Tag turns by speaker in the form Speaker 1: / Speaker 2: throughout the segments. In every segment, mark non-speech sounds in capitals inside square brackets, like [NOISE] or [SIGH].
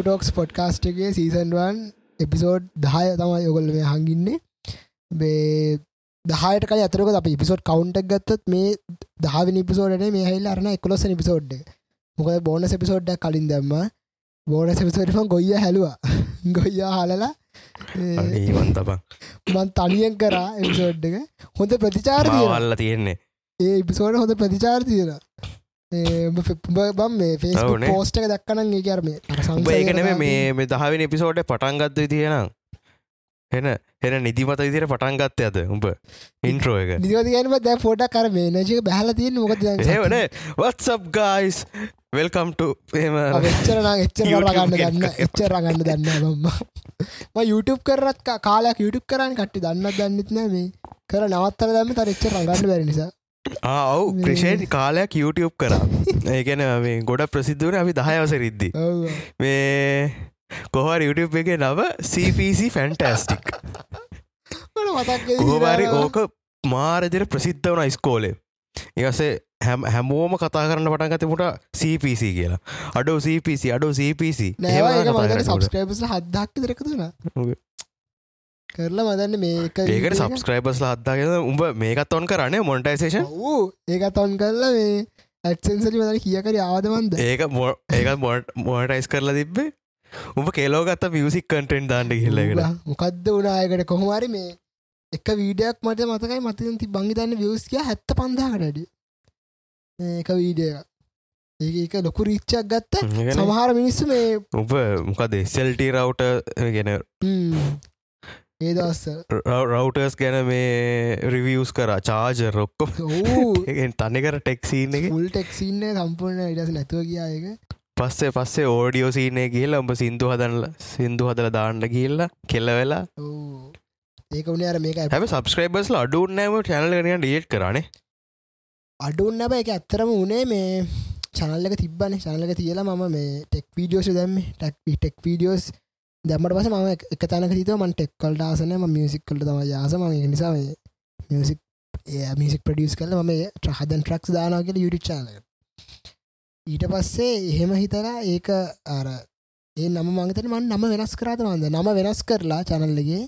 Speaker 1: ලොකුටෝක්ස් පොඩ්කාස්ටගේ සීසන්වන් episode දහය තමයි යොගොල්ල මේ හඟින්නේ බේ දහයට කල අතරක අප පිසෝඩ් කවුන්ටක් ගත්තත් මේ දහවි නිපිසෝඩන මේ හහිල්ල අරන එකොලොස නිපිසෝඩ් මොකද බෝන සෙපිසෝඩ්ඩ කලින් දැම්ම. බෝන සෙපිසෝඩම ගොයිය හැලවා. [LAUGHS] ගොයියා හලලා
Speaker 2: ඒවන් තබන්
Speaker 1: මන් තනියෙන් කරා එපිසෝඩ් එක. හොඳ ප්‍රතිචාර
Speaker 2: අල්ල තියෙන්නේ.
Speaker 1: ඒ ඉපිසෝඩ හොඳ ප්‍රතිචාර තියෙන බම් මේ ෆේස්
Speaker 2: ඔව්නේ.
Speaker 1: පෝස්ටක දක්කන ඒ කරම
Speaker 2: උඹ ඒකනෙම මේ දහවින එපිසෝඩ් පටන්ගත්ව තියෙනම් එන එන නිදිමත විදිර පටන්ගත්ත ඇද උඹ ඉන්ට්‍රෝ එක.
Speaker 1: නිවතිගනම දැ ෆෝට කර මේ නජක බැහල තියෙන් මොකද
Speaker 2: ඒවන වත්සබ් ගයිස් වෙල්කම්ට එම
Speaker 1: එච්චරන එච්චර දන්න
Speaker 2: කරනවා.
Speaker 1: එච්චර රගන්න දන්න බම්ම YouTube කරත් කාලයක් YouTube කරන්න කට්ටි දන්න දන්නෙත් නෑ මේ. කර නවත්තර දම තර එච්චර රගන්න බැරි නිසා
Speaker 2: ආව් ක්‍රෂයෙන් කාලයක් YouTube කරා. [LAUGHS] ඒගැන මේ ගොඩ ප්‍රසිද්ධවන අපි දහයවස රිද්දි. මේ කොහර YouTube එක නව CPC ෆැන්ටස්ටික්
Speaker 1: ඉතින්
Speaker 2: ඕක මාරදිර ප්‍රසිද්ධ වන ස්කෝලේ ඒසේ හැම හැමෝම කතා කරන්න පටන් ගතමුට CPC කියලා. අඩෝ CPC අඩෝ CPC
Speaker 1: හදදාක්ක දෙරකතුන. කරලා මදන්න මේක
Speaker 2: ඒකට සබස්ක්‍රයිබස් ලද්දාගෙන උඹ මේකත් ඔොන් කරන්නේ මොන්ටයිසේෂන්
Speaker 1: ඕ ඒක තොන් කරලා මේ ඇත්සන්සලි මදන කියකර ආදමන්ද
Speaker 2: ඒක මො- ඒක මොටයිස් කරලා තිබ්බේ. උඹ කෙලෝගත්ත මියසික් කටෙන්් දාන්න කියල්ලකට
Speaker 1: මොකක්ද වනායකට කොහොමරි මේ එක වීඩයක් මට මතකයි මතති ති බංගිතන්න වියස්කය හැත්ත පන්දාකටඩ ඒක වීඩිය. ඒක ලොකු රිච්චක් ගත්ත. සමහර මිනිස්සු මේ
Speaker 2: උඹ මොකද සෙල්ට රවුට ගෙන
Speaker 1: ඒ දවස්ස
Speaker 2: රවටර්ස් ගැන මේ රිවියස් [LAUGHS] කර. චාජ රොක්කො තනිකර ටෙක්සිීන එක.
Speaker 1: ෆුල් ටෙක්සින්න සම්පූර්ණ ඉඩස නැතුව කියායක
Speaker 2: පස්සේ පස්සේ ඕඩියෝ සීනය කියල උඹ සිින්දු හදනල සිින්දු හදල දාන්න කියල්ල කෙල්ල වෙලා
Speaker 1: ඒක උනේ අර මේක
Speaker 2: හැම සබස්ක්‍රයිබස්ල අඩුන්නෑම ටැනල් ගෙනිය ඩියට් කරනේ
Speaker 1: අඩුන්න බ එක ඇත්තරම උනේ මේ චනල්ලක තිබන චනලක තියලා මම මේ ටෙක් වීඩියෝස් දැම්ම. ටක් ටෙක් වීඩියෝස් දැමට පස ම එක තැනක තිත මන් ටෙක් කල්ට ආසන ම මියසික් කල්ට තම යාසම නිසා මියසික් මිසික් ප්‍රඩියස් කල ම ට්‍රහදන් ට්‍රක්ස් දානා කියල යුටි චාල ඊට පස්සේ එහෙම හිතලා ඒක අර ඒ නම මංතන මන් නම වෙනස් කරාත මන්ද? නම වෙනස් කරලා චනල්ලගේ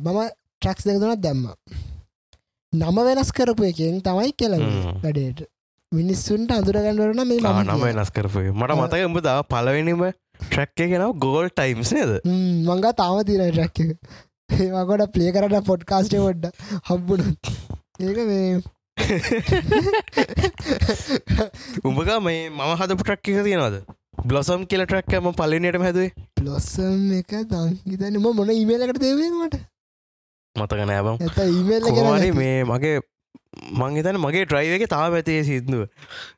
Speaker 1: මම ට්‍රක්ස් දෙකතුනත් දැම්ම. නම වෙනස් කරපු එකෙන් තමයි
Speaker 2: හ්ම්.
Speaker 1: වැඩේට. මිනිස්සුන්ට අඳුරගන්නවරන මේ
Speaker 2: නම වෙනස් කරපුගේ මට මතක උඹ දා පලවෙනිම ට්‍රැක්ක ගෙනව ගෝල් ටයිම්ස් නේද?
Speaker 1: මංගා තාම තිර ටැක්ක ඒවාකොට පලේ කරට පොඩ්කාස්ටේ ොඩ්ඩ හම්බුණ ඒක මේ [LAUGHS]
Speaker 2: උඹක මේ මම හදපු ට්‍රක්ක එක තියෙනවද? බ්ලොසම් කියල ට්‍රක්කම පලිනයට හැදුවේ.
Speaker 1: පලොස්සම් එක දංහිතනම මොන ඉමේලකට දේවීමට
Speaker 2: මතක නෑබම්
Speaker 1: ඉමේල්
Speaker 2: මේ මගේ මංහිතන මගේ ට්‍රයිව එක තාම ඇතිේ සිින්දුව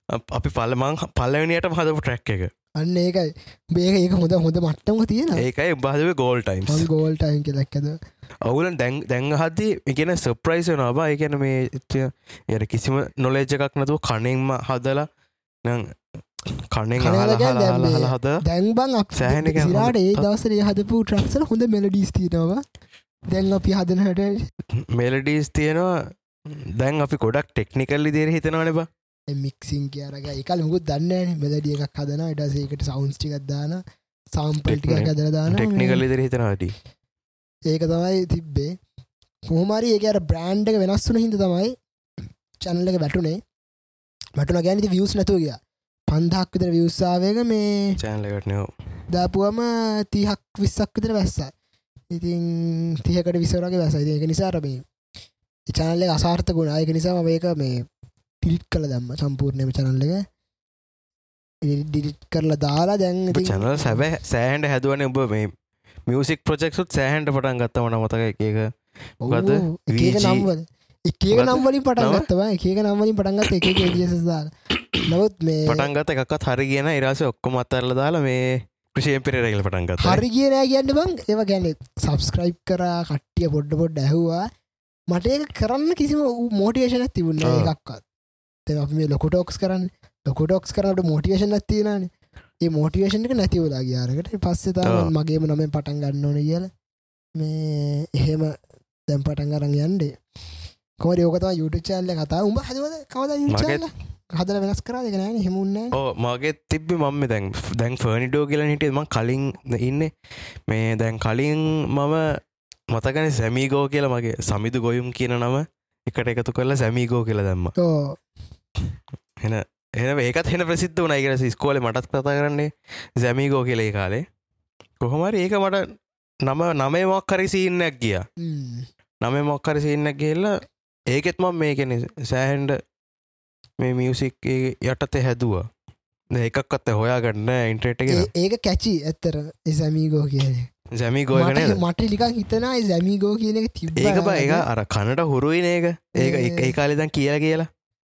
Speaker 2: අප- අපි පල්ලමං පල්ලවනියට හදපු ට්‍රැක් එක
Speaker 1: අන්න ඒකයි. බේක ඒක හොඳ හොඳ මට්ටම තියෙන
Speaker 2: ඒකයි බාදව ගෝල් ටයිම්ස්
Speaker 1: ගෝල් ටයින් කෙලක්කද
Speaker 2: අවුලන් දැන් දැන් හදදි එකන සප්‍රයිස් වනවා එකන මේ ය කිසිම නොලේජ් එකක් නැතුව කනෙන්ම හදලා නං කනෙන් හද.
Speaker 1: දැන්බං
Speaker 2: සෑහෙන
Speaker 1: සිරාට ඒ දවසරේ හදපු ට්‍රක්සල හොඳ මෙලඩීස් තියනවා දැන් අපි හදනහට
Speaker 2: මෙලඩීස් තියෙනවා. දැන් අපි ගොඩක් ටෙක්නිකල්ලි දේර හිතනවන බා
Speaker 1: මික්සින් කියරග එකල් මුකුත් දන්න මෙලඩිය එකක් හදන ඉටසේකට සෞන්ස් ටිකක් දාන සම්පල්ටික
Speaker 2: Techni-
Speaker 1: ඇදර දාන
Speaker 2: ටෙක්නිකල්ලි දෙර හිතනවාට
Speaker 1: ඒක තමයි තිබ්බේ. කොහමරි ඒක අර බ්‍රෑන්්ඩ එක වෙනස් වුන හිද තමයි චැනල්ල එක වැටුනේ. වැටුන ගැනති වියස් නැතුව ගිය. පන්දහක් විතර විවස්සාාවක මේ
Speaker 2: චෑන්ලකටනෝ
Speaker 1: දාපුුවම තිහක් විස්සක් විතර වැස්සා ඉතින් තියකට විසරගේ වැස ඒක නිසාරමේ චානල්ල අසාර්ථ ගුණ අයක නිසා මේක මේ ටිලිට් කළ දම්ම සම්පූර්ණයම චනල්ලක ඩිලිට් කරලා දාලා දැන්
Speaker 2: චැනල් සැබෑ සෑහන්ට හැදුවන උඹ මේ මියසික් ප්‍රජෙක්සුත් සෑහන්ට පටන් ගත්තම නමතක එක මොකද?
Speaker 1: නම්වල එක? නම්වලින් පටන්? ගත්තවා. එක නම්වලින් පටන්ගත් එක ඒදසදාල නවත් මේ
Speaker 2: පටන්ගත එකත් හරි කියන ඉරස ඔක්කොම අත්තරල දාලා මේ කෘෂයෙන් පිරරගල පටන්ගත්
Speaker 1: හරි කියනෑ කියන්න බං ඒව ගැන සබස්ක්‍රයිබ් කරා කට්ටිය පොඩ්ඩ පොඩ්ඩ ඇහවා. මට කරන්න කිසිම මෝටිවේශන තිබුණ. එකක්වත් තැ අපි මේ ලොකොටෝක්ස් කරන්න. ලොකොටෝක්ස් කරනට මෝටිවේශන ඇතිනන ඒ මෝටිවේෂන් එක නැතිවලා ගයාරකට පස්සේ. තම මගේම නම පටන් ගන්න ඕන කියල. මේ එහෙම දැම් පටන් අරන් යන්ඩේ කොම යෝකතම යුට චල්ල කතා උඹ හදවද? කවද හදල වෙනස් කරා දෙක නෑන. හෙමුන්න
Speaker 2: මගේ තිබ්බි මම දැන් දැන් ෆර්නිඩෝ කියල හිටිය. ම කලින් ඉන්න. මේ දැන් කලින් මම මතකන සැමීගෝ කියලා මගේ සමිදු ගොයුම් කියන නම එකට එකතු කරලා සැමීගෝ කියල දැම්ම එන එන ඒකත් හෙන ප්‍රසිද්ධ වනයි කියල ස්කෝල මටත් කතා කරන්නේ සැමීගෝ කියලේ කාලේ. කොහොමරි ඒක මට නම නමේ මොක්කරි සින්නක් ගිය. නමේ මොක්කරි සින්නක් කියල්ලා ඒකෙත් මම මේ කෙනෙ සෑහන්ඩ මේ මියසික් යටතේ හැදවා. එකක්කත් හොයා ගන්න ඉන්ට්‍රේට් එක
Speaker 1: ඒක කැචි ඇත්තර සැමීගෝ කියන
Speaker 2: සැමී ගෝයන
Speaker 1: මට ලිකක් හිතනා සැමීගෝ කියන එක තිබ
Speaker 2: ඒක බ ඒක අර කනට හුරුයින ඒක. ඒක
Speaker 1: ඒ
Speaker 2: කාලිදන් කියල කියලා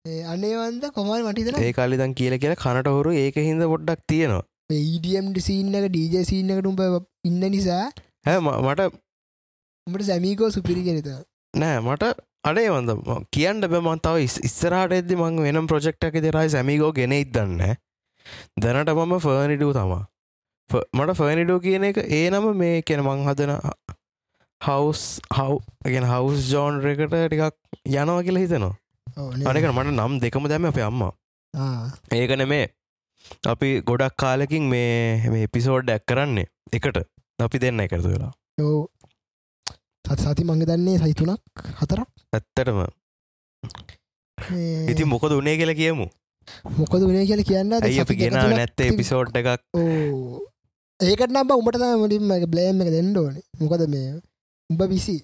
Speaker 1: අනේවන්ද කොමල් මටිතන
Speaker 2: ඒ කාලිදන් කියල කියලා කනට හුරු ඒක හිද පොඩ්ඩක් තියෙනවා.
Speaker 1: ඒඩම් සිීන්නක ඩීජ සිීන්නකට උඹ ඉන්න නිසා
Speaker 2: හැ මට
Speaker 1: උඹට සැමීකෝ සුපිරි කෙනෙත
Speaker 2: නෑ මට අඩේ වන්ද කියන්න බැමන් තව ඉස්- ඉස්සරහට එද්දි මං වෙනම් ප්‍රජෙක්් එක දෙරයි සැමිගෝ ගෙන ඉදන්න දැනට මම ෆර්නිඩූ තමා. මට ෆර්නිඩෝ කියන එක ඒ නම මේ කෙන මං හදන හවස් හවගෙන හවස් ජෝන් එකට ටිකක් යනවා කියලා හිතනවා අනක මට නම් දෙකම දැම අප අම්මා. ඒකන මේ අපි ගොඩක් කාලෙකින් මේ මේ එපිසෝඩ් ඇක් කරන්නේ එකට. අපි දෙන්න එකරතු වෙලා.
Speaker 1: යෝ සත් මංග දන්නේ සයිතුනක් හතරක්?
Speaker 2: ඇත්තටම.
Speaker 1: මේ
Speaker 2: ඉතින් මොකද උනේ කියලා කියමු?
Speaker 1: මොකද වනේ කියල කියන්න
Speaker 2: අපි ගෙන නැත්තේ එපිසෝඩ් එකක්?
Speaker 1: ඒකට නම් බා උඹට තම මුලින්ම බ්ලේම් එක දෙන්න ඕන. මොකද මේ උඹ විසි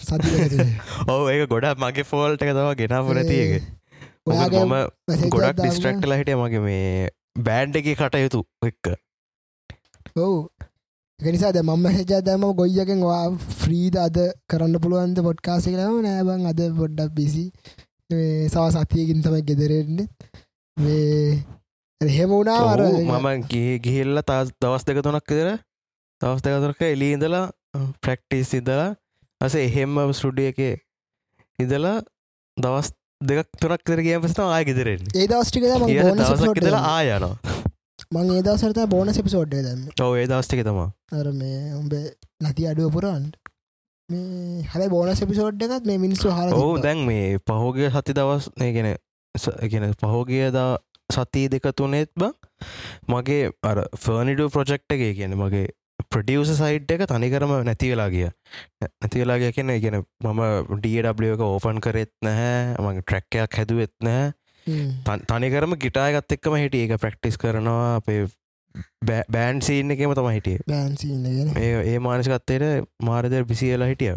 Speaker 1: සති [LAUGHS]
Speaker 2: ඔව ඒක ගොඩක් මගේ ෆෝල්ට එක තව ගෙනපුර තියක මම ගොඩක් ඩිස්ට්‍රක්ටල හිට මගේ මේ බෑන්්ඩ එක කටයුතු එක්ක.
Speaker 1: ඔවු. එකනිසා ද මම හෙජා දැම ගොයියකෙන් වා ෆ්‍රීද අද කරන්න පුළුවන්ද පොඩ්කාසි කරම නෑබං අද පොඩ්ඩක් බිසි සව සතියකින් තමයි ගෙදරෙන්නේ මේ එහෙම වුණා අර
Speaker 2: මම ගිහ ගිහිල්ල තා දවස් දෙක තුනක් දෙර දවස් දෙක තුනක එලීඉඳලා ප්‍රක්ටිස් ඉදලා අස එහෙම ස්ටුඩිය එක ඉදලා දවස් දෙකක් තුනක් කර කිය පස්ත ආය ගෙදරෙන්
Speaker 1: ඒ දවස්ටික
Speaker 2: ඉදලා ආයනවා
Speaker 1: මං ඒ දවසරත බෝන සෙපිසෝඩ්ඩ දන්න
Speaker 2: ඔව ඒ දවස්ටික තමා
Speaker 1: අර මේ උඹ නැති අඩුව පුරන්. මේ හැබයි බෝන සෙපිසෝඩ් එකත් මේ මිනිස්සු හර
Speaker 2: ඔවු දැන් මේ පහෝගය සති දවස් ගෙන ගෙන පහෝගිය දා සතිය දෙක තුනෙත් බ මගේ අර ෆර්නිඩ ප්‍රජෙක්් එක කියන මගේ ප්‍රඩියස සයිට් එක තනිකරම නැති වෙලා ගිය. නැති වෙලා ගිය කියන ඉගෙන මම ඩඩ එක ඕපන් කරෙත් නැහැ මගේ ට්‍රැක්කයක් හැදුවෙත් නෑ තන්- තනිකරම ගිටායගත් එක්කම හිටිය. ඒක ප්‍රක්ටිස් කරනවා අපේ බෑන්් සීන්න එකම තම හිටිය. ඒ මානසිකත්තයට මාරදර බිසියලා හිටිය.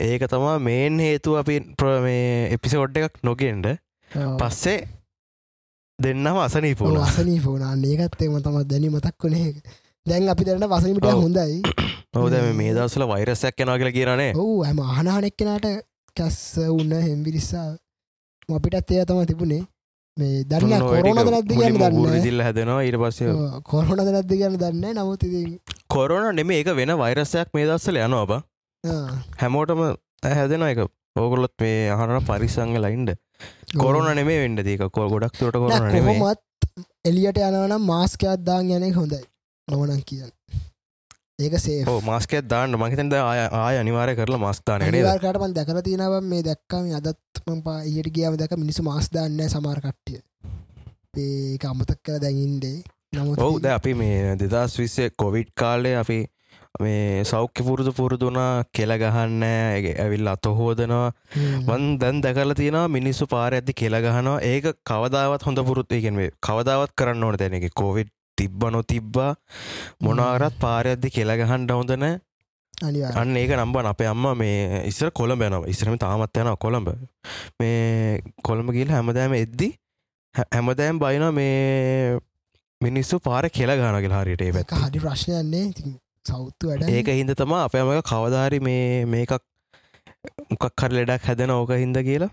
Speaker 2: ඒක තමා මේන් හේතු අපි මේ එපිසෝඩ් එකක් නොගෙන්ඩ පස්සේ දෙන්නම අසනී පුුණ
Speaker 1: වසනී පෝනාන්න ඒකත්තේම තම දැනි මතක් වනේ දැන් අපි දැනට වසනිමිට
Speaker 2: ඔව්.
Speaker 1: හොඳයි. [CLEARS THROAT]
Speaker 2: හෝද මේ දවසල වෛරසයක් කෙනවා කියලා කියරනේ
Speaker 1: ඔහු හැම අහනහනෙක්කෙනට කැස්ස උන්න හෙම්විරිස්සා අපිටත් එය තම තිබුණේ. මේ දන්න කොරෝන නැද්ද කියන්න දන්න
Speaker 2: විදිල්ල හැදෙනවා ඊට පස්සේ
Speaker 1: කොරෝන නැද්ද කියන්න දන්න නමුත්
Speaker 2: කොරෝන නෙම ඒක වෙන වෛරසයක් මේ දස්සල යනවා බ. හැමෝටම හැදෙන එක ඕකොලොත් මේ අහන පරිසංග ලයින්ඩ කොරෝන නෙමේ වෙන්ඩ දීක කො ගොඩක් තුරට
Speaker 1: නෑ,
Speaker 2: කොරන
Speaker 1: කොහොමත් එලියට යනවනම් මාස්කයක් දාන් යනෙක් හොඳයි නොවනන් කියන්න. ඒක සේ
Speaker 2: මාස්කත් දාන්න. මහිතන්ද ආය අනිවාරය කරලා මස්ථානයට
Speaker 1: අනිවාර්යයෙන්ම මන් දැකලා තියෙනවා මේ දැක්කම අදත් මම පා ඊට ගියාම දැක මිනිස්සු මාස් දාන්නේ සමහර කට්ටිය. ඒක අමතක කරලා දැන් ඉන්නේ. නමුත්
Speaker 2: ඔවු ද අපි මේ දෙදස් විස්සේ කොවිඩ් කාලේ අපි මේ සෞඛ්‍ය පුරුදු පුරුදුනා කෙල ගහන්න ඇවිල් අත හෝදනවා.
Speaker 1: හ්ම්.
Speaker 2: වන් දැන් දැකල තියෙනවා මිනිස්සු පාර ඇති කෙල ගහනවා. ඒක කවදාවත් හොඳ පුරුත්තිගෙන් කවදාවත් කරන්න ඕන එක කොවිඩ් තිබ්බ නොතිබ්බා මොනාරත් පාරඇද්දි කෙලගහන්ඩ හොඳන. අන්න ඒක නම්බ අපේ අම්ම මේ ඉස්සර කොළඹ යනවා. ඉස්සරම තාමත් යන කොළඹ. මේ කොළඹ ගිල් හැමදෑම එද්දි හැමදෑම් බයින මේ මිනිස්සු පාර කෙල ගානගල හරියට ඒ පැත්
Speaker 1: හරි ප්‍රශ්නයන්නේ සෞත්තු වැඩ
Speaker 2: ඒක හින්ද තමා අපෑමක කවධාරි මේ මේකක් මොකක් කර ලෙඩක් හැදෙන ඕක හින්ද කියලා.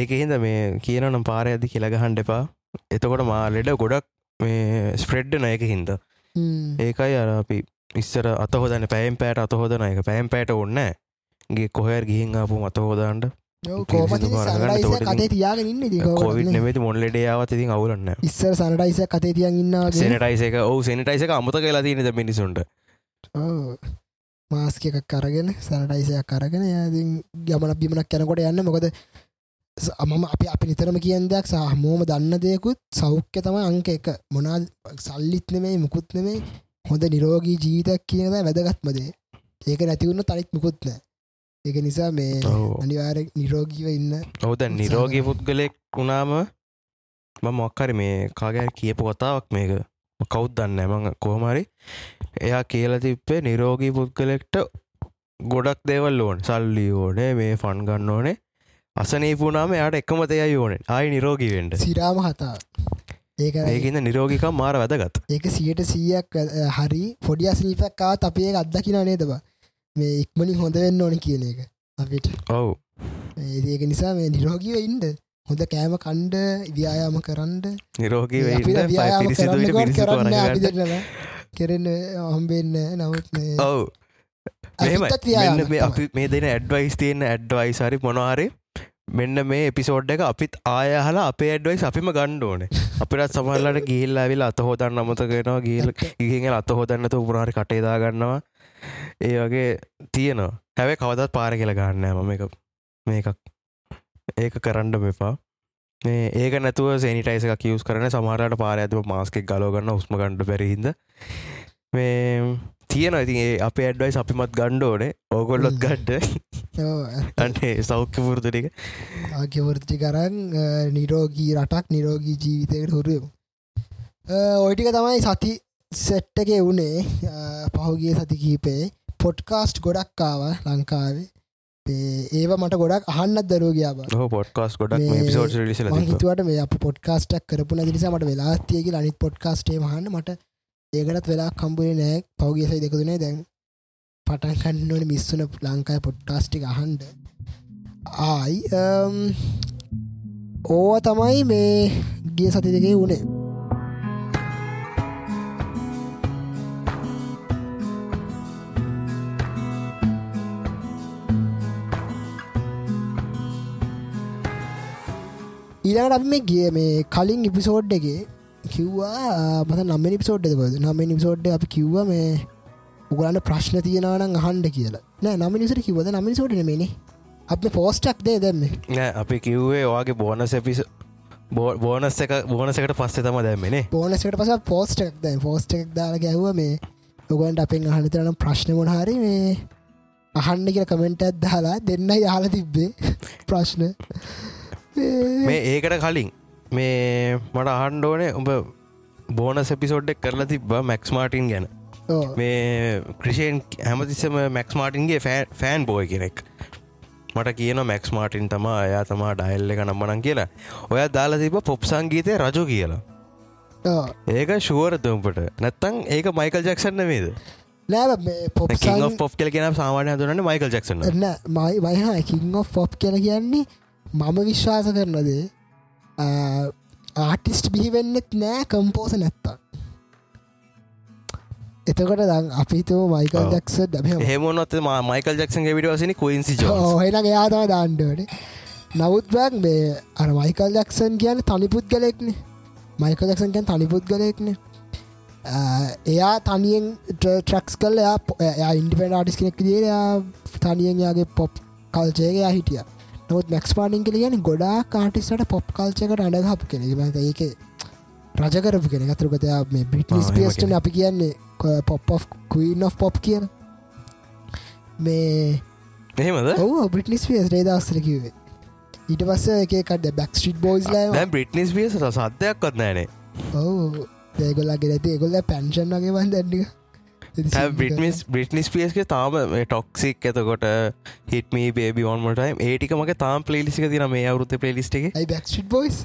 Speaker 2: ඒක හින්ද මේ කියනනම් පාර ඇදි කෙලගහන්ඩ එපා එතකොට මා ලෙඩ ගොඩක් මේ ස්ප්‍රෙඩ්ඩ නයක හින්ද. ඒකයි අර අපි ඉස්සර අත හොදන පැම් පෑට අත හොදන එක. පැම් පෑට ඔන්න ගේ කොහර ගිහින් ආපු අත හෝදාන්ට
Speaker 1: ඔව්,
Speaker 2: පිරිසිදු
Speaker 1: කොහොමද ඉතින්
Speaker 2: කරගන්න
Speaker 1: සනරයිසර්
Speaker 2: එතකොට ඉතින්
Speaker 1: කටේ තියාගෙන ඉන්නේ ඉතින් කොහොමද
Speaker 2: කොවිට? නෙමති මොන් ලෙඩයාවත් ඉතින් අවුලන්න
Speaker 1: ඉස්සර සනරයිසර් කතේ තියන් ඉන්නවා වගේ.
Speaker 2: සෙනටයිස එක. ඔවු සෙනටයිස එක අමත කලා තියනද මිනිසුන්ට
Speaker 1: ඔව්. මාස්ක එකක් අරගෙන සැනටයිසයක් අරගෙන යා ඉතින් ගමනක් බිමනක් යනකොට යන්න. මොකද මම අපි අපි නිතරම කියෙන් දෙයක් සහ හමෝම දන්න දෙයකුත් සෞඛ්‍ය තම අංක එක. මොනා සල්ලිත් නෙමේ මුකුත් නෙමේ හොඳ නිරෝගී ජීවිතක් කියනද වැදගත්මදේ ඒක නැතිවුණ තනිත් මුකුත්න ඒක නිසා මේ අනිවාර නිරෝගීව ඉන්න.
Speaker 2: ඔවුද නිරෝගී පුද්ගලෙක් වුණාම ම මොක්කරි මේ කාගෑ කියපු කතාවක් මේක. කෞද් දන්න මඟ කොහමරි එයා කියල තිප්පේ නිරෝගී පුද්ගලෙක්ට ගොඩක් දේවල් ඕන. සල්ලි ඕනේ මේ ෆන් ගන්න ඕනේ අසනීපුනාම යාට එකම දෙයයි ඕන. ආයි නිරෝගීවෙන්ට
Speaker 1: සිරාම හතා. ඒක
Speaker 2: ඒකන්න නිරෝගිකම් මාර වැදගත්.
Speaker 1: ඒක සියට සීයක් හරි පොඩි අසනීපක්කාවත් අපේ අත්දකින නේදබ මේ ඉක්මනින් හොඳ වෙන්න ඕන කියන එක අපිට.
Speaker 2: ඔවු.
Speaker 1: ඒක නිසා මේ නිරෝගීව ඉන්ඩ හොඳ කෑම කණ්ඩ ව්‍යායාම කරන්ඩ
Speaker 2: නිරෝගී
Speaker 1: කරන්න කරන්න කෙරෙන්න හම්බෙන්න නමුත් මේ
Speaker 2: ඔවු. මේ දෙන ඇඩ්වයිස් තියෙන ඇඩ්වයිස් හරි මොනවාරි මෙන්න මේ එපිසෝඩ් එක අපිත් ආයහලා අපේ ඇඩ්වයිස් අපිම ගණ්ඩ ඕන. අපිටත් සමහල්ලට ගිහිල් ඇවිල් අත හෝදන්න අමතකෙනවා ගිල් ඉගෙන් අත හෝදන්නතු උපුරහරි කටේදා ගන්නවා ඒ වගේ තියෙනවා. හැබැ කවදත් පාර කියල ගන්න මම. එක මේකක් ඒක කරන්න මෙපා. මේ ඒක නැතුව සනිටයිස එක කියස් කරන සමහරට පාර ඇතුව මාස්කෙක් ගලෝගන්න උස්ම ගණඩ පැරහිද මේ තියෙන ඉතින් ඒ අපේ ඇඩ්වයිස් අපිමත් ගණ්ඩෝනේ ඕගොල්ලොත් ගඩ්ඩ අන්ටේ සෞඛ්‍ය පුරුදුටික
Speaker 1: ආග්‍යවෘති කරන් නිරෝගී රටක් නිරෝගී ජීවිතයකට හුරුවමු ඔයිටික තමයි සති සෙට්ටක වුණේ පහුගිය සති කීපේ පොඩ්කාස්ට් ගොඩක්කාව ලංකාවේ. ඒව මට ගොඩක් බ.
Speaker 2: හෝ පොඩ්කාස් ගොඩක් ලිසල
Speaker 1: හිතුවට මේ අප පොඩ්කාස්ටක් කරපුන දිනිසා මට වෙලාස්තියගේ අනිත් පොඩ්කාස්ටේ මහන්න. මට ඒකටත් වෙලා කම්පුේ නෑ. පෞගේසයි දෙකතුනේ දැන් පටන් කන්නවන මිස්සුන ලංකායි පොඩ්කාස්ටික් අහන්ඩ ආයි um, අම්, ඕව තමයි මේ ගිය සති දෙකේ වුණේ. ඊළඟට අපි මේ ගිය මේ කලින් ඉපිසෝඩ්ඩගේ කිව්වා මත නම්ම නිපිසෝඩ්ඩකද නම නිපිසෝඩ්ඩ අපි කිව්ව මේ උගලන්න ප්‍රශ්න තියෙනවන අහන්ඩ කියලා. නෑ නම නිසට කිවද නම සෝඩන මේනේ අප පෝස්ටක් දේ දැම්ම.
Speaker 2: නෑ අපි කිව්වේ ඔයාගේ බෝනස පිස බෝනස් එක බෝනසකට පස්සේ තම දැම්මනේ
Speaker 1: පෝනසට පස පෝස්ටක් දැ පෝස්ට එකක් දාලා ගැහ්ව මේ ඔගන්ට අපෙන් අහනතරනම් ප්‍රශ්න මොනහරි මේ අහන්න කියල කමෙන්ට ඇත්දාලා දෙන්න යාල තිබ්බේ. [LAUGHS] ප්‍රශ්න.
Speaker 2: මේ ඒකට කලින් මේ මට අහන්්ඩෝනේ උඹ බෝනස් එපිසෝඩ්ඩක් කරලා තිබ්බ මැක්ස් මාටින් ගැන. මේ ක්‍රෂයෙන් හැමතිස්සම මැක්ස් මාටින්ගේ ෆෑන් බෝය කෙනෙක්. මට කියන මැක්ස් මාටින් තම අයා තමා ඩයිල්ල එක නම්මනන් කියලා. ඔය දාලා තිබ පොප් සංගීතය රජු කියලා. ඒක ශුවරතුම්පට නැත්තං ඒක මයිකල් ජක්ෂන්න වේද
Speaker 1: නෑ පොප්
Speaker 2: පොප් කෙල කියෙන සාමානය දුරන්න මයිකල් ජක්ෂන්න
Speaker 1: මයි වයහා කින් ෆොප් කියල කියන්නේ මම විශ්වාස කරනදේ ආටිස්ට් බිහිවෙන්නෙත් නෑ කම්පෝස නැත්තා එතකොට දං අපිතෝ මයිකල්. ජක්ස
Speaker 2: හෙමනොත් මයිකල් ජක්ෂන්ගේ විඩියවසනි කොයින්සි ජෝ
Speaker 1: හොහෙන එයාතම දාණ්ඩට නවත්බක් මේ අර මයිකල් ජක්සන් කියන තනිපුත් ගලෙක්නේ මයිකල් ජක්සන් කියන් තනිපුත් ගලෙක්නේ එයා තනියෙන් ට්‍රක්ස් කල් එයා ඉන්ඩිපෙන්ඩ ආටිස් කෙනෙක් දියා තනියෙන් යාගේ පොප් කල්චයගේ හිටිය නොත් මැක්ස් පාටින් කලියන ගොඩා කාටිස්ට පොප් කල්චකට අඩගහපු කෙනෙ ඒක රජකරපු කෙන අතුරකතයා මේ
Speaker 2: එහෙම
Speaker 1: පියස්ටන. අපි කියන්නේ පොප් කීන් of පොප් කියන. මේ
Speaker 2: එහෙමද?
Speaker 1: ඔව බිටනිස් පියස් රේදස්තර කිවේ ඊට පස්ස එකකට බැක් ස්ට්‍රීට් බෝයිස් ල
Speaker 2: දැ බ්‍රිට්නිස් පියස සද්‍යයක්වත් නෑනේ
Speaker 1: ඔව ඒගොල්ලගේ ඇති ඒගොල්ල පැන්ෂන් වගේ වන් දැන්ඩික
Speaker 2: බ්‍රිටමිස් බ්‍රිට්නිස් පියස්ගේ තාම ටොක්සික් එතකොට හිටමී බේබි ඔන්මටයි ඒටික මගේ තාම් පලේලිසික තින මේ අවුරුත පලේලිස්ට එක.
Speaker 1: ඇයි බැක් ස්ට්‍රීට් බෝයිස්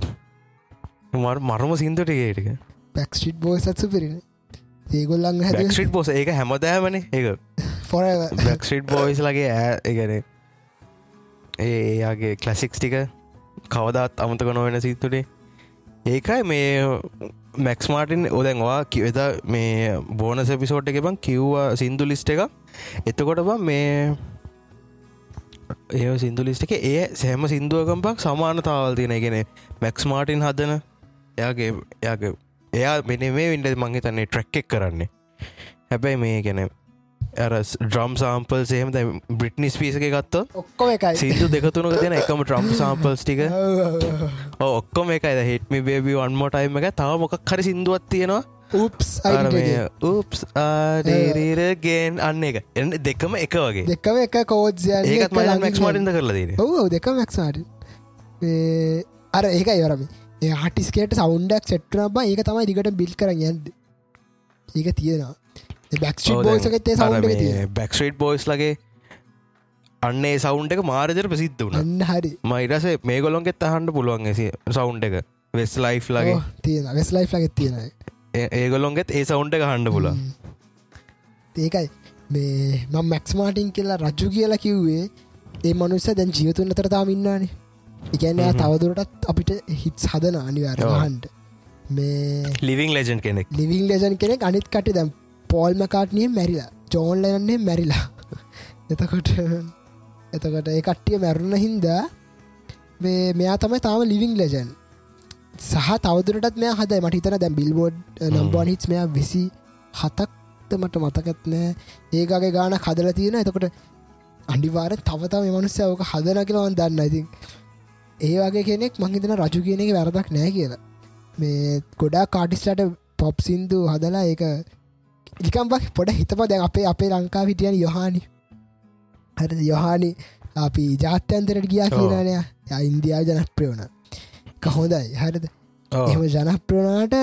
Speaker 2: මර මරම සිින්දුට ඒටික
Speaker 1: බැක් ස්ට්‍රීට් බෝයිස් අත්සු පිරෙන ඒගොල්ලං හැ
Speaker 2: බක්ෂිට් බෝස ඒක හැමදෑමන ඒ
Speaker 1: ෆොර
Speaker 2: බක්ෂිට් බෝයිස් ලගේ ඇ එකන ඒයාගේ කලසික්ස් ටික කවදත් අමතක නොවෙන සිත්තුටේ ඒකයි මේ මැක්ස් මාටින් ඔදැන්වා කිවෙද මේ බෝනස පිසෝට් එක බං කිව්වා සිින්දු ලිස්ට එක එතකොට බං මේ ඒ සිින්දු ලිස්ට එක ඒ සෑම සිින්දුවකම්පක් සමානතාවල් තියෙන. ගෙන මැක්ස් මාටින් හදන එයාගේ එයාගේ එයා මෙන මේ වින්ඩ මංහිතන්නේ ට්‍රැක් එක් කරන්නේ. හැබැයි මේ ගැන ඇර ඩ්‍රම් සාම්පල් සේම බ්‍රිට්නි ස්පීස එක ගත්තොත්
Speaker 1: ඔක්කොම එකයි.
Speaker 2: සිින්දු දෙකතුනක තියෙන එකම ට්‍රම් සාම්පල්ස් ටික. [LAUGHS] ඔක්කොම එකයි. හිටමි බේබි අන්මෝටයිම එක තව මොකක් හරි සිින්දුවත් තියෙනවා. මේ. උප්ස් ආඩීරගෙන් අන්න එක. එන්න දෙකම එක වගේ.
Speaker 1: දෙකම එක යන්නේ
Speaker 2: ඒකත්
Speaker 1: එක
Speaker 2: මයි
Speaker 1: ළඟින්
Speaker 2: මැක්ස් මටින්ද කරලා දීන
Speaker 1: ඔව් ඔව් දෙකම මැක්ස්මාට අර ඒක ඉවරම ඒ ආටිස්කේට සෞන්ඩක් සෙට්ටන බ ඒක තමයි දිගට බිල් කරන්න යන්ද ඒක තියෙනවා බැක්ෂි බෝසකතේ සෞන්ඩ තිය
Speaker 2: බැක්ස්ට්‍රේට් බෝයිස් ලගේ අන්නේ සෞන්් එක මාරජර ප්‍රසිද්ධ වුණ.
Speaker 1: අන්න හරි.
Speaker 2: මයිරස මේ ගොලොන්ගෙත් අහන්ඩ පුළුවන් සෞන්් එක. වෙස් ලයි් ලගේ
Speaker 1: තියෙන වෙස් ලයි් ලගෙත් තියෙන
Speaker 2: ඒගොලොන්ගෙත් ඒ සෞන්් එක හන්ඩ පුල
Speaker 1: ඒකයි. මේ මං මැක්ස්මාටින් කියලා රජු කියලා කිව්වේ ඒ මනුස්ස දැන් ජීවතුන් අතරතාම ඉන්නානේ එකන්න. තවදුරටත් අපිට හිත් හදන අනිවාර
Speaker 2: ඔව්.
Speaker 1: හන්ඩ මේ
Speaker 2: ලිවිං ලෙජන් කෙනෙක්.
Speaker 1: ලිවිං ලෙජන් කෙනෙක් අනිත් කට දැම් පෝල්මකාට්නිය මැරිලා ජෝන්ලයන්නේ මැරිලා එතකොට එතකොට ඒ කට්ටිය මැරුණ හින්දා මේ මෙයා තමයි තාම ලිවිං ලෙජන් සහ තවදුරටත් මෙයා හදයි. මට හිතන දැම් බිල්බෝඩ් නම්බන් හිස් මෙයා විසි හතක්ත මට මතකත්නෑ ඒකගේ ගාන හදල තියෙන එතකොට අනිවාර තවතම මනුස්්‍ය ඕක හදන කියලවන් දන්න ඉතින් ඒ වගේ කෙනෙක් මංහිතන රජු කියන වැරදක් නෑ කියලා. මේ ගොඩා කාටිස්ටට පොප් සින්දු හදලා ඒක ඉකම්බක් පොඩ හිතප දැන් අපේ අපේ ලංකා හිටියන යොහානි. හරි යොහානි අපි ජාත්‍යන්තරට ගියා. කියනනය ය ඉන්දියාව ජනප්‍රයෝණ කහොඳයි හරිද? එම ජනප්‍රනාට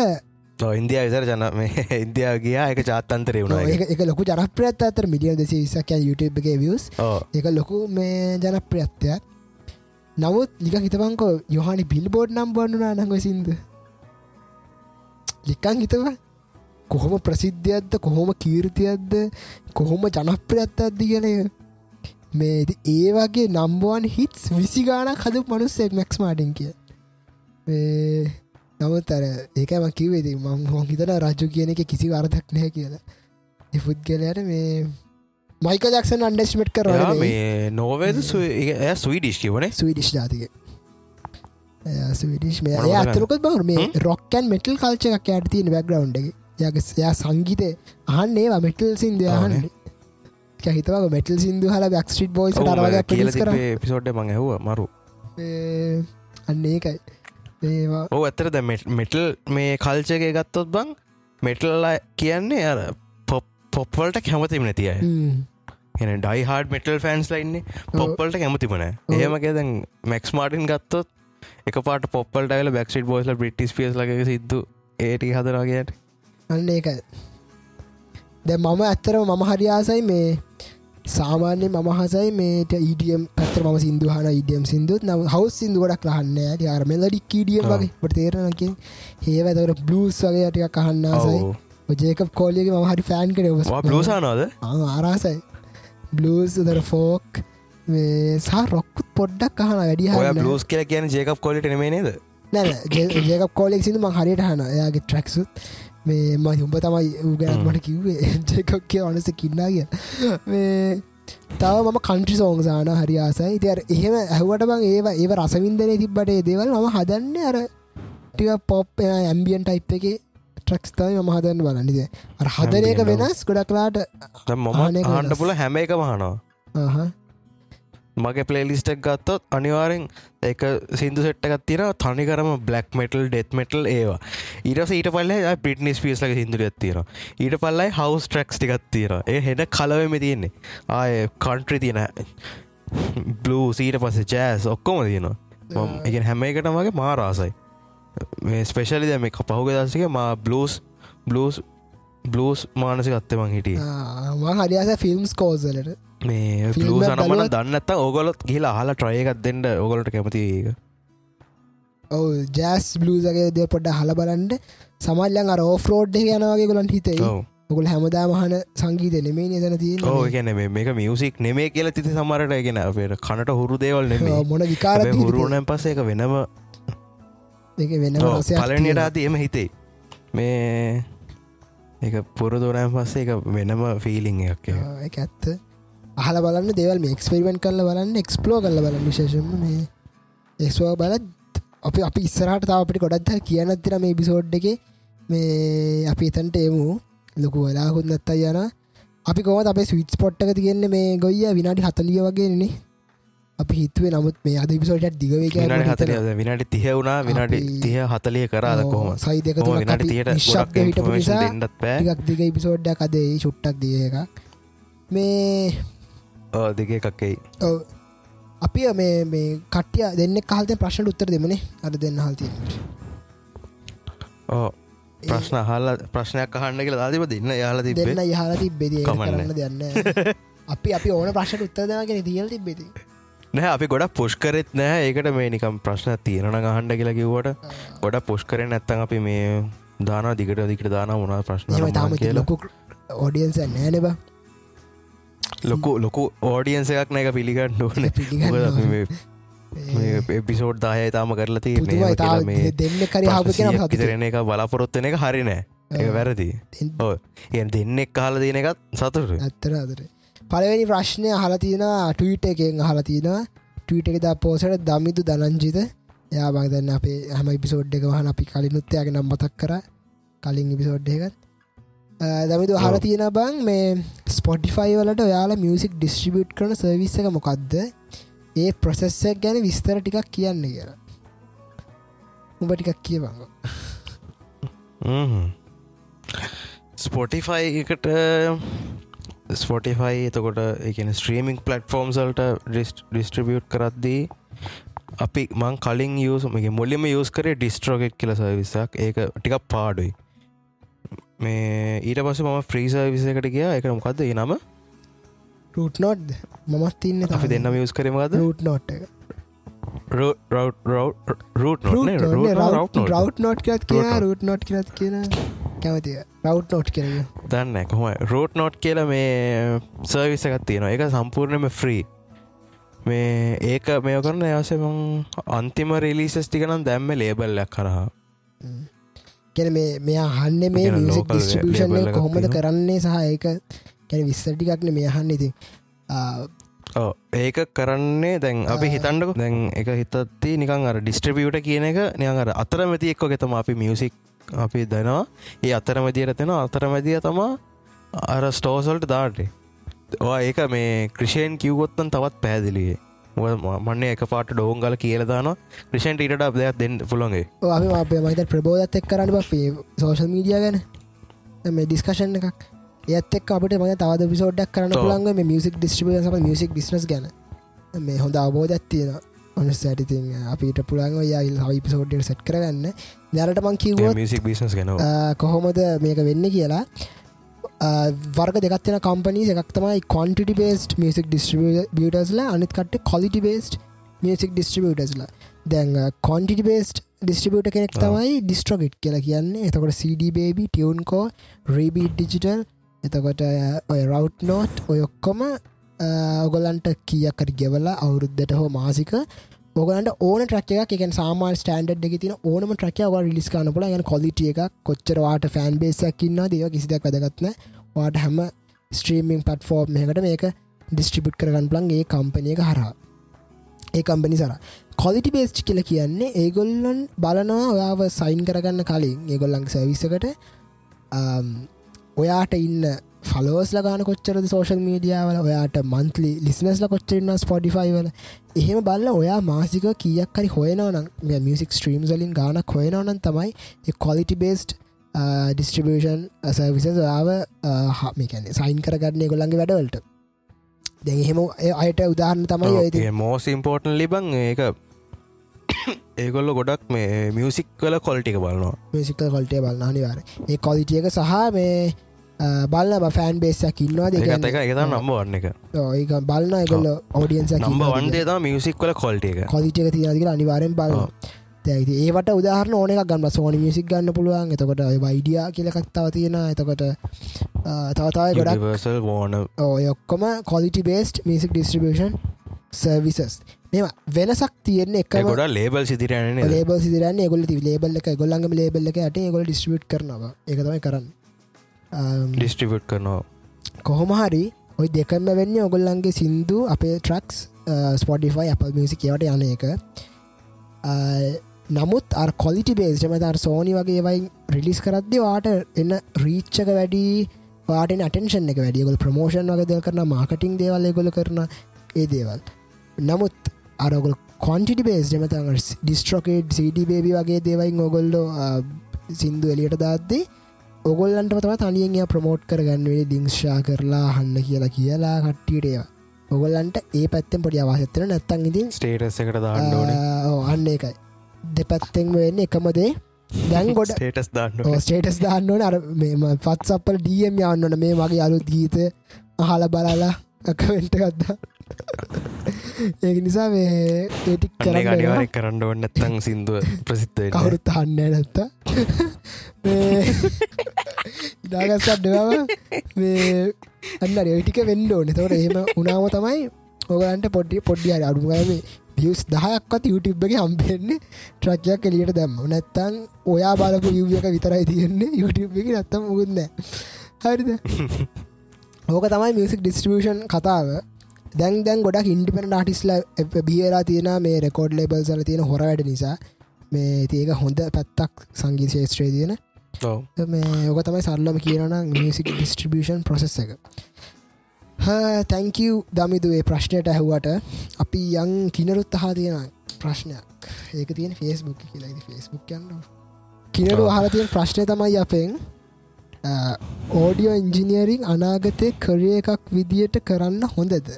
Speaker 2: ඉන්දියා විසර ජන මේ [LAUGHS] ඉන්දියාව ගියා එක ජාත්තන්තරය වුණා
Speaker 1: එක ලොකු ජනප්‍රයත් අතර මිලියන් දෙසි විසක් YouTube එක වියස් එක ලොකු මේ ජනප්‍රියත්වයක්. නමුත් ලික හිතපංකෝ යොහනි බිල්බෝඩ් නම් බන්නුනා නඟ සින්ද. ලිකං හිතව කොහොම ප්‍රසිද්ධයක්ද? කොහොම කීර්තියක්ද? කොහොම ජනප්‍රියත්ත අද්දි කියන. මේ ඒ වගේ නම්බුවන් හිටස් විසි ගානක් හද මනුස්සෙක් මැක්ස් මාටින් කිය නමුත් අර ඒකම කිවේති මං හොන් හිතන රජු කියන එක කිසි වරදක් නෑ කියලා. එෆුද්ගලයට මේ මයික ජක්ෂන් අන්ඩස්මට් කර
Speaker 2: මේ. නෝවේද ඇ සුයිඩිෂ් කිවනේ
Speaker 1: ස්වීඩිෂ් ජාතික ස්විඩිෂ් මේ. අතරකොත් බවර මේ? රොක්කන් මෙටල් කල්ච එකක් යට තියෙන බැග්‍රවන්් එක යක යා සංගීතය අහන්නේ ඒවා මෙටල් සිින්ද අහන්න හිතව මෙටල් සිින්දු හල පිස් කර
Speaker 2: පිසෝඩ් මඟ ඇහුව මරු.
Speaker 1: අන්න ඒකයි.
Speaker 2: ඕ ඇතර ද මෙටල් මේ කල්චගේ ගත්තොත් බං මෙටල්ල කියන්නේ අර පොප් පොප්වලට කැමතිම නැතිය. එන ඩයි හාඩ මෙටල් ෆෑන්ස් ලයින්නේ
Speaker 1: ඔව්.
Speaker 2: ඒමගේ දැන් මැක්ස් මාටින් ගත්තොත් එක පාට පොප්පල් ටයිල බක්ට බෝස්ල බ්‍රිටිස් පිස් ලගේ සිද්ධ ඒටි හදරගේට
Speaker 1: අන්න ඒකයි. දැ මම ඇත්තරම මම හරියාසයි මේ සාමාන්‍ය මම හසයි මේට ඊඩියම් පත්තර ම සිදුහන ඉඩියම් සිදුත් නව හවස් සිදු ගොඩක් ලහන්න ඇති අර මෙලඩික් ඊඩියම්
Speaker 2: ආ.
Speaker 1: වගේ ට තේරනක ඒවතකට බ්ලස් වගේ ටික කහන්නාසයි ජේක කෝලියක ම හරි ෆෑන් කර
Speaker 2: බ්ලසානද
Speaker 1: ආරාසයි බ්ලස් දර ෆෝක් සහ රොක්කුත් පොඩ්ඩක් කහන වැඩි
Speaker 2: ඔය
Speaker 1: හන්න
Speaker 2: බ්ලස් කියල කියන ජේකප් කොලිට නෙමේ නේද?
Speaker 1: නැන ජේක කෝලෙක් සිදු ම හරියට හන එයාගේ ට්‍රක්සුත් මේ ම උඹ තමයි උගැත්. මට කිව්වේ. [LAUGHS] ජේකක් කිය අනස කින්නා කිය මේ තව මම කන්ට්‍රි සෝංසාන හරි ආසයි. තිර එහෙම ඇහුවට බං ඒවා ඒව රසවින්දනය තිබ්බට දේවල් මම හදන්න අර ටික පොප් ඇම්බියන් ටයිප් එක ට්‍රක්ස් තයි ම හදන්න බලන්නද අර හදන එක
Speaker 2: Ambient,
Speaker 1: වෙනස් ගොඩක්ලාට
Speaker 2: මම
Speaker 1: වෙනස්.
Speaker 2: පුල හැම එක මහනවා මගේ පලේලිස්ටක් ගත්තොත් අනිවාරෙන් එක සිදු සෙට්ටකත් තින තනිකරම බ්ලක් මෙටල් ඩෙත් මෙටල් ඒවා. ඊටස ඊට පල්ල පිටනිස් පිස්ලක සිදුර ඇත්තිර ඊට පල්ලයි හවස් ට්‍රක්ස් ටිකත් තීර ඒ හෙන කලවම තියෙන්නේ. ආය කන්ට්‍රි තියෙන බ්ලූ සීට පස්සේ ජෑස් ඔක්කොම තියෙනවා. එක හැම එකට මගේ මාරාසයි මේ ස්පෙශලි දැම එක පහුග දසික මා බ්ලස් බ්ලස් බ්ලස් මානසි ගත්තේ මං හිටිය.
Speaker 1: මං හරියාස ෆිල්ම්ස් කෝසලට
Speaker 2: මේ
Speaker 1: එක
Speaker 2: සනමන දන්නත්ත ඕගොලොත් කියලා හලා ට්‍රයකත් දෙන්නට ඕගොලට කැමති
Speaker 1: ඔව ජෑස් බ්ලූසගේ දෙ පොඩ්ඩ හල බලන්ට සමල්ලන් අර ඕෆරෝඩ් යනවාගේ ගොලන් හිතේ ඔකුල් හැමදා මහන සංගීත නෙමේ නදන තිය
Speaker 2: ඕ ගැන මේක මියසික් නෙමේ කියල තිති සමරට ගෙන අපට කනට හුරු දේවල් නෙමේ
Speaker 1: මොන විකාර
Speaker 2: හුරුණන් පස්ස එක වෙනම
Speaker 1: එක වෙන
Speaker 2: පලනයට අති එම හිතේ. මේ එක පුරදුරන් පස්සේ එක වෙනම ෆීලිං එකක් ඒක.
Speaker 1: ඇත්ත අහල බලන්න දෙවල් මේ එක්ස්පෙරිමෙන්ට් කරල බලන්න එක්ස්පලෝ කල බලන්න විශේෂම මේ එක්වා බලත් අපි අපි ඉස්සරහට තාව අපිට ගොඩත් කියනත්තිර මේ බිසෝඩ් එක. මේ අපි එතන්ට එමු. ලොකු වෙලාකුත් නැත්තයි යන. අපි කොම අපේ ස්විට් පොට්ටක තියෙන්නේ මේ ගොයිය විනාඩි හතලිය වගේනේ අපි හිතුවේ නමුත් මේ අද පිසෝටත් දිගවේ
Speaker 2: හතලිය විනාඩි තිහ වුණා විනාඩි තිය හතලිය කරාද කොහොම
Speaker 1: සයි දෙක
Speaker 2: පෑ
Speaker 1: ටිකක් දිග ඉපිසෝඩ්ඩක් අදේ චුට්ටක් දිය එකක්. මේ
Speaker 2: දෙක එකක්කයි
Speaker 1: ඔව්. අපි මේ මේ කටිය දෙන්න කාලත ප්‍රශ්න උත්තර දෙමනේ අද දෙන්න හල්තිය
Speaker 2: ඕ ප්‍රශ්න හල්ල ප්‍රශ්නයක් අහන්න කියලා දාතිබ දෙන්න යාල
Speaker 1: දෙන්න යහල තිබෙද
Speaker 2: කමන්න.
Speaker 1: දෙන්න අපි අපි ඕන ප්‍රශ්න උත්තර දෙනගෙන තියල් තිබෙති
Speaker 2: නෑ අපි ගොඩක් පුෂ් කරෙත් නෑ ඒකට මේ නිකම් ප්‍රශ්න තියෙනන අහන්ඩ කියලා කිව්වට ගොඩ පුෂ් කරෙන් නැත්තන් අපි මේ දාන දිගට දිකට දාන මොනා ප්‍රශ්න
Speaker 1: ලොකු ඕඩියන්ස නෑනබ
Speaker 2: ලොකු ලොකු ඕඩියන්ස එකක් නෑ එක පිළිගන්න ඕන. එපිසෝඩ් දාය තාම කරලා තිය
Speaker 1: දෙන්න කරි
Speaker 2: ඉතරෙන එක බලාපොරොත්වන එක හරි නෑ. ඒ වැරදි. ඕ ඒ දෙන්නෙක් කාල දයන එකත් සතුට
Speaker 1: ඇත්තර අදර පලවෙනි ප්‍රශ්නය අහලා තියෙන ටීට එකෙන් අහලා තියෙන ටීට එක ද පෝසට දමිදු දනංජිත. යා බගදන්න අපේ හම ඉපිසෝඩ් එක වහන අපි කලිනුත්තයගේ නම් මතක් කර. කලින් ඉපිසෝඩ් එකත් දමිතු
Speaker 2: ඔව්.
Speaker 1: තියෙන බං මේ ස්පොටිෆයි වලට ඔයාලා මියසික් ඩිස්ට්‍රිබියට් කරන සර්විස්ස එක මොකක්ද ඒ ප්‍රසෙස්සක් ගැන විස්තර ටිකක් කියන්න කියලා. උඹ ටිකක් කියවංග
Speaker 2: ස්පොටිෆයි එකට ස්පොටිෆයි එතකොට එකන ස්ට්‍රීමිං පලට්ෆෝර්ම්සල්ට ඩිස්ට්‍රිබියට් කරද්දී අපි මං කලින් යසමගේ මුලිම යස් කරේ ඩිස්ට්‍රෝගෙට් කියල සවිසක් ඒක ටිකක් පාඩුයි මේ ඊට පස ම ෆ්‍රීස විසකට ගිය. එක මොකක්ද ඒ නම?
Speaker 1: රුට් නොට් මමත් ඉන්න
Speaker 2: අපි දෙන්නම යස් කරමගද
Speaker 1: රුට් නොට් රව් නොට් කරත් කිය රුට් නොට් කරත් කියන කැමතිය රව් නොට් කරග
Speaker 2: දන්න කොහම රෝට් නොට් කියල මේ සර්විස එකත් තියෙනවා. එක සම්පූර්ණයම ෆ්‍රී මේ ඒක මේ කරන යසම අන්තිම රිලිසස් ටිකනම් දැම්ම ලේබල්ලක් කරහා
Speaker 1: කැන මේ මෙයා හන්න මේ මියසික්
Speaker 2: එකක්
Speaker 1: කොහොමද. කරන්නේ සහ ඒක කැන විස්සටිකක්න මේ අහන්න. ඉතින්
Speaker 2: ඕ ඒක කරන්නේ දැන් අපි. හිතන්ඩක දැන් එක හිතත්ති නිකන් අර ඩිස්ට්‍රිබියට කියන එක නියන් අර අතරමැති එක්ක ගෙතම අපි මියසික් අපි දෙනවා. ඒ අතරමැදියට දෙෙන අතරමැදිය තමා අර ස්ටෝසල්ට දාටේ ඒක මේ ක්‍රෂයෙන් කිව්ගොත්තන් තවත් පැදිලියේ මන්න එක පාට ඩෝංගල කියලදාන ක්‍රෂන්ට ඉට අප දෙයක් දෙන්න පුළොන්ගේ
Speaker 1: අපි මහිත ප්‍රබෝධත් එක් කරන්න බේ. සෝෂල් මීඩිය ගැන. මේ ඩිස්කශන් එකක්. ඒත් එක් අපට මගේ තවද පිසෝඩ්ඩක් කරන්න. පුළන්ග මේ මියසික් ඩිස්ට්‍රිබිය සම මියසික් බිස්නස් ගැන. මේ හොඳ අවබෝධත් තියෙන ඔනස් ඇටිතින් අපිට පුළන්ග යාල් හවිපිසෝඩ්ඩ සැට් කරගන්න. දැනට මං කිව්වොත්
Speaker 2: මියසික් බිස්නස් ගැන
Speaker 1: කොහොමද මේක වෙන්න කියලා වර්ග දෙගත්වන කම්පනී එකක් තමයි කොන්ටිටි බේස්ට මියසික් ඩිස්ට්‍රිබියටස්ලා අනිත් කට කොලිටි බේස්ට මියසික් ඩිස්ට්‍රිබියටස්ලා දැන් කොන්ටිටි බේස්ට ඩිස්ට්‍රිබියට කෙනෙක්. තමයි ඩිස්ට්‍රගෙට් කියලා කියන්නේ එතකොට CD බේබි ටියවන්කෝ රේබී ඩිජිටල් එතකොට ඔය රව් නෝට් ඔය ඔක්කොම ඔගොලන්ට කියකර ගෙවලා අවුරුද්ධට හෝ මාසික ඔගලන්ට ඕන ට්‍රක් එක එක සාමාන් ස්ටන්ඩ් එක තින ඕනම ට්‍රකය ව ලිස් කන පුල යන කොලිටිය එක කොච්චරවාට ෆෑන් බේසක්කින්න දේව කිසිදක් වැදගත්න වාට හැම ස්ට්‍රීමිං පටෆෝර්ම් එකට මේක ඩිස්ට්‍රිබිට් කරගන්න ප්ලන් ඒ කම්පනය එක හරා ඒ කම්පනි සර කොලිටි බේස්් කියල කියන්නේ ඒගොල්ලන් බලනවා ඔයාව සයින් කරගන්න කලින් ඒගොල්ලං සවිසකට ඔයාට ඉන්න ෆලෝස් ලගාන කොච්චරද සෝශල් මීඩියාවල ඔයාට මන්තලි ලිස්නස්ල කොච්චරන්න ස්පොඩිෆයි වල? එහෙම බල්ල ඔයා මාසික කියක් හරි හොයනවනම් මියසික් ස්ට්‍රීම් වලින් ගානක් හොයනවනන් තමයි කොලිටි බේස්ට් ඩිස්ට්‍රිබෂන් සවිස ඔයාව හමිකැන සයින් කරගන්න ගොල්ලන්ගේ වැඩවලට. දැ එහෙම අයට උදාහරන්න තමයි ඔයති
Speaker 2: මෝස් ඉම්පෝර්ටන් ලිබන් ඒක. ඒගොල්ල ගොඩක් මේ මියසික් කල කොල්ටික බලනවා.
Speaker 1: මිසිකල් කොල්ටේ බලන්න අනිවාර ඒ කොලිටියක සහ මේ බලන්න ෆෑන් බේසක් ඉන්නවා
Speaker 2: ඒකත් එක එක නම්බ වන්න එක.
Speaker 1: ඒක බලන්න ගොල්ල ඕඩියන්ස
Speaker 2: නම්බ වන්දේ තම මියසික් කල කොල්ට එක.
Speaker 1: කොලිටියක තියනදික අනිවාරෙන් බල
Speaker 2: ඔව්.
Speaker 1: දැති ඒවට උදාහරන ඕන එකක් ගන්න සෝනි මියසික් ගන්න පුළුවන්. එතකොට වයිඩිය කියලකක් තව තියෙන එතකොට තවතාව ගොඩක්
Speaker 2: යුනිවර්සල් වෝන
Speaker 1: ඔය ඔක්කොම quality based music distribution services මෙම වෙනසක් තියෙන්නේ එකම
Speaker 2: ගොඩ ලේබල් සිදිරයන
Speaker 1: ලේබල් සිදරන්න ගොල ලේබල්ල එක ගොල්ලන්ගම ලේබල්ල එක යට ගොල ඩිස්ටිබට් කරනවා. එකතමයි කරන්න
Speaker 2: ඩිස්ට්‍රිබට් කරනවා.
Speaker 1: කොහොම හරි ඔයි දෙකම වෙන්න ඔගොල්ලන්ගේ සින්දු අපේ ට්‍රක්ස් ස්පොඩිෆයි අප මිසි කියවට යන එක. අ, නමුත් අර කොලිටි බේස් මතර සෝනි වගේ වයි රිලිස් කරද්දි වාට එන්න රීච්චක වැඩි පාට අටෙන්ෂන් එක වැඩියගොල් ප්‍රමෝෂන් වගේ දෙල් කරන මාකටිං දේවල් ගොල කරන ඒ දේවල්. නමුත් අරගොල් කොන්ටිටි බේස් දෙමත ඩිස්ට්‍රොකේට් සිඩ බේබි වගේ දේවයින් ඔගොල්ලෝ සිින්දු එලියට දාද්දී ඔගොල්ලන්ට තම තනියෙන් ප්‍රමෝට් කරගන්නවේ ලිංක්ෂා කරලා හන්න කියලා කියලා කට්ටියටේවා ඔගොල්ලන්ට ඒ පැත්තෙන් පොඩි අවාසත්තන නැත්තන් ඉතින්
Speaker 2: ස්ටේටස් එකට දාන්න ඕන.
Speaker 1: අන්න එකයි දෙපැත්තෙන් වෙන්න එකමදේ දැන් ගොඩ [LAUGHS]
Speaker 2: ස්ටේටස් දාන්න
Speaker 1: ස්ටේටස් දාන්නවන අර මෙම පත්සපල් ඩියම් යන්නන මේ මගේ අලුත් ගීත අහල බලලා අකවෙන්ට ගත්දා ඒ නිසා මේ ඒටික්
Speaker 2: කරන්න කරන්න ඕන්න නැත්තං සිින්දුව [LAUGHS] ප්‍රසිද්ධ
Speaker 1: කවුරුත් අහන්න නැත්ත [LAUGHS] ඉදාගස්සත් දෙවම මේ අන්න රටික වෙන්න ඕන. තවට එහෙම උනාම තමයි ඔගලන්ට පොඩ්ඩි පොඩ්ඩි අර අඩුගම වියස් දහයක්වත් යුටබ්ගේ හම්පෙන්නේ ට්‍රක්යක් එලියට දැම්ම නැත්තන් ඔයා බලපු යුවක විතරයි තියෙන්නේ යුටබ එක නැත්තම් මුගුන්න හරිද? ඕක තමයි මියසික් ඩිස්ට්‍රිියෂන් කතාව. දැන් දැන් ගොඩක් ඉන්ඩිපෙන ආටිස්ලා බියලා තියෙන මේ රෙකෝඩ් ලෙබල් සල තියෙන හොර වැඩ නිසා මේ තියක හොඳ පැත්තක් සංගී ශේත්‍රය තියෙන ඕක තමයි සරල්ලම කියනන මියසික් ඩිස්ට්‍රිියෂන් ප්‍රසෙස් එක. තැංකව් දමිදුවේ ප්‍රශ්නයට ඇහුවට. අපි යං කිනරුත් අහා තියෙන ප්‍රශ්නයක්. ඒක තියෙන ෆේස්බුක් කියලා. ෆේස්බුක් යන්න කිනරු අහල තියෙන ප්‍රශ්නය තමයි අපෙන් ඕඩියෝ ඉංජිනියරිං අනාගතය කරය එකක් විදියට කරන්න හොඳද?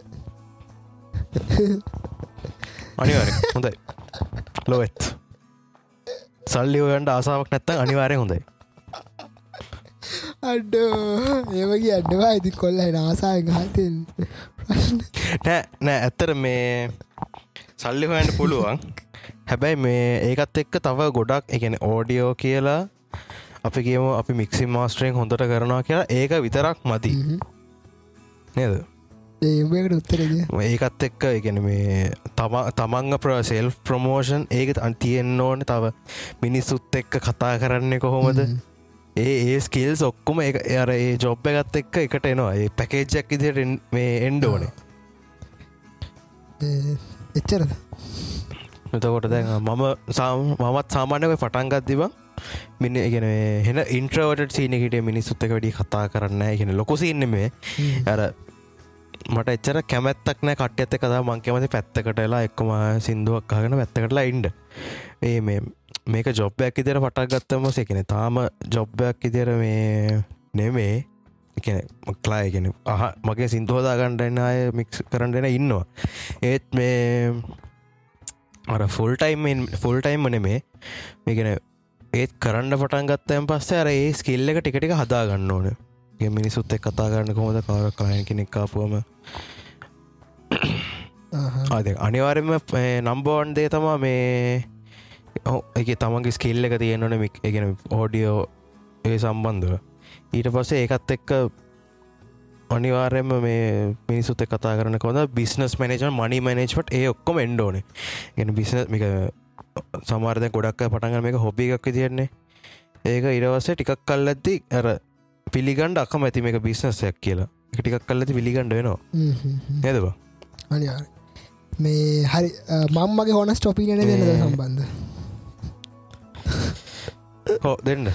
Speaker 2: අනිවාර හොඳයි. ලොවෙත් සල්ලි ඔයන්ට ආසාාවක් නැත්තන් අනිවාරය හොඳයි
Speaker 1: අඩ ඒවගේ අඩවා ඇති කොල්ල ආසාය ගාතෙන්
Speaker 2: නෑ නෑ ඇත්තර මේ සල්ලි හොයන්ට පුළුවන්. හැබැයි මේ ඒකත් එක්ක තව ගොඩක් එකන ඕඩියෝ කියලා අපි කියම අපි මික්සි මාස්ට්‍රයෙන් හොඳට කරනවා කියලා. ඒක විතරක් මති නේද?
Speaker 1: ඒකට උත්තරද
Speaker 2: ඒකත් එක්ක ඉගෙන මේ තම තමන්ග ප්‍ර සෙල් ප්‍රමෝෂන් ඒක අන්තියෙන් ඕන තව. මිනිස්සුත් එක්ක කතා කරන්නේ කොහොමද ඒ ඒ ස්කිල්ස් ඔක්කොම අර ඒ ජොබ්බ ගත් එක්ක එකට එනවා. ඒ පැකේජ්ජක් ඉදිට මේ එන්ඩ ඕනේ.
Speaker 1: එච්චරද?
Speaker 2: එතකොට දැන් මම සාම මමත් සාමාන්‍යක පටන්ගත් දිබ මින්න ඉගෙන හෙන ඉන්ට්‍රවට සීනකට මිනිස්සුත් එක වැඩි කතා කරන්න ඉගෙන ලොකොසින්න මේ ඇර මට එච්චර කැමැත්තක් නෑ කට්‍යත කතා මං කැමති පැත්තකටලා එක්කම සිින්දුවක් කාගෙන පැත්තකටලා ඉන්ඩ ඒ මේ මේක ජොබ්බයක් ඉදිර පටක් ගත්තම සෙකෙන තාම ජොබ්බයක් ඉදිර මේ නෙමේ. එකන මක්ලායගෙන අහ මගේ සිින්දෝදා ගණ්ඩන්න අය මික්ස් කරන්නන ඉන්නවා. ඒත් මේ අර ෆුල්ටයිම් ෆුල්ටයිම් නෙමේ. මේගෙන ඒත් කරන්න පටන් ගත්තයන් පස්සේ අර ඒ ස්කිල්ල එක ටිකටික හදා ගන්න ඕන මිනිසුත් එක් කතා කරන්න කොමද කාර කලයන කෙනෙක්කාපුුවම අනිවාරෙන්ම නම්බෝන් දේ තමා මේ එක තමන්ගේ ස්කිල්ල එක තියෙන්වන මික් එකෙන හෝඩියෝ ඒ සම්බන්ධව. ඊට පස්සේ ඒකත් එක්ක අනිවාර්යම මේ මිනිසුත් කතා කරන කොද බිස්නස් මනජ මනි මනේජ්ට ඒ ඔක්කොම එන්ඩෝන ගෙන බිස්න මික සමාර්ධය ගොඩක් පටගන මේක හොබි එකක් තියන්නේ ඒක ඉරවස්සේ ටිකක් කල් ඇත්ති ඇර පිළිගණ්ඩ අකම ඇති මේක බිස්නසයක් කියලා. එක ටිකක් කල් ඇති පිළිගණ්ඩ වෙනවා. නේදවා
Speaker 1: අනිවාර මේ හරි මම්මගේ හොන ස්ටොපිනන දෙන්නද සම්බන්ධ [LAUGHS]
Speaker 2: හෝ දෙන්න.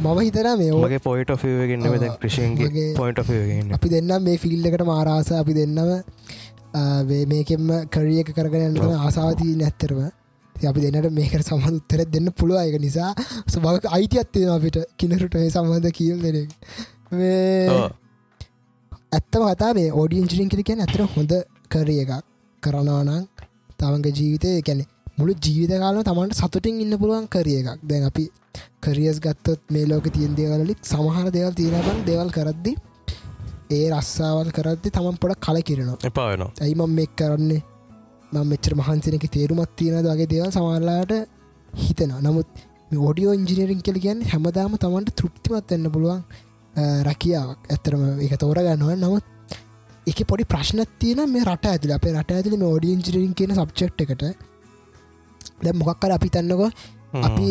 Speaker 1: මම හිතර
Speaker 2: මගේ පොයිට ෆගන්න මෙද ක්‍රෂන්ගේ පොයිට ෆගන්න
Speaker 1: අපි දෙන්න මේ ෆිල්ඩ එකට මාරාස අපි දෙන්නම. මේකෙම කරිය එක කරගෙන ආසාවතිී නැත්තරම අපි දෙන්නට මේකට සමඳ උත්තර දෙන්න පුළුව එක නිසා සබක් අයිති අත්තේ අපිට කිනරුට මේ සම්බන්ධ කියල් දෙන ඇත්තම කතා මේ ඕඩියන්චිරින් කිරිකෙන් ඇතර හොඳ කරිය එකක්. කරනවානං තමන්ගේ ජීවිතය කැනෙ මුළු ජීවිත කාලන තමන්ට සතුටින් ඉන්න පුළුවන් කරිය එකක්. දැන් අපි කරියස් ගත්තොත් මේ ලෝක තියෙන් දේවලිත් සමහර දේවල් තියෙනබන් දේවල් කරද්දි ඒ රස්සාවල් කරද්දි තමන් පොඩ කල කිරනවා
Speaker 2: එපාවෙන
Speaker 1: ඇයිමම් මෙක් කරන්නේ? මං මෙච්චර මහන්සනක තේරුමත් තියෙන වගේ දේවල් සමල්ලාට හිතන නමුත් ෝඩියෝ ඉංජිනීරින් කෙල කියන්න හැමදාම තමන්ට තෘප්තිමත් වෙන්න පුළුවන් රැකියාවක්. ඇත්තරම එක තෝරගන්නවා. නමුත් එක පොඩි ප්‍රශ්න තියන මේ රට ඇතුල. අපේ රට ඇතුල මේ ෝඩිය ඉංජිරින් කියන සබ්චෙක්් එකට දැ මොකක්කර අපි තන්නක අපි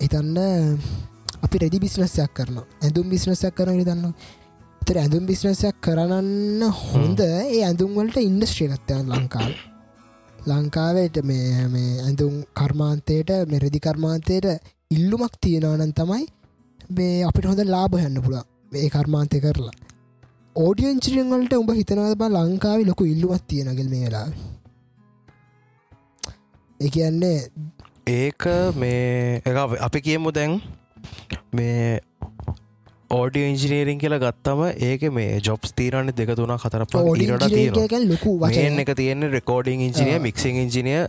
Speaker 1: හිතන්න අපි රෙදි බිස්නස්සයක් කරන ඇඳුම් බිස්නසයක් කරන දන්න තර ඇඳුම් බිස්නසයක් කරන්න හොඳ ඒ ඇඳුම්වලට ඉන්ඩස්ට්‍රියගත්තයන් ලංකාව. ලංකාවට මේ මේ ඇඳුම් කර්මාන්තයට මෙරදි කර්මාන්තයට ඉල්ලුමක් තියෙනවනන් තමයි මේ අපිට හොඳ ලාභ යන්න පුළ ඒ කර්මාන්තය කරලා. ඕඩියන්චිරියෙන් වලට උඹ හිතනද බා ලංකාව ලොකු ඉල්ලුවත් තියෙනගල් මේ වෙලා එකන්නේ
Speaker 2: ඒක මේ අපි කියමු දැන් මේ ඕඩිය ඉංජිනීරින් කියලා ගත්තම ඒක මේ ජොබ්ස් තීරන්න දෙක තුනා කතර ඊට තියෙන
Speaker 1: ලොකු
Speaker 2: වචන එක තියෙන රෙකෝඩිං ඉංජිනිය මික්සිං ඉංජිනිය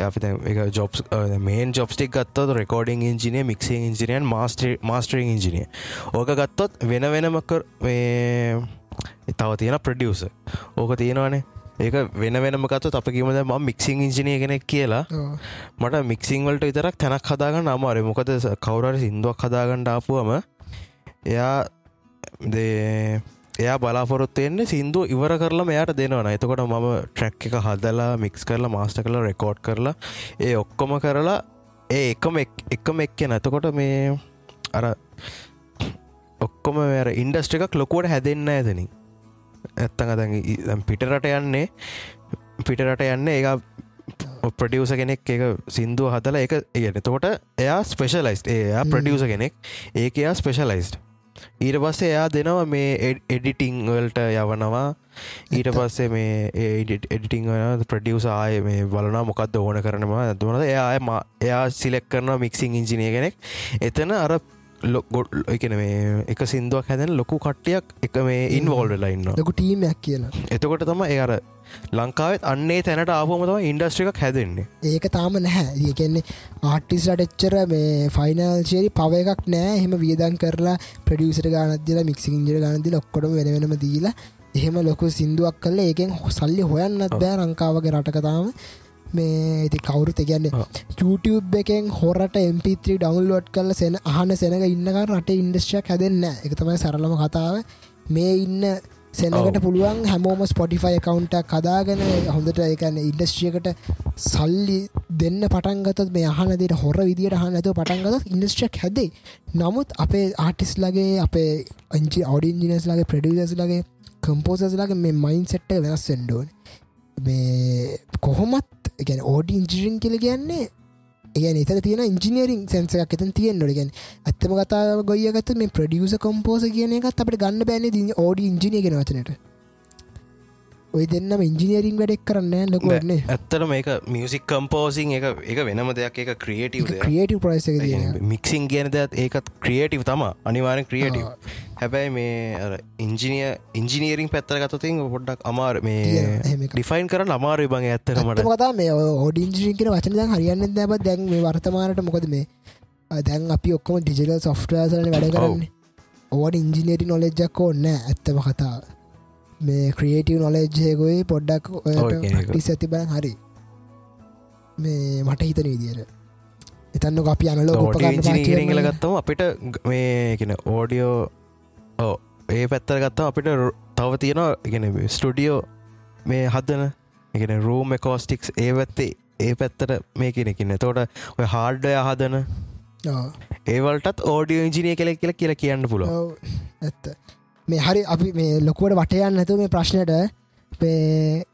Speaker 2: අපි එක ජොබ් මේන් ජොබ්ස්ටික් ගත්තොත් recording engineer mixing engineer master mastering engineer ඕක ගත්තොත් වෙන වෙනමකර තව තියෙන ප්‍රඩියස ඕක තියෙනවානේ ඒක වෙන වෙනම ගත්ත අප කිමද ම මික්සිං ඉංජිනය කෙනෙක් කියලා. මට මික්සිං වලට විතරක් තැනක් හදාගන්න අමාර මොකද කවුරට සිින්දුවක් හදාගන්නඩ ආපුුවම එයා එයා බලාපොරොත්තුවෙන්නේ සිින්දු ඉවර කරලා මෙයාට දෙනවන. එතකොට මම ට්‍රැක් එක හදලා මික්ස් කරලා මාස්ට කරලා රෙකෝඩ් කරලා ඒ ඔක්කොම කරලා ඒ එකම එකම එක්ක නැතකොට මේ අර ඔක්කොම ඉන්ඩස්ට්‍රිකක් ලොකුවට හැදෙන්න්න ඇතනින් ඇත්තන් අදැන් පිටරට යන්නේ පිටරට යන්න ඒ ප්‍රඩියස කෙනෙක් එක සිින්දුව හදලා එක ඒගන තකොට එයා ස්පෙශලයිස් එයා ප්‍රඩියස කෙනෙක්. ඒක එයා ස්පෙශලයිස්ඩ් ඊට පස්සේ එයා දෙනවා මේ එඩිටිං වල්ට යවනවා. ඊට පස්සේ මේ එඩිටිං ප්‍රඩියස ආය මේ බලනා මොකක්ද ඕන කරනවා දුනද එයා එයා සිලෙක් කරනවා මික්සිං ඉංජිනය කෙනෙක්. එතන අර ගොඩ් එකන මේ එක සිින්දුවක් හැදැන ලොකු කට්ටියක් එක මේ ඉන්වෝල්ඩලා ඉන්න
Speaker 1: ලොකු ටීමයක් කියලා.
Speaker 2: එතකොට තම එර ලංකාවත් අන්නේ තැනට ආපුමතම ඉන්ඩස්ට්‍රිකක් හැදෙන්නේ.
Speaker 1: ඒක තාම නැහැ. ඒකෙන්නේ ආටිස්ලට එච්චර මේ ෆයිනල්ශේරි පව එකක් නෑ එහෙම වියදන් කරලා ප්‍රඩියසට ගානදදිල මික්සිංජර ගානදි ඔක්කොටම වෙන වෙනම දීලා එහෙම ලොකු සිින්දුවක් කල ඒකෙන් සල්ලි හොයන්නත් බෑ ලංකාවගේ රටකතාම මේ ඉති කවුරුත කියන්නේ YouTube එකෙන් හොරට MP3 ඩවන්ලෝඩ් කල සෙන අහන සෙනක ඉන්නක රට ඉන්ඩස්ට්‍රියක් හැදෙන්න එක තමයි සරලම කතාව. මේ ඉන්න සෙනකට පුළුවන් හැමෝම ස්පොටිෆයි කවුන්ටක් කදාගෙන හොඳට එකන්න ඉන්ඩස්ට්‍රියකට සල්ලි දෙන්න පටන්ගතත් මේ අහනදට හොර විදිට හනතු පටන්ගත ඉන්ඩස්ට්‍රියක් හැදේ නමුත් අපේ ආටිස් ලගේ අපේ අංචි අවඩින්ජිනස් ලගේ ප්‍රඩියස් ලගේ කම්පෝසස් ලගේ මේ මයින් සෙට්ට වෙනස් සෙන්ඩෝන් මේ කොහොමත් ගැන ඕඩි ඉංජිරින් කියල කියන්නේ ඒගැන එතර තියෙන ඉංජිනීරින් සැන්සයක් එතන් තියෙන් නොටගෙන් ඇත්තම කතා ගොයගත මේ ප්‍රඩියස කම්පෝස කියන එකත් අපට ගන්න බෑන. දී ඕඩි ඉංජිනය ගෙන වචනට ඔය දෙන්නම ඉංජිනීරින් වැඩෙක් කරන්න ලොකන්නේ
Speaker 2: ඇත්තට මේක මියසික් කම්පෝසිං එක එක වෙනම දෙයක්. එක ක්‍රියටව
Speaker 1: ක්‍රියටව ප්‍රයිස
Speaker 2: මික්සින් කියන දෙයක් ඒකත් ක්‍රියටව තම. අනිවාරෙන් ක්‍රියටව හැබැයි මේ ඉංජිනිය ඉංජිනීරින් පැත්තර ගතතින් පොඩ්ඩක් අමාර මේ ඩිෆයින් කරන්න අමාරු බං ඇත්තකමට
Speaker 1: කතා මේ ඕඩ ඉංජිනින් කියෙන වචන හරියන්න දැබ දැන් මේ වර්තමානට මොකද මේ? දැන් අපි ඔක්කොම ඩිජිටල් සොෆ්ටරසල වැඩ කරන්නේ. ඕඩ ඉංජිනේරි නොලෙජ්ජක් ඕන්න ඇත්තම කතාව මේ ක්‍රියටව නොලෙජ්ජයකොයි පොඩ්ඩක් ටිස් ඇති බැන් හරි. මේ මට හිතන විදියට. එතන්න අපි අනලෝ
Speaker 2: ඉංජිනීරල ගත්තම අපිට මේකෙන ඕඩියෝ ඕ ඒ පැත්තර ගත්තා අපිට තව තියෙනවා ගෙන ස්ටඩියෝ මේ හදන එකන රූම කෝස්ටික්ස් ඒ පැත්තේ ඒ පැත්තට මේ කෙනෙකින්න තෝට ඔය හාඩ්ඩය හදන ඒවලටත් ඕඩියෝ ඉංජිනය කෙලෙක් කියලා කියන්න පුළ
Speaker 1: ඇත්ත මේ හරි අපි මේ ලොකුවට වටයන්න නැතු මේ ප්‍රශ්නයට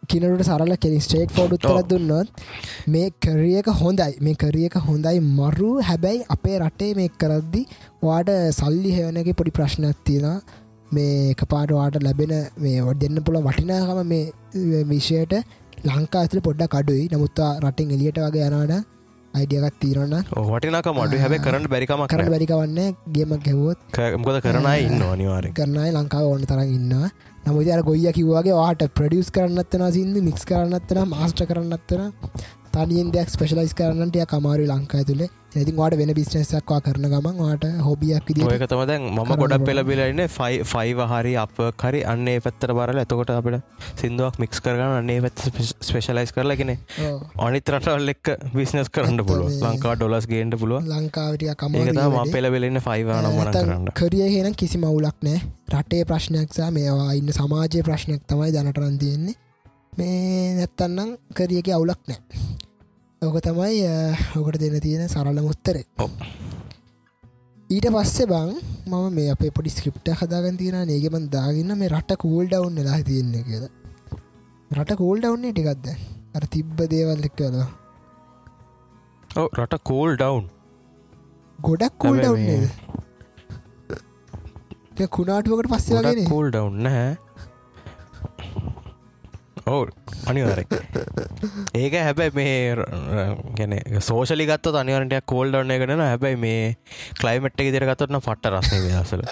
Speaker 1: කිනට සරල කෙන ස්ටේට් ෆෝඩ් උත්තර දුන්නොත් මේ කරියක හොඳයි. මේ කරියක හොඳයි මරු. හැබැයි අපේ රටේ මේ කරද්දි වාට සල්ලි හෙවනක පොඩි ප්‍රශ්නයක් තියෙන මේ කපාටවාට ලැබෙන මේ දෙන්න පුළ වටිනාකම මේ විෂයට ලංකා ඇතුල පොඩ්ඩ කඩුයි නමුත්තා රටින් එලියට වගේ යනාට අයිඩියගත් තීරන්න
Speaker 2: වටිනක මඩු හැබ කරන්න බැරිකම
Speaker 1: කරන්න බැරිකවන්න ගේම ගැවොත්
Speaker 2: මොකද කරනයි ඉන්න අනිවාර
Speaker 1: කරනයි ලංකාව ඕන තරන්න ඉන්න නමුති අර ගොයිය කිව්වාගේ වාට ප්‍රඩියස් කරන්නත්තන සිද මික්ස් කරන්නත්තන මාස්ට කරන්නත්තන තනියෙන් දෙයක් ස්පෙශලයිස් කරන්නට කමාරු ලංකා තුළේ ඉතින් වාට වෙන බිස්නසක්වා කරන ගමන් වාට හොබියක්
Speaker 2: ඒක තම දැන් මම ගොඩක් පෙලබිලන්න ෆයි ෆයිව හරි අප හරි අන්නේ පැත්තර බරල. ඇතකොට අපට සිින්දුවක් මික්ස් කරගන්න අන්නේ පැත් ස්පේශලයිස් කරලගෙන අනිත් රටවල් එක් බිස්නස් කරන්න පුළුව ලංකා ඩොලස් ගේන්ට පුළුව
Speaker 1: ලංකාවටිය කම
Speaker 2: ම පෙලබෙලන්න ෆයිවාන මන කරන්න.
Speaker 1: කරිය හෙන කිසි මවුලක් නෑ රටේ ප්‍රශ්නයක්සා මේවා ඉන්න සමාජය ප්‍රශ්නයක් තමයි දැනටරන් තියෙන්නේ. මේ නැත්තන්නම් කරියක අවුලක් නෑ ඕක තමයි ඔකට දෙන තියෙන සරල මුත්තරේ. ඊට පස්සේ බං මම මේ අපේ පොඩි ස්ක්‍රප්ට හදාගන් තියෙන ඒගෙමන් දාගන්න මේ රට කූල් ඩවුන් ලා තියෙන්නේ කියද රට කූල් ඩවන්නේ ටිකක්ද අර තිබ්බ දේවල් එක් කලා
Speaker 2: රට කෝල් ඩවන්්
Speaker 1: ගොඩක් කූල් ඩවන්නේ කුණාටුවකට පස්සේගෙන
Speaker 2: කූල් ඩවන්න හැ ඔවු අනිවර ඒක හැබැයි මේ ගැන සෝෂලි ගත්ත අනිවරටයක් කෝල් ඩන්න එකටන හැබැයි මේ කලයිමට් එක දෙර ගත්තටන පට්ට රස්න දසල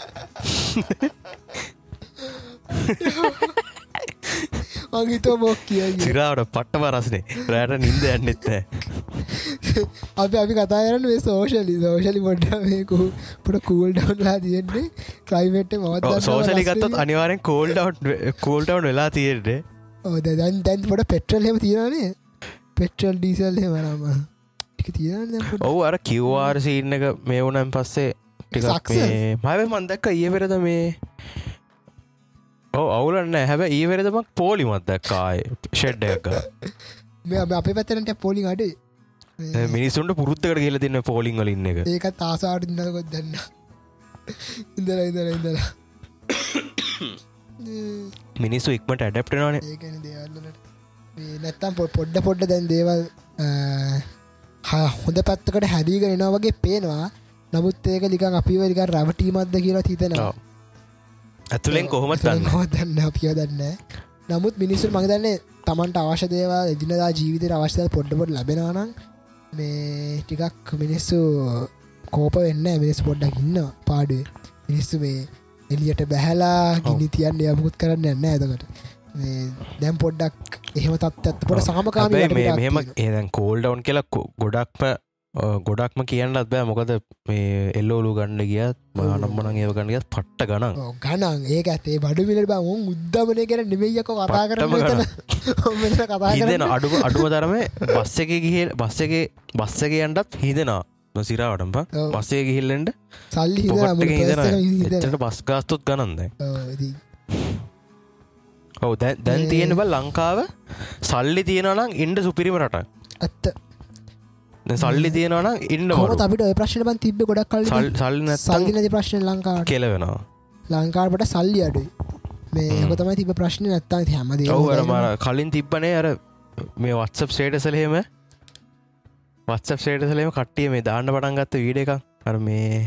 Speaker 1: මගේතෝ බොක් කිය
Speaker 2: සිරාවට පට්ටම රස්නේ. රෑට නින්ද යන්නෙත්තෑ
Speaker 1: අපි අපි කතා කරන්න මේ සෝෂලි සෝෂලි පොඩ්ඩ මේකු පොට කූල් ඩවන්ලා තියෙන්නේ. ක්‍රයිමට් මවත්
Speaker 2: සෝෂලි ගත්තත් අනිවාරෙන් කෝල්ඩව් කෝල්ටවන් වෙලා තියෙන්නේ
Speaker 1: දැන් දැන් පොට පෙට්‍රල් හෙම තියෙනනේ පෙට්‍රල් ඩීසල් හෙමනම
Speaker 2: ඔවු අර කිව්වාර සින්න එක මේ වුණන් පස්සේ ටිකක්
Speaker 1: Success.
Speaker 2: මේ මම මන්දක්ක ඒ වෙරද මේ ඕ අවුලන්න හැබ ඒ වෙරදමක් පෝලි මත්දක්කාය ෂෙඩ්ඩ එක
Speaker 1: මේ අපේ පැතරට පොලි අඩේ
Speaker 2: මිනිසුන්ට පුරුත්තකට කියල තින්න පෝලිං වලින්න එක.
Speaker 1: ඒකත් ආසාට ඉන්නකොත් දන්න ඉඳල ඉඳල ඉඳලා [COUGHS]
Speaker 2: මිනිස්සු ඉක්මට ඇඩප්ටනන
Speaker 1: නැත්තම් පොඩ්ඩ පොඩ්ඩ දැන් දේවල් හොඳ පැත්තකට හැදීගෙන එනවා වගේ පේනවා. නමුත් ඒක ලිකන් අපිව ලික රවටීමත්ද කියලා හිතනවා.
Speaker 2: ඇතුළෙන් කොහොමත් දන්න?
Speaker 1: අපිය දන්න? නමුත් මිනිස්සු මඟ දන්නේ තමන්ට අවශ්‍ය දේවා එදිනදා ජීවිතයට අවශ්‍යය පොඩ්ඩපොට ලැබෙනවානම් මේ ටිකක් මිනිස්සු කෝප වෙන්න මිනිස් පොඩ්ඩක් ඉන්න පාඩුවේ. මිනිස්සු මේ එලියට බැහැලා ගිනි තියන්න යමුකුත් කරන්න යන්න ඇතකට දැම් පොඩ්ඩක් එහෙම තත්ත් පොට සාමකාම
Speaker 2: මෙහෙම ඒදැන් කෝල්ඩවන් කියලා කො- ගොඩක්ම ගොඩක්ම කියන්නත් බෑ. මොකද මේ එල්ලෝලු ගණ්ඩ ගියත් මානම්මනං ඒව ගණගත් පට්ට ගණන්.
Speaker 1: ගණන්. ඒක ඇතේ බඩු මිලට බ. උන් උද්දමනය කර නෙමෙයක කතා [LAUGHS] මෙතන. කතා
Speaker 2: අඩුම අඩුම තරමේ බස්ස එක ගිහල් බස්ස එක බස්ස එක යන්ටත් හිදෙනවා නොසිරාවටම
Speaker 1: ඔව්.
Speaker 2: බස්සේ ගිහිල්ලෙන්ට
Speaker 1: සල්ලි
Speaker 2: එච්චට බස් ගාස්තුත් ගනන්ද
Speaker 1: ඔව්,
Speaker 2: දැන් තියෙන බල් ලංකාව සල්ලි තියෙනනම් ඉන්ඩ සුපිරිම රට
Speaker 1: ඇත්ත.
Speaker 2: සල්ලි තියෙනනම් ඉන්න
Speaker 1: අපිට ප්‍රශ්න තිබ්බ ගොඩක් කල්
Speaker 2: සල් සල්ලි
Speaker 1: සල්ලි ප්‍රශ්න ලංකාවට.
Speaker 2: කෙලවෙනවා.
Speaker 1: ලංකාවට සල්ලි අඩුයි. මේ තමයි තිබ ප්‍රශ්න නැත්තා හැමද
Speaker 2: කලින් තිබ්බනේ අර මේ වත්සප් සේටසලහෙම වත්සප් සේටසලම කට්ටිය මේ දාන්න පටන් ගත්ත වීඩ එක අර මේ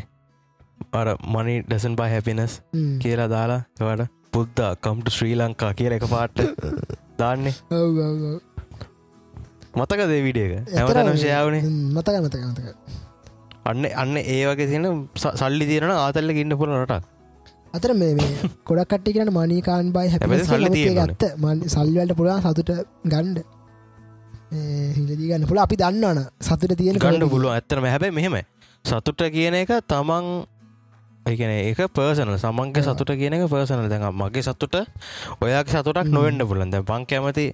Speaker 2: අර මනි ඩසන් බා හැපිනස් කියලා දාලා වට පුද්දා කම්ට ශ්‍රී ලංකා කියල එක පාට්ට දාන්නේ. මතක දේවිඩියක ඇමතනම් ශයාවනේ
Speaker 1: මතක මතක මතක
Speaker 2: අන්න අන්න ඒ වගේ තියෙන සල්ලි තියෙන ආතල්ල ඉන්න පුල රටක්.
Speaker 1: අතර මේ [LAUGHS] ගොඩක් කට්ටි කියන මනීකාන් බයි
Speaker 2: තියෙනවනේ.
Speaker 1: ගත්ත. සල්වලට පුළා සතුට ගණ්ඩ හිලදී ගන්න පුළ අපි දන්නවන සතුට තියෙන
Speaker 2: ගණ්ඩ පුළුව ඇත්තනම හැබැයි මෙහෙම සතුට කියන එක තමන් ඒකන ඒක පර්සනල් සමන්ගේ සතුට කියන එක පර්සනල් දැඟ මගේ සතුට ඔයාගේ සතුටක්
Speaker 1: හ්ම්.
Speaker 2: නොවෙන්ඩ පුලන් දැ පං කැමති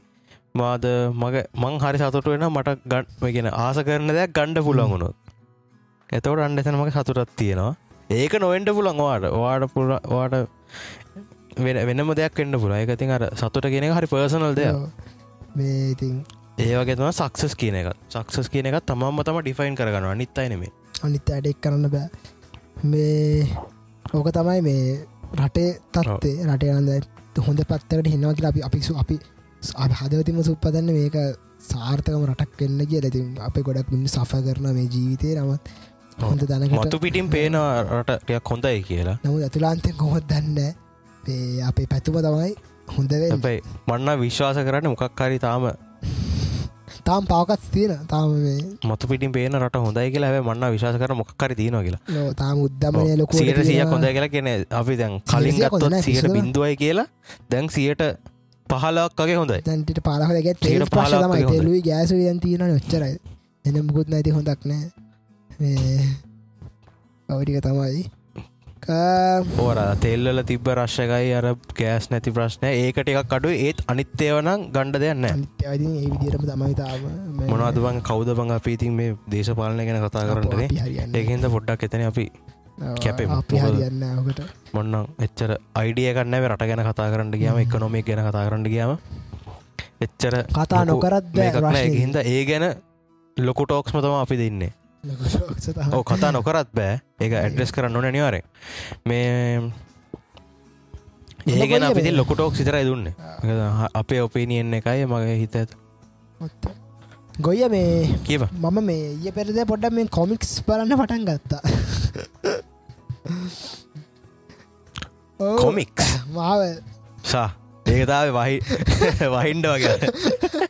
Speaker 2: මාද මගේ මං හරි සතුට වෙන මට ගන්ගෙන ආස කරන දෙයක් ගණ්ඩ පුළන්ගුණොත් එතවට අන්ඩතන මගේ සතුටත් තියෙනවා. ඒක නොවෙන්ඩ පුළන් වාට වාට පුල වාට වෙන වෙනම දෙයක් එන්න පුළ එකතින් අර සතුට කියන හරි පර්සනල් දෙයක්.
Speaker 1: මේ ඉතින්
Speaker 2: ඒවගේතම සක්සස් කියන එක. සක්සස් කියන එක තමම තම ඩිෆයින් කරගන්න අනිත් අයිනෙමේ
Speaker 1: අනිත් අඩෙක් කරන්න බෑ. මේ ඕක තමයි මේ රටේ තත්වේ රටේ අන්ද හොඳ පත්තකට හෙනවා කියලා අපි අපිසු අපි හදවතිම සුප්පදන්න මේක සාර්ථකම රටක් වෙන්න කිය ඇති අප ගොඩක් මිනි සෆ කරන මේ ජීවිතය නමත් හොඳ දැනකට
Speaker 2: මතු පිටින් පේනවා රටටයක් හොඳයි කියලා.
Speaker 1: නමුත් ඇතුලාන්තය කොහොත් දන්න? අපේ පැතුම තමයි
Speaker 2: හැබැයි මන්න විශ්වාස කරන්න මොකක් හරි තාම
Speaker 1: තාම් පවකත් තියෙන තාම
Speaker 2: මතු පිටින් පේන රට හොඳයි කියලා. හැබැයි මන්න විශවාස කර මොක්කරි තියනවා කියලා.
Speaker 1: තාම උද්දමනය ලොකු
Speaker 2: සියට සිය හොඳ කියලා කියෙන අපි දැන් කලින් ගත්තොත් සියට. බින්දුවයි කියලා. දැන් සියට පහලක් වගේ හොඳයි.
Speaker 1: දැන්ට පාලහ ගැ
Speaker 2: සියයට
Speaker 1: තේල් ප්‍රශ්
Speaker 2: පහළොවක්
Speaker 1: තමයි.
Speaker 2: වගේ හොඳයි.
Speaker 1: තෙල්ලුයි ගෑසු දන් තියෙන ඔච්චරයි. එන මුකුත් නැති හොඳක් නෑ. ඔවටික තමයි
Speaker 2: ඕර තෙල්වල තිබ්බ රශ්යකයි අර ගෑස් නැති ප්‍රශ්නය. ඒකට එකක් අඩු ඒත් අනිත්‍යවනම් ගණ්ඩ දෙයන්න
Speaker 1: විදිරම තමයි තාම මේ-
Speaker 2: මොනවද බං බං අපීතින් මේ දේශපාලනය ගැන කතා කරන්නනේ
Speaker 1: අපි
Speaker 2: ඒහින්ද පොඩ්ඩක් එතන අපි.
Speaker 1: අපි ඔකට.
Speaker 2: මොන්නම් එච්චර අයිඩිය කන්න රට ගැන කතා කරන්න ගියම
Speaker 1: හ්ම්.
Speaker 2: එකනොමික් ගැන කතා කරන්න ගියාම. එච්චර
Speaker 1: කතා නොකරත්.
Speaker 2: හින්ද ඒ ගැන ලොකු ටෝක්ස්ම තම අපි දෙන්නේ. ඕ කතා නොකරත් බෑ. ඒක ඇඩ්‍රෙස් කරන්න ඕන නිවාරෙන් මේ ඒ ගැන
Speaker 1: කොයිද
Speaker 2: අපි
Speaker 1: මේ?
Speaker 2: ලොකු ටෝක් සිතරයි දුන්න. අපේ ඔපිනියෙන් එකයි මගේ හිත ඇත.
Speaker 1: ගොය මේ
Speaker 2: කියව
Speaker 1: මම මේ ඊය පෙරද පොඩ්ඩ මේ කොමික්ස් බලන්න පටන් ගත්තා. [LAUGHS]
Speaker 2: කොමික්
Speaker 1: මාව.
Speaker 2: සා. ඒකතාව වහි [LAUGHS] වහින්ඩ වගේ.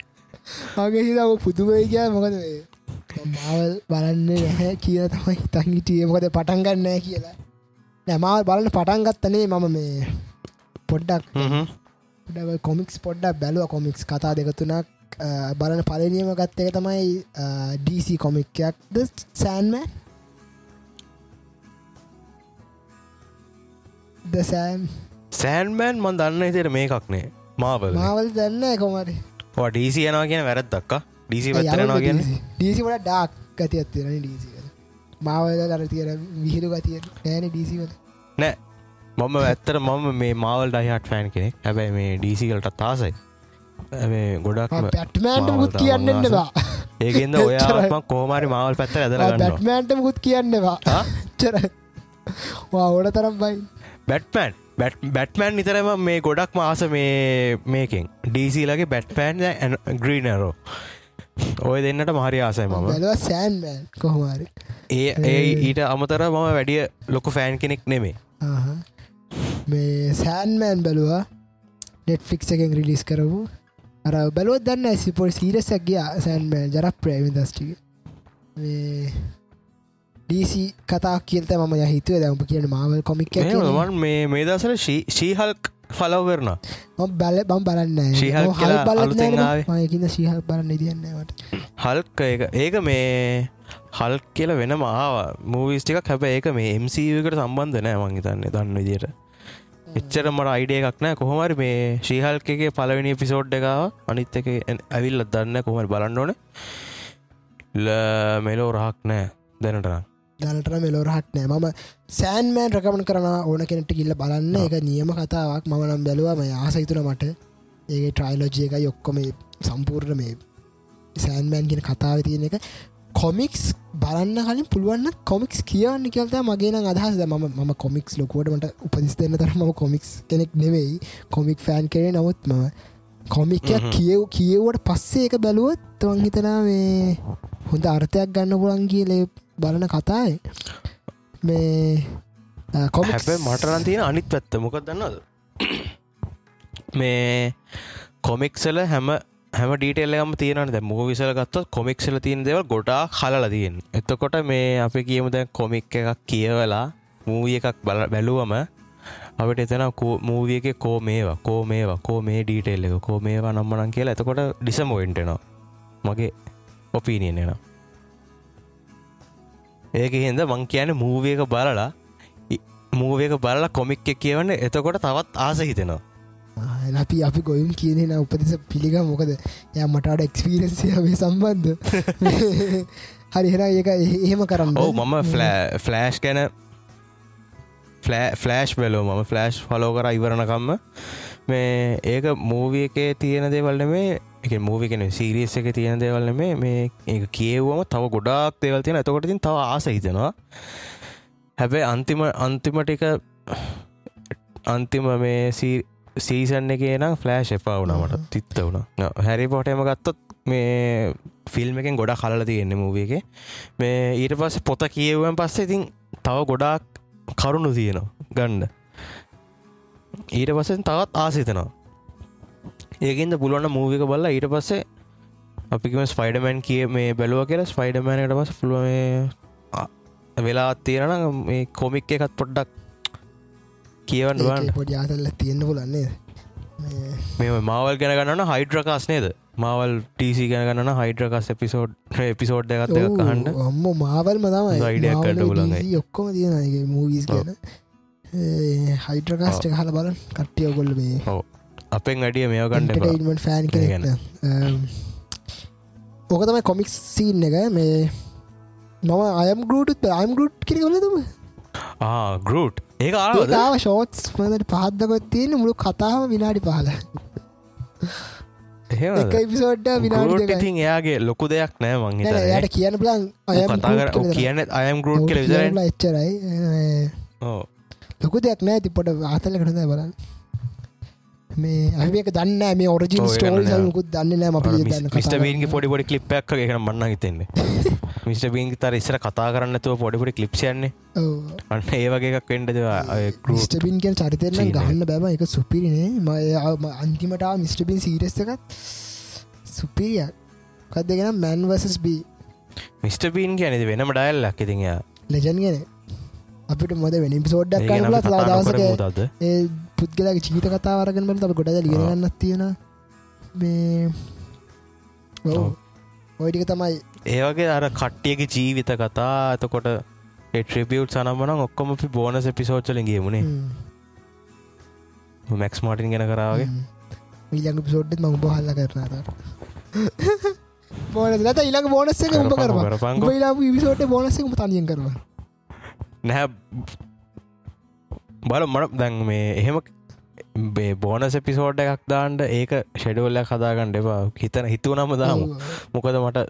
Speaker 2: [LAUGHS]
Speaker 1: මගේ හිතාව පුදුමයි කිය මොකද මේ මාවල් බලන්න නැහැ කිය තමයි හිතන් හිටිය. මොකද පටන් ගන්නෑ කියලා. නැමාව බලන්න පටන් ගත්තනේ මම මේ පොඩ්ඩක් කොමික්ස් පොඩ්ඩක් බැලුව. කොමික්ස් කතා දෙකතුනක් බලන පලනියම ගත්ත එක තමයි DC කොමික්යක්ද සෑන්ම ද සෑම්
Speaker 2: සෑන්මෑන් මන් දන්න හිතයට මේකක්නේ මාවල
Speaker 1: මාවල් දන්න කොමරි
Speaker 2: ඩීසි යනවා කියන වැරත් දක්කා ඩීසි පත්තරනවා කියන
Speaker 1: ඩීසි වට ඩාක් ගති අත්තිරන ඩීසි මාවල දර තියෙන විහිරු ගතිය නෑන ඩීසිවල
Speaker 2: නෑ. මම ඇත්තර මම මේ මාවල් ඩයිහට ෆෑන් කෙනෙක්. හැබැයි මේ ඩීසිකලට තාසයි ගොඩක්
Speaker 1: පැට්මෑන්ට මුත් කියන්නවා
Speaker 2: ඒකෙන්ද ඔයාම කෝමාරි මාවල් පැත්ත ඇදරගන්න
Speaker 1: පැට්මෑන්ට මුත් කියන්නවා චර ඕඩ තරම් බයි.
Speaker 2: බැට්පෑන් බැට්මෑන් නිතරම මේ ගොඩක් මාස මේ මේකෙන්. ඩීසිලගේ බැට්පෑන් ග්‍රීනරෝ ඔය දෙන්නට මහරි ආසයි මම.
Speaker 1: සෑන්මෑන් කොහොමාරි
Speaker 2: ඒ ඒ ඊට අමතර මම වැඩිය ලොකු ෆෑන් කෙනෙක් නෙමේ
Speaker 1: මේ සෑන්මෑන් බැලවා. නෙට්ෆික්ස් එකෙන් රිලිස් කරපු. අර බැලුවත් දන්න සිපොල් සීරසක් ගිය සෑන්මෑන් ජරක් ප්‍රේමි දස්ටික ඩීසි කතා කියල්ත ම හිතුව. දැම කියන මාවල් කොමික්
Speaker 2: මේ මේ දසර ශීහල්ක් ෆලව කරන
Speaker 1: බැල බම් බලන්න
Speaker 2: ශීහල්
Speaker 1: හල් බල
Speaker 2: අලුතෙන්
Speaker 1: මයකින්න ශීහල් බලන්න දියන්නවට
Speaker 2: හල්ක ඒක මේ හල් කියල වෙන මාව මූවිස්ටිකක් හැබ ඒක මේ එම්සකට සම්බන්ධ නෑ මංහිතන්නේ දන්න විදියට. එච්චර මට අයිඩිය එකක් නෑ. කොහොමරි මේ ශීහල්කගේ පලවෙනි පිසෝඩ් එකව අනිත් එක ඇවිල්ල දන්න කොහමරි බලන්න ඕන. මෙලෝ රහක් නෑ දැනටනම්
Speaker 1: දැනටන මෙලෝරහත් නෑ. මම සෑන්මෑන් රකමන් කරන ඕන කෙනෙට කිල්ල බලන්න. එක නියම කතාවක්. මම නම් බැලුවම ආසහිතුන මට. ඒ ට්‍රයිලෝජය එක යොක්කොම සම්පූර්ණ මේ සෑන්මෑන් ගෙන කතාව තියෙන එක. කොමික්ස් බලන්න කලින් පුළුවන්න කොමික්ස් කියවන්න කියලත මගේ අදහස. ම ම කොමික්ස් ලොකුවටමට උපදිස් දෙන්න තරම කොමික්ස් කෙනෙක් නෙවෙයි. කොමික් ෆෑන් කරේ නමුත් මම කොමික්යක් කියව් කියවට පස්සේ එක බැලුවත් තවන් හිතනා මේ හොඳ අර්ථයක් ගන්න පුළන් කියලේ බලන කතායි මේ කොම
Speaker 2: හැබ මටරන් තියෙන අනිත් පැත්ත. මොකක් දන්නද මේ කොමික්සල හැම හැම ඩීටෙල්ලම තියෙනන ද මූවිසල ගත්තොත් කොමික්සල තියෙන දෙවල් ගොඩා හලල තියෙන් එතකොට මේ අපි කියමු දැන් කොමික් එකක් කියවලා මූවිය එකක් බල බැලුවම අපට එතන මූවිය එක කෝ මේවා කෝ මේවා කෝ මේ ඩීටෙල් එක කෝ මේවා නම්මනන් කියලා එතකොට ඩිසමෝෙන්ටනවා මගේ ඔපීනියන් එනවා. ඒක හින්ද මං කියන මූවියක බලලා මූවක බලලා කොමික් එක කියවන්න. එතකොට තවත් ආස හිතෙනවා.
Speaker 1: අපි අපි ගොයුම් කියනෙන උපදෙස පිළිග මොකද ය මටට එක්ස්පීරන්සිය සම්බන්ධ. [LAUGHS] හරි හෙන ඒක එහෙම කරන්න.
Speaker 2: ඔව මම ෆලෑෂ් ගැන ෆලෑෂ් බැලෝ මම. ෆලෑෂ් ෆලෝ කර ඉවරණකම්ම මේ ඒක මූවිය එකේ තියෙන දේවල්ල මේ එක මූවිකෙන සිරියස් එක තියෙන දේවල්ල මේ මේ ඒ කියවම තව ගොඩාක් දේවල් තියෙන ඇතකොටතින් තව ආස හිතෙනවා. හැබැයි අන්තිම අන්තිමටික අන්තිම මේ සීසන් එක නම් ෆලෑශ් එපා වුණමට තිත්ත වුණ. හැරි පොටම ගත්තොත් මේ ෆිල්ම් එකෙන් ගොඩා කලල තියෙන්නේ මූවිය එක. මේ ඊට පස්ස පොත කියවුවෙන් පස්සේ ඉතින් තව ගොඩාක් කරුණු තියෙනවා. ගණ්ඩ ඊට පස්සෙන් තවත් ආසිතනවා ඒකින්ද පුළුවන්න මූවික බල්ලා ඊට පස්සේ අපිකම ස්පයිඩමැන් කිය මේ බැලුව කියලා ස්පයිඩමෑනට පස පුළුව වෙලා තියෙන මේ කොමික් එකත් පොඩ්ඩක් කියවන්න
Speaker 1: පොඩි ආතල්ල තියෙන්න්න පුලන්නේ
Speaker 2: මේ මවල් ගැනගන්න හයිඩ්‍රකාස් නේද මවල් ටීසි ගැනගන්න හයිඩ්‍රකස් එපිසෝඩ් එපිසෝඩ් එකත් කහන්ඩ
Speaker 1: අම්ම මාවල් මතම
Speaker 2: අයිඩයක් කට පුලන්
Speaker 1: ඔක්කොම තියෙන මූවිස් ගැන. හයිඩ්‍රකාස්ට හල බලන් කට්ටිය ඔගොල්ල මේ
Speaker 2: ඔව. අපෙන් අඩිය
Speaker 1: ටයින්මට ෆෑන් කරන ඕක තමයි කොමික්ස් සීන් එක. මේ මම අයම් ගරුට් අයම් ගරුට් කිරි කොලදම
Speaker 2: ගරුට් ඒ
Speaker 1: ආව ෂෝට්ස් මදට පහද්දකොත් තියෙන මුළු කතාව විනාඩි පහල පිසෝඩ්ඩ විනාඩි
Speaker 2: ඉතින් එයාගේ ලොකු දෙයක් නෑ මං
Speaker 1: යට කියන්න බලන් අය
Speaker 2: කතාකර කියන්න අයම් ගරුට් කල විදර
Speaker 1: එච්චරයි. ලොකු දෙයක් නෑ තිපොට ආතල කරන බලන්න. මේ අමක දන්න මේ ඔරජින් ස්ටෝල් මුකුත් දන්න නෑ. අප දන්න
Speaker 2: මිට වීන්ගේ පොඩි පොඩි කලිප්පයක් එකන මන්න හිතෙන්නේ [LAUGHS] මිට බීන් තර ඉස්සර කතා කරන්නතුව පොඩිපුඩි කලිප්ෂයන්නේ අන්න ඒ වගේ එකක් වෙන්ඩද
Speaker 1: මිස්ටබින් චරිතෙන්න
Speaker 2: චීනය.
Speaker 1: ගහන්න බැබ එක සුපිරිනේ ම අන්තිමට මිස්ටබින් සීරස් එකත් සුපිරිය කත් දෙගෙන මැන් වසස් බී
Speaker 2: මිට බීන් කියනෙද වෙනම ඩයිල්ලක් ඉතිය
Speaker 1: ලෙජන් ගෙන අපිට මොද වෙන පිසෝඩ්ඩක් දවසක ඒ පුද්ගලගේ චීත කතාවරගෙන බල ත ගොඩ ලියගන්නත් තියෙන මේ. ඔව්. ඔයිටික තමයි
Speaker 2: ඒවගේ අර කට්ටියගේ ජීවිත කතා. ඇතකොට ට්‍රිපියුට් සනම්මන ඔක්කොම අපි බෝනස පිසෝච්චලින් ගේමුණේ මැක්ස් මාටින් ගැන කරාවගේ
Speaker 1: ඊළඟ පිසෝඩ්ඩත් මඟ බහල්ල කරනට බෝන ලත ඊළඟ බෝනස්ස කරවා
Speaker 2: කරපංග
Speaker 1: ලා විසෝට බෝනස්සකම තනියෙන් කරවා
Speaker 2: නැහැ. බල මට දැන් මේ එහෙම බේ බෝනස පිසෝඩ් එකක් දාන්ට ඒක ෂෙඩුවල්ලක් හදාගන්න එපා. හිතන හිතුවනම දාම. මොකද මට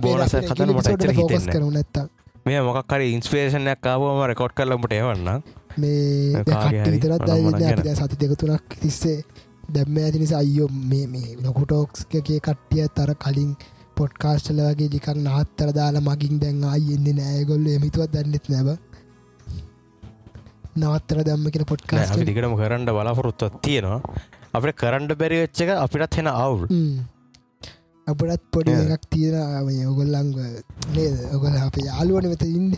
Speaker 2: බෝනස් [COUGHS] කතන මට එච්චර හිතෙන්නේ
Speaker 1: කරු නැත්තා
Speaker 2: මේ මොකක්කර ඉන්ස්පේෂණයක් කාවම රෙකෝඩ් කරලමට එවන්න
Speaker 1: මේ
Speaker 2: හරි
Speaker 1: විතරත්. අයිද සති දෙකතුනක් තිස්සේ දැම්ම ඇති නිසා අයියෝ මේ මේ ලොකුටෝක්ස් එකේ කට්ටිය තර කලින් පොඩ්කාස්ටල වගේ ලිකක් නහත්තර දාලා මගින් දැන් අයිෙන්නේ නෑගොල්ල එමිතුවත් දන්නෙත් නැබ නවත්තර දම්ම කියෙන පොඩ්කාස්ට
Speaker 2: දිගටම කරන්න බලාපොරොත්තුවත් තියෙනවා. අපට කරන්ඩ බැරි වෙච්ච එක අපිටත් හෙන අවුල්
Speaker 1: අපටත් පොඩි. එකක් තියෙන ඔගොල්ලංග නේද? ඔගොල අප යාලුවන වෙත ඉන්න.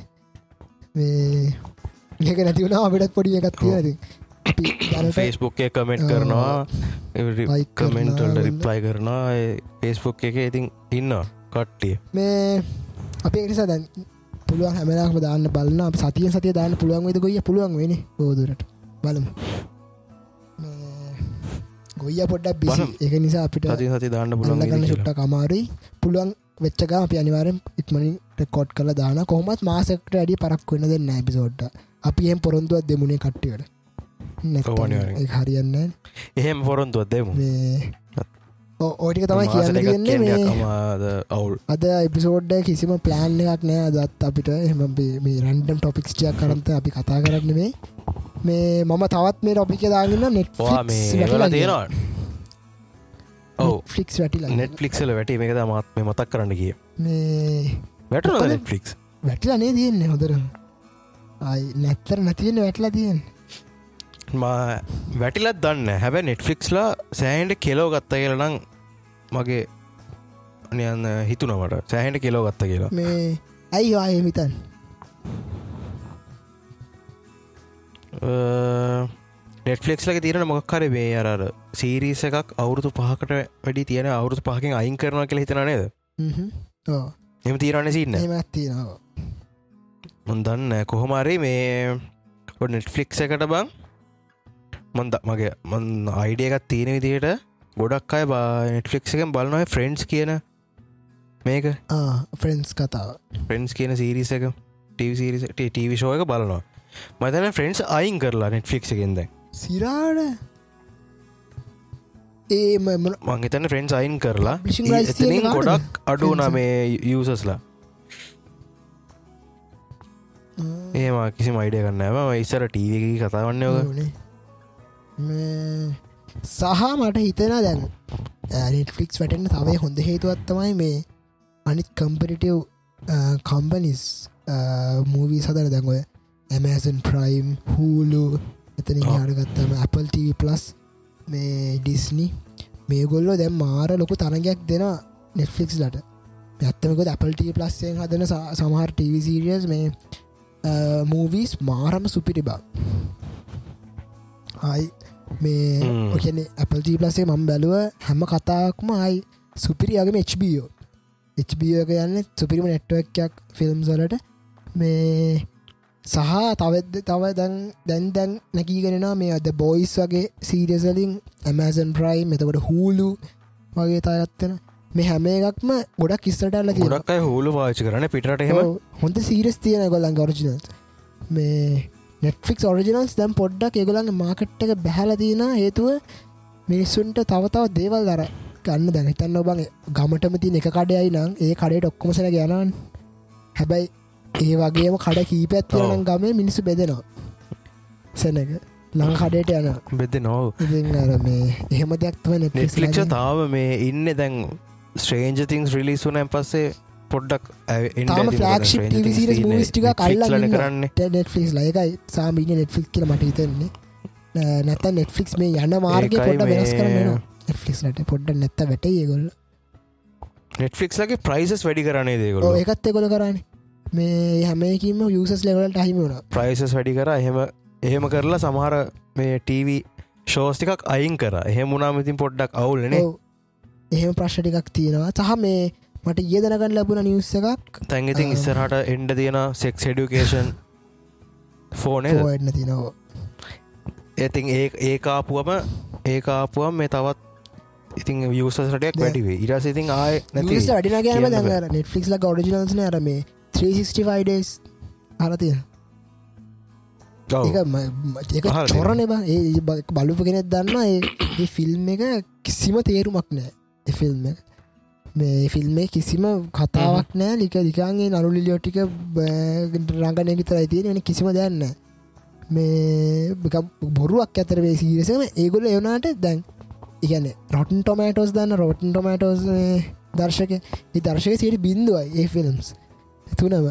Speaker 1: ඒක නැතිවුණ අපිටත් පොඩි එකක් තියෙන
Speaker 2: ෆේස්බුක් කමෙන්ට් කරනවා. කමෙන්ටල්ට රිප්ලයි කරනවා ෆේස්බුක් එක ඉතින් ඉන්න කට්ටිය.
Speaker 1: මේ අපේ නිසා දැන් පුළුවන් හැමලාම දාන්න බලන්න සතිය සතිය දාන්න පුළුවන් වෙද ගොය පුළුවන් වෙන බෝදුරට බලමු ගොය පොඩ්ඩක් බිසි. එක නිසා අපිට
Speaker 2: සති සති දාන්න පුළන්
Speaker 1: අල්ලගන්න ශුට්ට කමාරුයි පුළුවන් වෙච්චකා අපි අනිවාරෙන් ඉක්මනින් රෙකෝඩ් කළ දාන කොහොමත් මාසකට ඇඩි පරක් වන්න දෙන්න ඇපිසෝඩ්ට අපි එම් පොරොන්දුවත් දෙමුණේ කට්ටියට. හරියන්න
Speaker 2: එහෙම පොරොන්තුවත් දෙමු
Speaker 1: ඕටික තමයි කියන්න මේ
Speaker 2: කමාද අවුල්.
Speaker 1: අද එපිසෝඩ්ඩ කිසිම ප්ලෑන් එකක් නෑ. දත් අපිට එම මේ රැන්ඩම් ටොපික්ස්ටියක් කරන්ත අපි කතා කරන්න මේ. මේ මම තවත් මේ ටොපික දාගන්න නෙට්
Speaker 2: මේ තියෙනවා.
Speaker 1: ෆික්ස් වැටිලා
Speaker 2: නෙට්ලික්සල වැටි මේක මාත් මේ මතක් කරන්න කිය
Speaker 1: මේ මොකද?
Speaker 2: නෙට්ලික්ස්
Speaker 1: වැටිලනේ තියෙන්නේ හොදර අයි නැත්තර නැතියෙන වැටලා තියෙන්
Speaker 2: වැටිලත් දන්න හැබැ නෙට්ෆික්ස්ලා සෑහන්ට කෙලෝ ගත්ත කියලනම් මගේ නියන්න හිතුනවට සෑහන්ට කෙලෝ ගත්ත කියලා.
Speaker 1: මේ ඇයි ආය මිතන්
Speaker 2: නෙට්ෆලෙක්ස්ලක තියෙන මොක්කර මේ අර සීරීස එකක් අවුරුදු පහකට වැඩි තියෙන අවුරුදු පහකින් අයින් කරන කියල හිතන නේද? එම තීරණ සින්න මොදන්න කොහොමරි මේ නෙට්ෆලික්ස එකට බං මොන්ද මගේ මන් අයිඩියකත් තියෙන විදියට ගොඩක් අය නෙට්ෆලික්ස එකෙන් බලනොය ෆ්‍රෙන්ඩ්ස් කියන මේක.
Speaker 1: ෆ්‍රෙන්ස් කතාව.
Speaker 2: ෆ්‍රෙන්ඩ්ස් කියන සීරිස එක ටීවි ෂෝ එක බලනවා. මතන ෆ්‍රෙන්ඩ්ස් අයින් කරලා නෙට්ෆලික්ස එකෙන්ද
Speaker 1: සිරාඩ ඒ මම
Speaker 2: මංහිතන ෆ්‍රෙන්ඩ්ස් අයින් කරලා? ගොඩක් අඩුනා
Speaker 1: Friends.
Speaker 2: මේ යසස්ලා ඒම කිසි මයිඩය කන්නෑම ඉස්සර ටීවකි කතාවන්න.
Speaker 1: මේ සහ මට හිතෙන දැන් නෙට්ෆික්ස් වැටෙන්න්න තවයි හොඳ හේතුවත් තමයි මේ අනිත් කම්පිටිව් කම්පනිස් මූවී සදර දැන්ගොය ඇමසන් ප්‍රයිම් හූලු එතන
Speaker 2: ආ.
Speaker 1: හටගත්තම Apple TV ප්ලස් මේ ඩිස්නි මේ ගොල්ලෝ දැම් මාර ලොකු තරගයක් දෙෙන නෙට්ෆික්ස් ලට ඇත්තමකො Apple TV ප්ලස්යෙන් හදන සමහර ටීවිසිරියස් මේ මූවීස් මාරම සුපිරි බා අයි මේ
Speaker 2: හ්ම්.
Speaker 1: ඔකන Apple TV ප්ලසේ මම් බැලුව හැම කතාක්ම අයි සුපිරියගම HBෝ HBෝක යන්න සුපිරිම නෙට්ුවක්යක් ෆිල්ම් සොලට මේ සහ තවද තව දැන් දැන් දැන් නැකීගෙනන මේ අද බොයිස් වගේ සීරියසලින් ඇමසන් ප්‍රයි මෙතකොට හූලු වගේ තායත්තෙන මේ හැම එකක්ම ගොඩක් ඉස්සටල්ල කිය
Speaker 2: ගොඩක් හූලු පාචි කරන පිටට එහෙම?
Speaker 1: හොඳ සීරස් තියෙන ගොලන් ඔරිජිනල් මේ නෙට්ෆික් ඔරිජිනල්ස් දැම් පොඩ්ඩක් ඒගොලන්ගේ මාකට් එක බැහල තියෙන හේතුව මිනිස්සුන්ට තවතාව දේවල් දර ගන්න. දැන හිතන්න ඔබන් ගමටම තින එක කඩයයි නම් ඒ කඩට ඔක්කොමසන ගැනන් හැබැයි ඒ වගේම කඩ කීපැත් තියෙනනම් ගමේ මිනිස්සු බෙදෙනවා. සැනක ලං කඩයට යන
Speaker 2: බෙද නොව
Speaker 1: මේ එහෙම දෙයක්ත්ව
Speaker 2: නෙට්ලික්ෂ තාව මේ ඉන්න දැන් ස්ට්‍රේන්ජ තිංස් රිලිස් වනන් පස්සේ පොඩ්ඩක්
Speaker 1: මූස්ටික කල්ලා
Speaker 2: කරන්න.
Speaker 1: නෙට්ෆික්ස් ලයකයි සාමීන නෙට්ෆික් කියල මට හිතන්නේ. නැත නෙට්ෆික්ස් මේ යන මාර්ග පොඩ වෙනස් කරන්න නෙට්ෆික්ස්ලට පොඩ්ඩ නැත්ත වැට ඒගොල්ල.
Speaker 2: නෙට්ෆික්ස්ලගේ ප්‍රයිසස් වැඩි කරන්නේ දේකොල
Speaker 1: ඒකත් එකොල කරන්න. මේ හැමකිම යුසස් ලෙවලට අහිම වුණ.
Speaker 2: ප්‍රයිසස් වැඩි කර එහෙම එහෙම කරලා සමහර මේ ටීවී ෂෝස්ටිකක් අයින් කර. එහෙම මුණනාමතින් පොඩ්ඩක් අවුල්නේ
Speaker 1: එහෙම ප්‍රශ්ටිකක් තියෙනවා. සහ මේ මට ඒ දනගන්න ලැබුණ නිවස්ස එකක්.
Speaker 2: තැන්ගඉතින්
Speaker 1: ආ.
Speaker 2: ඉස්සරහට එන්ඩ තියෙන සෙක්ස් ඩියුකේෂන් ෆෝනේ ෝඩන
Speaker 1: තිනවා
Speaker 2: ඉතින් ඒ ඒකාපුුවම ඒකාපුුවම් මේ තවත් ඉතින් වියසටයක්
Speaker 1: නෑ.
Speaker 2: වැඩිවේ ඉරස ඉතින් ආය නැති
Speaker 1: නිස අඩින ගැන
Speaker 2: කියන්න
Speaker 1: දැර නෙට්ෆික්ස් ල ෝඩිනල්න අර මේ 365ඩස් හලතිය
Speaker 2: ඔව්.
Speaker 1: ඒක ම- ඒක
Speaker 2: අහලා
Speaker 1: චොරන ඒ බලපු කෙනෙක් දන්න ඒ ෆිල්ම් එක කිසිම තේරුමක් නෑ. ඒ ෆිල්ම් එක මේ ෆිල්ම් කිසිම කතාවක් නෑ ලික ලිකාන්ගේ නරු ලිලියෝටික රංගනය විතරයි තියෙන වෙන කිසිම දැන්න මේ බොරුවක් ඇතර සීරසම ඒගොල එවනාට දැන් ඉගන රොටන් ටොමටෝස් දන්න රෝටන් ටොමටෝස් දර්ශක ඒ දර්ශක සිට බින්දුවයි ඒ ෆිල්ම්ස් තුනම.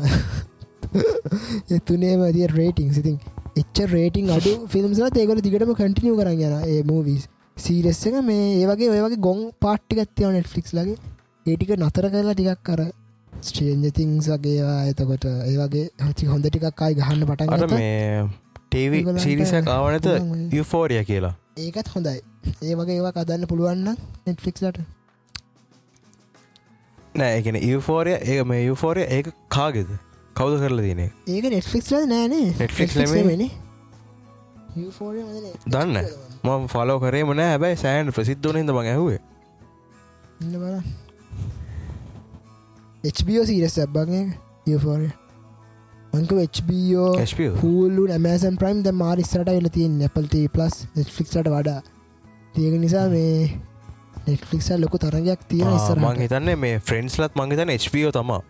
Speaker 1: එතුනේම තිය රේටිං සිතින් එච්ච රේටිං අඩු [LAUGHS] ෆිල්ම්සල ඒගොල දිගටම කටිනිය කරන්න යන ඒ මූවිස් සීරෙස් එක මේ ඒවගේ ඔයවගේ ගොන් පාට්ටිකත්තියව නෙට්ෆික්ස් ලගේ ඒටික නතර කරලා ටිකක් කර ස්ට්‍රේන්ජ තිංස් වගේවා එතකොට ඒවගේ හචි හොඳ ටිකක් අයි ගහන්න පටන්.
Speaker 2: මේ ටීවී
Speaker 1: ඒගොල්ලන්ට
Speaker 2: සිරිස කාවනත
Speaker 1: පුළුවන් වෙයි.
Speaker 2: යුෆෝරිය කියලා.
Speaker 1: ඒකත් හොඳයි. ඒ වගේ ඒවා කදන්න පුළුවන්න නෙට්ෆික්ස්ලට
Speaker 2: නෑ එකන යුෆෝරිය ඒ මේ යුෆෝරිය ඒ කාගෙද? කවුද කරලා තියනෙ
Speaker 1: ඒක නෙට්ෆික්ස්ල නෑනේ
Speaker 2: Netflix නෙමෙයි.
Speaker 1: නෙ.
Speaker 2: දන්න ම ෆලෝ කරේම නෑ. හැබයි සෑන් ප්‍රසිද්ධනද මඟ ඇහුවේ?
Speaker 1: ඉන්න බල HBO සීරස් ඇබ්බගේ යෆෝර මංක HBO හූලු ඇමසන් ප්‍රයිම් ද මාරිස්සට වෙල තියෙන් නැපල්ට ප්ලස් නෙට්ෆික්ට වඩා. තියක නිසා මේ නෙට්ෆික්ස ලොකු තරගයක් තියෙන
Speaker 2: මං හිතන්නේ මේ ෆ්‍රෙන්න්ස්ලත් මංහිතන HBO තමා.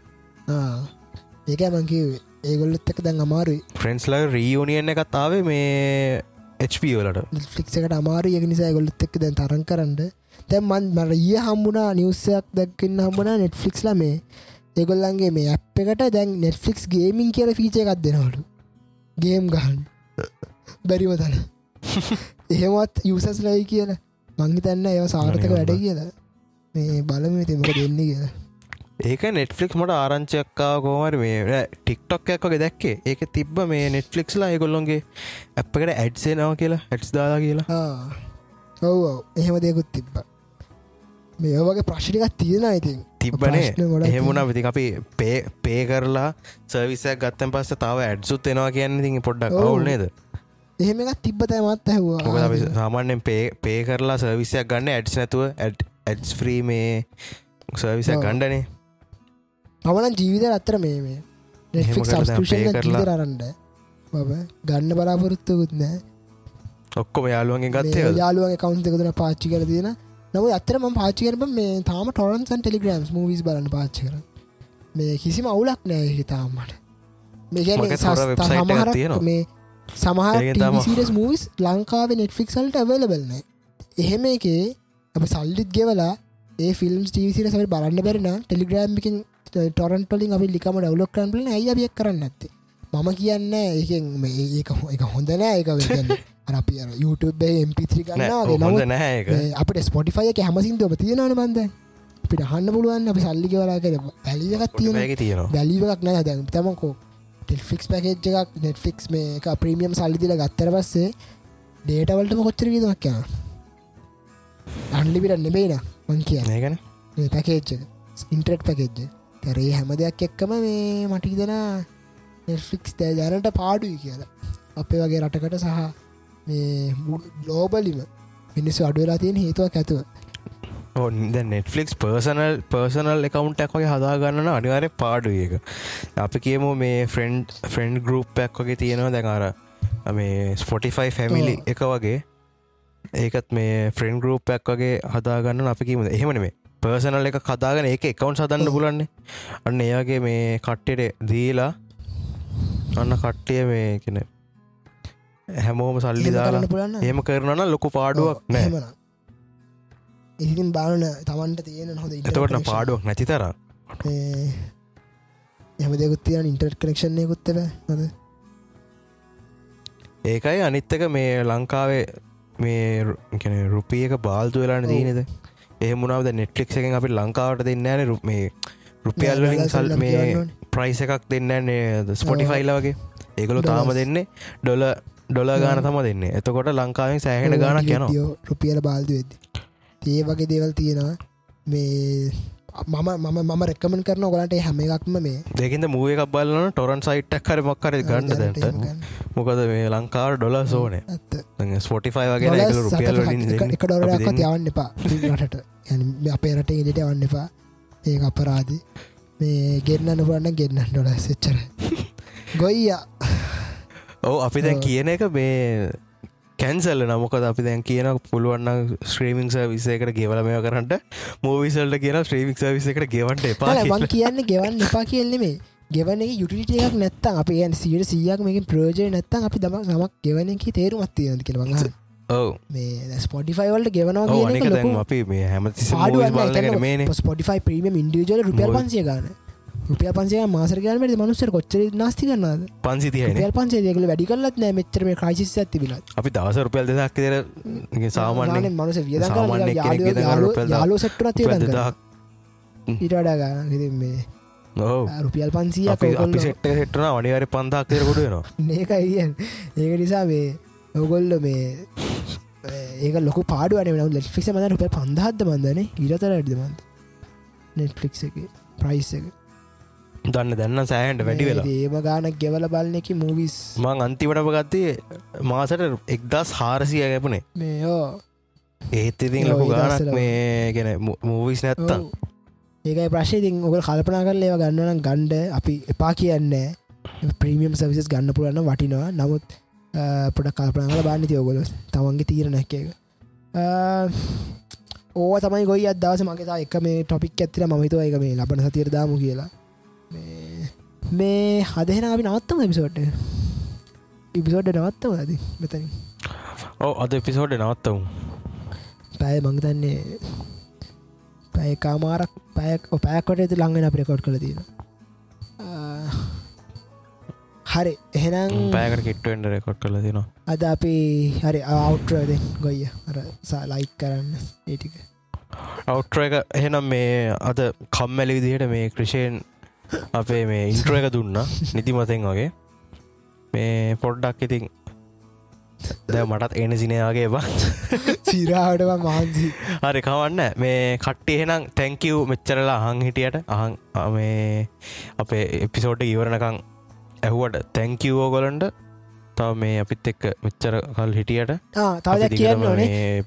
Speaker 1: ඒක මංකිවේ ඒගොල්ලත් එක දැන් අමාරුයි.
Speaker 2: ෆ්‍රෙන්න්ස්ල රීයෝනියන් එකත්තාවේ මේ HPෝලට
Speaker 1: නෙට්ෆලික් එකට අමාරු යක නිසා ගොල්ලත් එක් දැන් තරන් කරන්න තැන් මන් මර ඒ හම්බුණා නිවස්සයක් දැක්කන්න හම්බුණා නෙට්ෆලික්ස් ලමේ ඒගොල්ලන්ගේ මේ අප් එකට දැන් නෙට්ෆලික්ස් ගේමින් කියල ෆීච එකක් දෙනවලු. ගේම් ගහන් බැරිව තන. [LAUGHS] එහෙමත් යුසස් ලයි කියලා. මංහිතන්න ඒව සාර්ථක වැඩ. කියලා. මේ බලම තිමක දෙන්න කියලා.
Speaker 2: ඒක නෙට්ෆලික් මට ආරංචයක්කා කෝමර මේ ටික්ටොක් එකක්ගේ දැක්කේ. ඒක තිබ්බ මේ නෙට්ෆලික්ස්ලා ඒගොල්ලොන්ගේ ඇප්කට ඇඩ්සේනාව කියලා ඇඩ්ස් දාලා කියලා.
Speaker 1: ඔව් එහෙම දෙකුත් තිබ්බ මේ ඔවගේ ප්‍රශ්ටිකක් තියෙන ඉතින්.
Speaker 2: තිබ්බනේ. එහෙමුණ විති අපි පේ පේ කරලා සර්විසයක් ගත්තන් පස්ස තව ඇඩ්සුත් එනවා කියන්න ති පොඩ්ඩක්
Speaker 1: ඔව්.
Speaker 2: අවුල් නේද?
Speaker 1: එහෙම එකත් තිබ්බ තැමත්
Speaker 2: මොකද අපි
Speaker 1: ඇහවා
Speaker 2: සාමාන්‍යෙන් පේ පේ කරලා සර්විසයක් ගන්න ඇඩ්ස් නැතුව ඇඩ්ස් ෆ්‍රී මේ සර්විසයක්. ගණ්ඩනේ
Speaker 1: මමන ජීවිත අත්තර මේ මේ නෙට්ෆික්
Speaker 2: එහෙම කරලා දැන්
Speaker 1: සස්කෘෂන්
Speaker 2: pay කරලා-
Speaker 1: රන්ඩ බබ ගන්න බලාපොරොත්තුකුත් නෑ
Speaker 2: ඔක්කොම යාළුවන්ගේ
Speaker 1: මේ
Speaker 2: ගත්තය
Speaker 1: යාලුවගේ කවන්තකතුන පාච්චි කර තියෙන නව අතරම පාච්චි කරම මේ තාම ටොරන්සන් ටෙලිග්‍රම්ස් මූවිස් බලන්න පාච්චි කර. මේ කිසිම අවුලක් නෑ හිතාමට මේ
Speaker 2: තියෙනවා.
Speaker 1: මේ සමහර සීරස් මූවිස් ලංකාව නෙට්ෆික්සල්ට අවලබල්න එහෙම එකේ අප සල්ලිත් ගෙවලා ඒ ෆිල්ම් ටීසිට සමට බලන්න බැරින ටෙලිග්‍රම්මිකින් ටොරන්ටොලින් අපි ලිකම ඩවලොක් කරන්ල ඇයි අපියක් කරන්න ඇත්තේ මම කියන්න මේ හො- එක හොඳනෑ එක අපි YouTube MP3 ගන්නවා
Speaker 2: හොඳ නැහැ එක
Speaker 1: අපට ස්පොටිෆය එක හැමසින්දුවම තියෙනවන බන්ද? අපිට හන්න පුළුවන් අපි සල්ලි ගෙවලා කර පැලිකත් තියෙන බැලිවක් නෑ. දැන් තමකෝ ටෙල්ෆික්ස් පැකේජ් එකක් නෙට්ෆික්ස් මේ එක ප්‍රීමියම් සල්ලිදිල ගත්තර පස්සේ ඩේටවලටම කොච්චර විදමක් යන අන්ලිපිට නෙබේන මං කියන්න.
Speaker 2: ඒගන
Speaker 1: පැකේජ් ඉන්ට්‍රට් පැකේජ් තරේ හැම දෙයක් එක්කම මේ මටිදන නෙල්ෆික්ස් දෑ දැනට පාඩුයි කියලා. අපේ වගේ රටකට සහ මේ ගලෝබලිම මිනිස්සු අඩුවෙලා තියෙන හේතුවක් ඇතුව.
Speaker 2: ඔද නෙට්ෆලික්ස් පර්සනල් පර්සනල් එකකවුන්ටක් වගේ හදාගන්න අනිවාරය පාඩු එක අපි කියමු මේ ෆ්‍රෙන්ඩ් ෆ්‍රෙන්ඩ් ගරුප්පයක් වගේ තියෙනවා. දැකාර මේ ස්පොටිෆයි ෆැමිලි. එක වගේ. ඒකත් මේ ෆ්‍රෙන්ඩ් ගරුප්පයක් වගේ හදාගන්න අපි කියීම. එහෙමන මේ පර්සනල් එක කදාගෙන ඒක එකවුන්් සදන්න. පුලන්නේ අන්න එයාගේ මේ කට්ටෙට දීලා අන්න කට්ටිය මේ කෙන හැමෝම සල්ලි දාලා එහෙම කරනන ලොකු පාඩුවක් නෑ
Speaker 1: ඉතින් බාන තමන්ට තියෙන හොඳ
Speaker 2: එතකොට පාඩුවක් නැති තර
Speaker 1: එම දෙකුත්තියන ඉන්ටර් කනෙක්ෂණය කුත්තර හද
Speaker 2: ඒකයි අනිත්තක මේ ලංකාවේ මේ රුපියක බාල්තු වෙලාන. දීනද ඒමුණාවද නෙට්ලික් එකෙන් අපි ලංකාවට දෙන්න න රුප මේ රුපියල්ලින් සල් මේ ප්‍රයිස එකක් දෙන්නන්නේ ස්පොටිෆයිල වගේ. ඒකළු තාම. දෙන්නේ ඩොල ඩොල ගාන තම දෙන්නේ. එතකොට ලංකාවෙන් සෑහෙන ගානක් යනවා.
Speaker 1: රුපියල බාල්දු වෙද්දි. ඒ වගේ දේවල් තියෙනවා. මේ මම මම මම රැකමන් කරන ගලට හැම එකක්ම මේ
Speaker 2: දෙකින්ද මුව එකක් බලන්න ටොරන් සයිට්ක් කර මක්කර ගන්න
Speaker 1: ගන්න.
Speaker 2: මොකද මේ ලංකාව ඩොල සෝනේ ස්පොටිෆයි වගේ රුපියල්
Speaker 1: එක-
Speaker 2: දෙන්නේ.
Speaker 1: යවන්න එපා. රටට අපේ රට ඉඩට යවන්න එපා. ඒ අපරාදි මේ ගෙන්න්න පුරන්න ගෙන්න්න ඩොල සෙච්චර [LAUGHS] ගොයියා
Speaker 2: ඔව අපි දැන්. කියන එක මේ කැන්සල්ල නමුකද අපි දැන් කියන පුළුවන්න ස්ත්‍රීමිං විසයකට ගෙවල මෙය කරන්නට මූවිසල්ට කියන ස්ත්‍රීමික් විස එකට ගෙවන්ට එපා.
Speaker 1: කියන්න ගෙවන්න එපා කියල්නෙ මේ ගෙවන යුටිටියක් නැත්තන් අප යන් සියට සියක් මේක ප්‍රෝජය නැත්තන් අපි දම නමක් ගෙවන එක තේරුමත් තියෙනද කියෙන මඟ
Speaker 2: ඔව.
Speaker 1: මේ ස්පොටිෆයිවල්ට ගෙවනවා
Speaker 2: අපි මේ හැමතිසි බලගෙන මේන
Speaker 1: ස්පොටිෆයි ප්‍රීම ඉන්ඩියජල රුපියල්. පන්සිය ගන්න රුපිය පන්සේ මාසරගනට මනුස්සර කොච්චර නාස්ති කරන්නද
Speaker 2: පන්සිතියන
Speaker 1: රුපියල් පන්සේ දෙකල වැඩි කරලත් නෑ. මෙච්චර මේ ක්‍රයිසිස් ඇතිබිලත්
Speaker 2: අපි දවස රුපියල් දෙදක් තෙර සාමාන්‍ය
Speaker 1: මනුස
Speaker 2: දහ-
Speaker 1: යාලෝ
Speaker 2: දෙදහක්
Speaker 1: ඉටඩා ගන්න මේ රුපියල් පන්සිය
Speaker 2: සෙට්ට සෙට්ටන වනිවර පන්දක් තෙර කොඩුවනවා
Speaker 1: ඒක ඒක නිසා මේ ඔගොල්ල මේ ඒක ලොක පාඩුවන න ලෙට්ෆික් මද රුප පන්දහත්ද මන්දන ඉරතර ඇඩිදමන්ද නෙට්ලික් එක ප්‍රයිස් එක
Speaker 2: දන්න දැන්න සෑහන්ට වැඩි වෙලා.
Speaker 1: ඒම ගානක් ගෙවල බලන එක මූවිස්
Speaker 2: මං අන්තිමටම ගත්තේ මාසට එක්දස් හාරසිය ගැපනේ.
Speaker 1: මේ
Speaker 2: ඒත් ඉතින් ලොකු ගානක්. මේ ගැන මූවිස් නැත්තම්.
Speaker 1: ඒකයි ප්‍රශ්තින් ඔක කල්පනා කරල ඒව ගන්නනම් ගණ්ඩ අපි එපා කියන්න. ප්‍රීමියම් සවිසස් ගන්න පුරන්න වටිනවා. නමුත් පොට කල්පනාගල බාන්න තියෝගොල තමන්ගේ තීර නැක්ක ඕ තමයි ගොයි අදවස මගේතා එක මේ ටොපික් ඇත්තර මහිතුව එක මේ ලබන සතිර දාමු කියලා මේ- හදහෙන අපි නවත්තම එපිසෝට් ඉපිසෝඩ් නවත්තම ඇද මෙතන
Speaker 2: ඕ අද පිසෝඩ් නවත්තවු
Speaker 1: පැය මංගතන්නේ පැය කාමාරක් පැයක් පැයකොට ඇති ළඟෙන අප රෙකෝඩ් කළ තියෙන හරි එහෙනම්
Speaker 2: පෑකට කිට්ටුවෙන්ට රෙකොඩ් කල තිනවා
Speaker 1: අද අපි හරි අවුට්‍රද ගොයිය. අර ලයික් කරන්න ඒටික
Speaker 2: අවට්‍ර එක එහෙනම් මේ අද කම්මැලි විදිහට මේ ක්‍රෂයෙන් අපේ මේ ඉන්ට්‍ර එක දුන්න නිතිමතෙන් වගේ. මේ පොඩ්ඩක් ඉතින් දැ මටත් එන සිනයාගේ බා
Speaker 1: සිරාටම මහන්සි.
Speaker 2: හරි කවන්න. මේ කට්ටි එහෙනම් තැංකව් මෙච්චරලා අහන් හිටියට අහන් මේ අපේ එපිසෝඩ් ඉවරණකං ඇහුවට තැංකවෝ ගොලන්ට තව මේ අපිත් එක්ක මෙච්චර කල් හිටියට
Speaker 1: තවද කියන්න ඕනේ.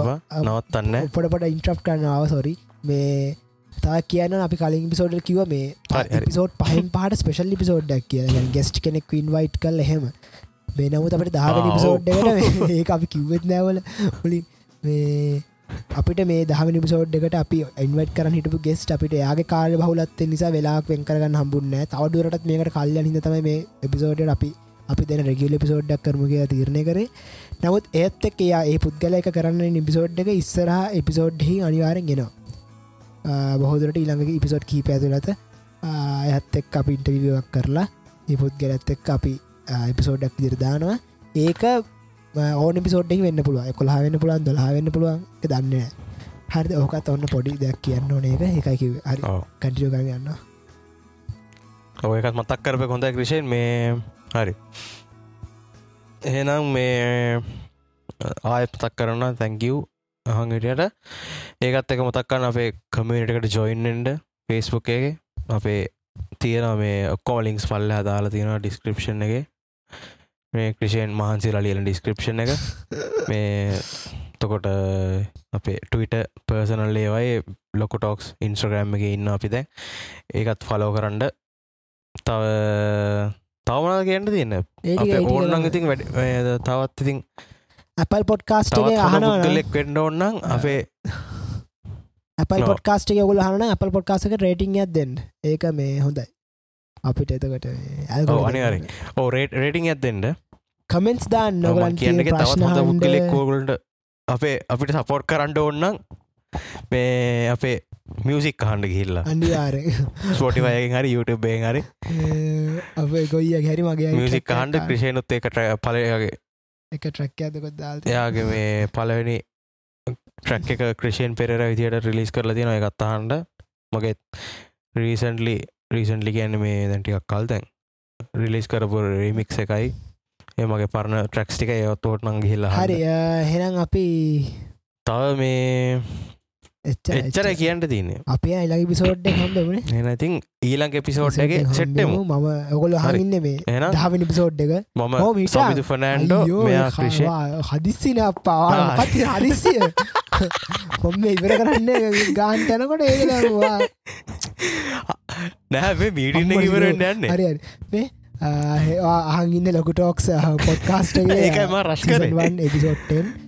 Speaker 1: ඔව්.
Speaker 2: නවත්තන්න.
Speaker 1: පොඩපට ඉන්ට්‍රප් කරන්නාව සොරි මේ තා කියන්න අපි කලින් පිසෝඩ් කිව මේ. පිසෝඩ් පහන් පහට ස්පෙශල් පිසෝඩ්ඩක් කිය ගෙස්ට් කෙනෙක් ඉන්වයිට් කල් එහෙම. මේ නමුත් අපට
Speaker 2: ඔව්.
Speaker 1: පිසෝඩ්ඩකට [LAUGHS] ඒ අපි කිව්වෙත් නෑවල පුලි මේ අපිට මේ දහම නිපිසෝඩ්ඩකට අපි ඉන්වට් කරන හිටපු ගෙස්ට අපිට යාගේ කාල බහුලත් නිසා වෙලාක් වෙන් කරගන්න හම්බුන්න තවඩුවරටත් මේකට කල්ල හිද තම මේ එපිසෝඩ් අපි අපි දෙන රෙගියල පිසෝඩ්ඩක් කරම කිය තීරණය කරේ. නමුත් ඒත් එක් එයා ඒ පුද්ගල එක කරන්න නිපිසෝඩ් එක ඉස්සරහ එපිසෝඩ්හි අනිවාරෙන් ගෙනවා බොහෝදරට ඊළඟ ඉපිසෝඩ් කීප ඇතුලත ඇත් එක් අපි ඉන්ටවිවක් කරලා ඒ පුද්ගලත් එක් අපි එපිසෝඩ්ඩක් දිරදානවා ඒක ඕන පිසෝඩ්ඩෙක් වෙන්න පුළුව කොලා වෙන්න පුළන් දොලා වෙන්න පුළුවන් දන්න. හරි ඕකත් ඔන්න පොඩි දෙයක් කියන්න ඕන එක එකයි හරි. කටියෝ ගන්න
Speaker 2: ඔයකත් මතක් කරප හොඳ ක්‍රෂයෙන් මේ හරි. එහෙනම් මේ ආයත් මතක් කරන්න තැංකව් අහංගටියට ඒකත් එක මතක්කන්න අපේ කමියටකට ජොයින්ෙන්ඩ ෆේස්බුක් එක. [LAUGHS] අපේ තියෙන මේ ඔක්කෝ ලිින්ක්ස් පල්ල හදාලා තියෙන ඩිස්ක්‍රපෂන් එක. මේ ක්‍රෂයෙන් මහන්සි රලියල ඩිස්ක්‍රපෂන් එක. මේ තකොට අපේ ටවිට පර්සනල් ඒවයි ලොකටෝක්ස් ඉන්ස්ට්‍රග්‍රම් එක ඉන්න අපි දැ ඒකත් ෆලෝ කරන්න. තව තවමනා කියන්න තියන්න? අප ඕන්නන් ඉතින් වැඩ තවත් ඉතින්
Speaker 1: අපල් පොඩ්කාස්ටගේ අහන
Speaker 2: කලෙක් වෙන්ඩ ඔන්නම් අපේ No.
Speaker 1: පොඩ්කාස්ට ගොල හන අපල් පොඩ්කාසක රේටිං ඇත්දෙන් ඒක මේ හොඳයි. අපිට එතකට
Speaker 2: ඔව්, අනිවාර්යෙන්. ඕ රේට රේටිං ඇත්දෙන්ට
Speaker 1: කමෙන්ස් දාන්න නොගලන්
Speaker 2: කියන්න
Speaker 1: කියන
Speaker 2: තවත් හොඳ
Speaker 1: ප්‍රශ්න
Speaker 2: පුද්ගලෙක් කෝගලට අපේ අපිට සපෝට් කරන්න ඕන්නම් මේ අපේ මියසික් හන්ඩ ගිල්ලා
Speaker 1: අනිවාර
Speaker 2: ස්පොටිවයගෙන් හරි YouTube හරි. [LAUGHS]
Speaker 1: අප ගොයිය හැරි මගේ
Speaker 2: මියසික් හන්ඩ ක්‍රෂයනුත් එකට පලයගේ
Speaker 1: එක ට්‍රැක් ඇතකොත් දාල්
Speaker 2: එයාගේ මේ පලවෙනි ට්‍රැක් එක ක්‍රෂයෙන් පෙර විදියට රිලිස් කරලා තියෙන එකත්තාහන්ඩ මගෙත් රීසන්ලි රීසන්ලි කියන්න මේ දැන්ටිකක් කල් දැන් රිලිස් කරපු රිමික්ස එකයි. ඒ මගේ පරණ ට්‍රක්ස් ටික ඒවත්තෝට නං හිල්ලා
Speaker 1: හරි හෙනම් අපි
Speaker 2: තව මේ එච්චර කියන්න තියන්නේ.
Speaker 1: අපේ අයිලගේ පිසෝඩ්ඩ හම්බමන
Speaker 2: එනඉතින් ඊළං එපිසෝට්ගේ සෙට්ටමු
Speaker 1: මම ඔකොල හරින්න මේ දහවිනි පිසෝඩ් එක.
Speaker 2: මම. සමිතු ෆනෑන්ඩෝ ක්‍රෂය
Speaker 1: හදිස්සින අපා පති හදිස්සිය. කොම ඉවර කරන්න ගාන්ට යනකොට ඒවා
Speaker 2: නෑ මේ මීටින්න ඉවරෙන්ට යන්න.
Speaker 1: හරි මේ අහගින්න ලොකුටෝක්ස් පොඩ්කාස්ට
Speaker 2: රස් කරේ.
Speaker 1: එපිසෝට්ටෙන්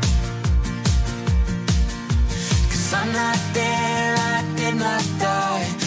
Speaker 3: I'm not there, I did not die.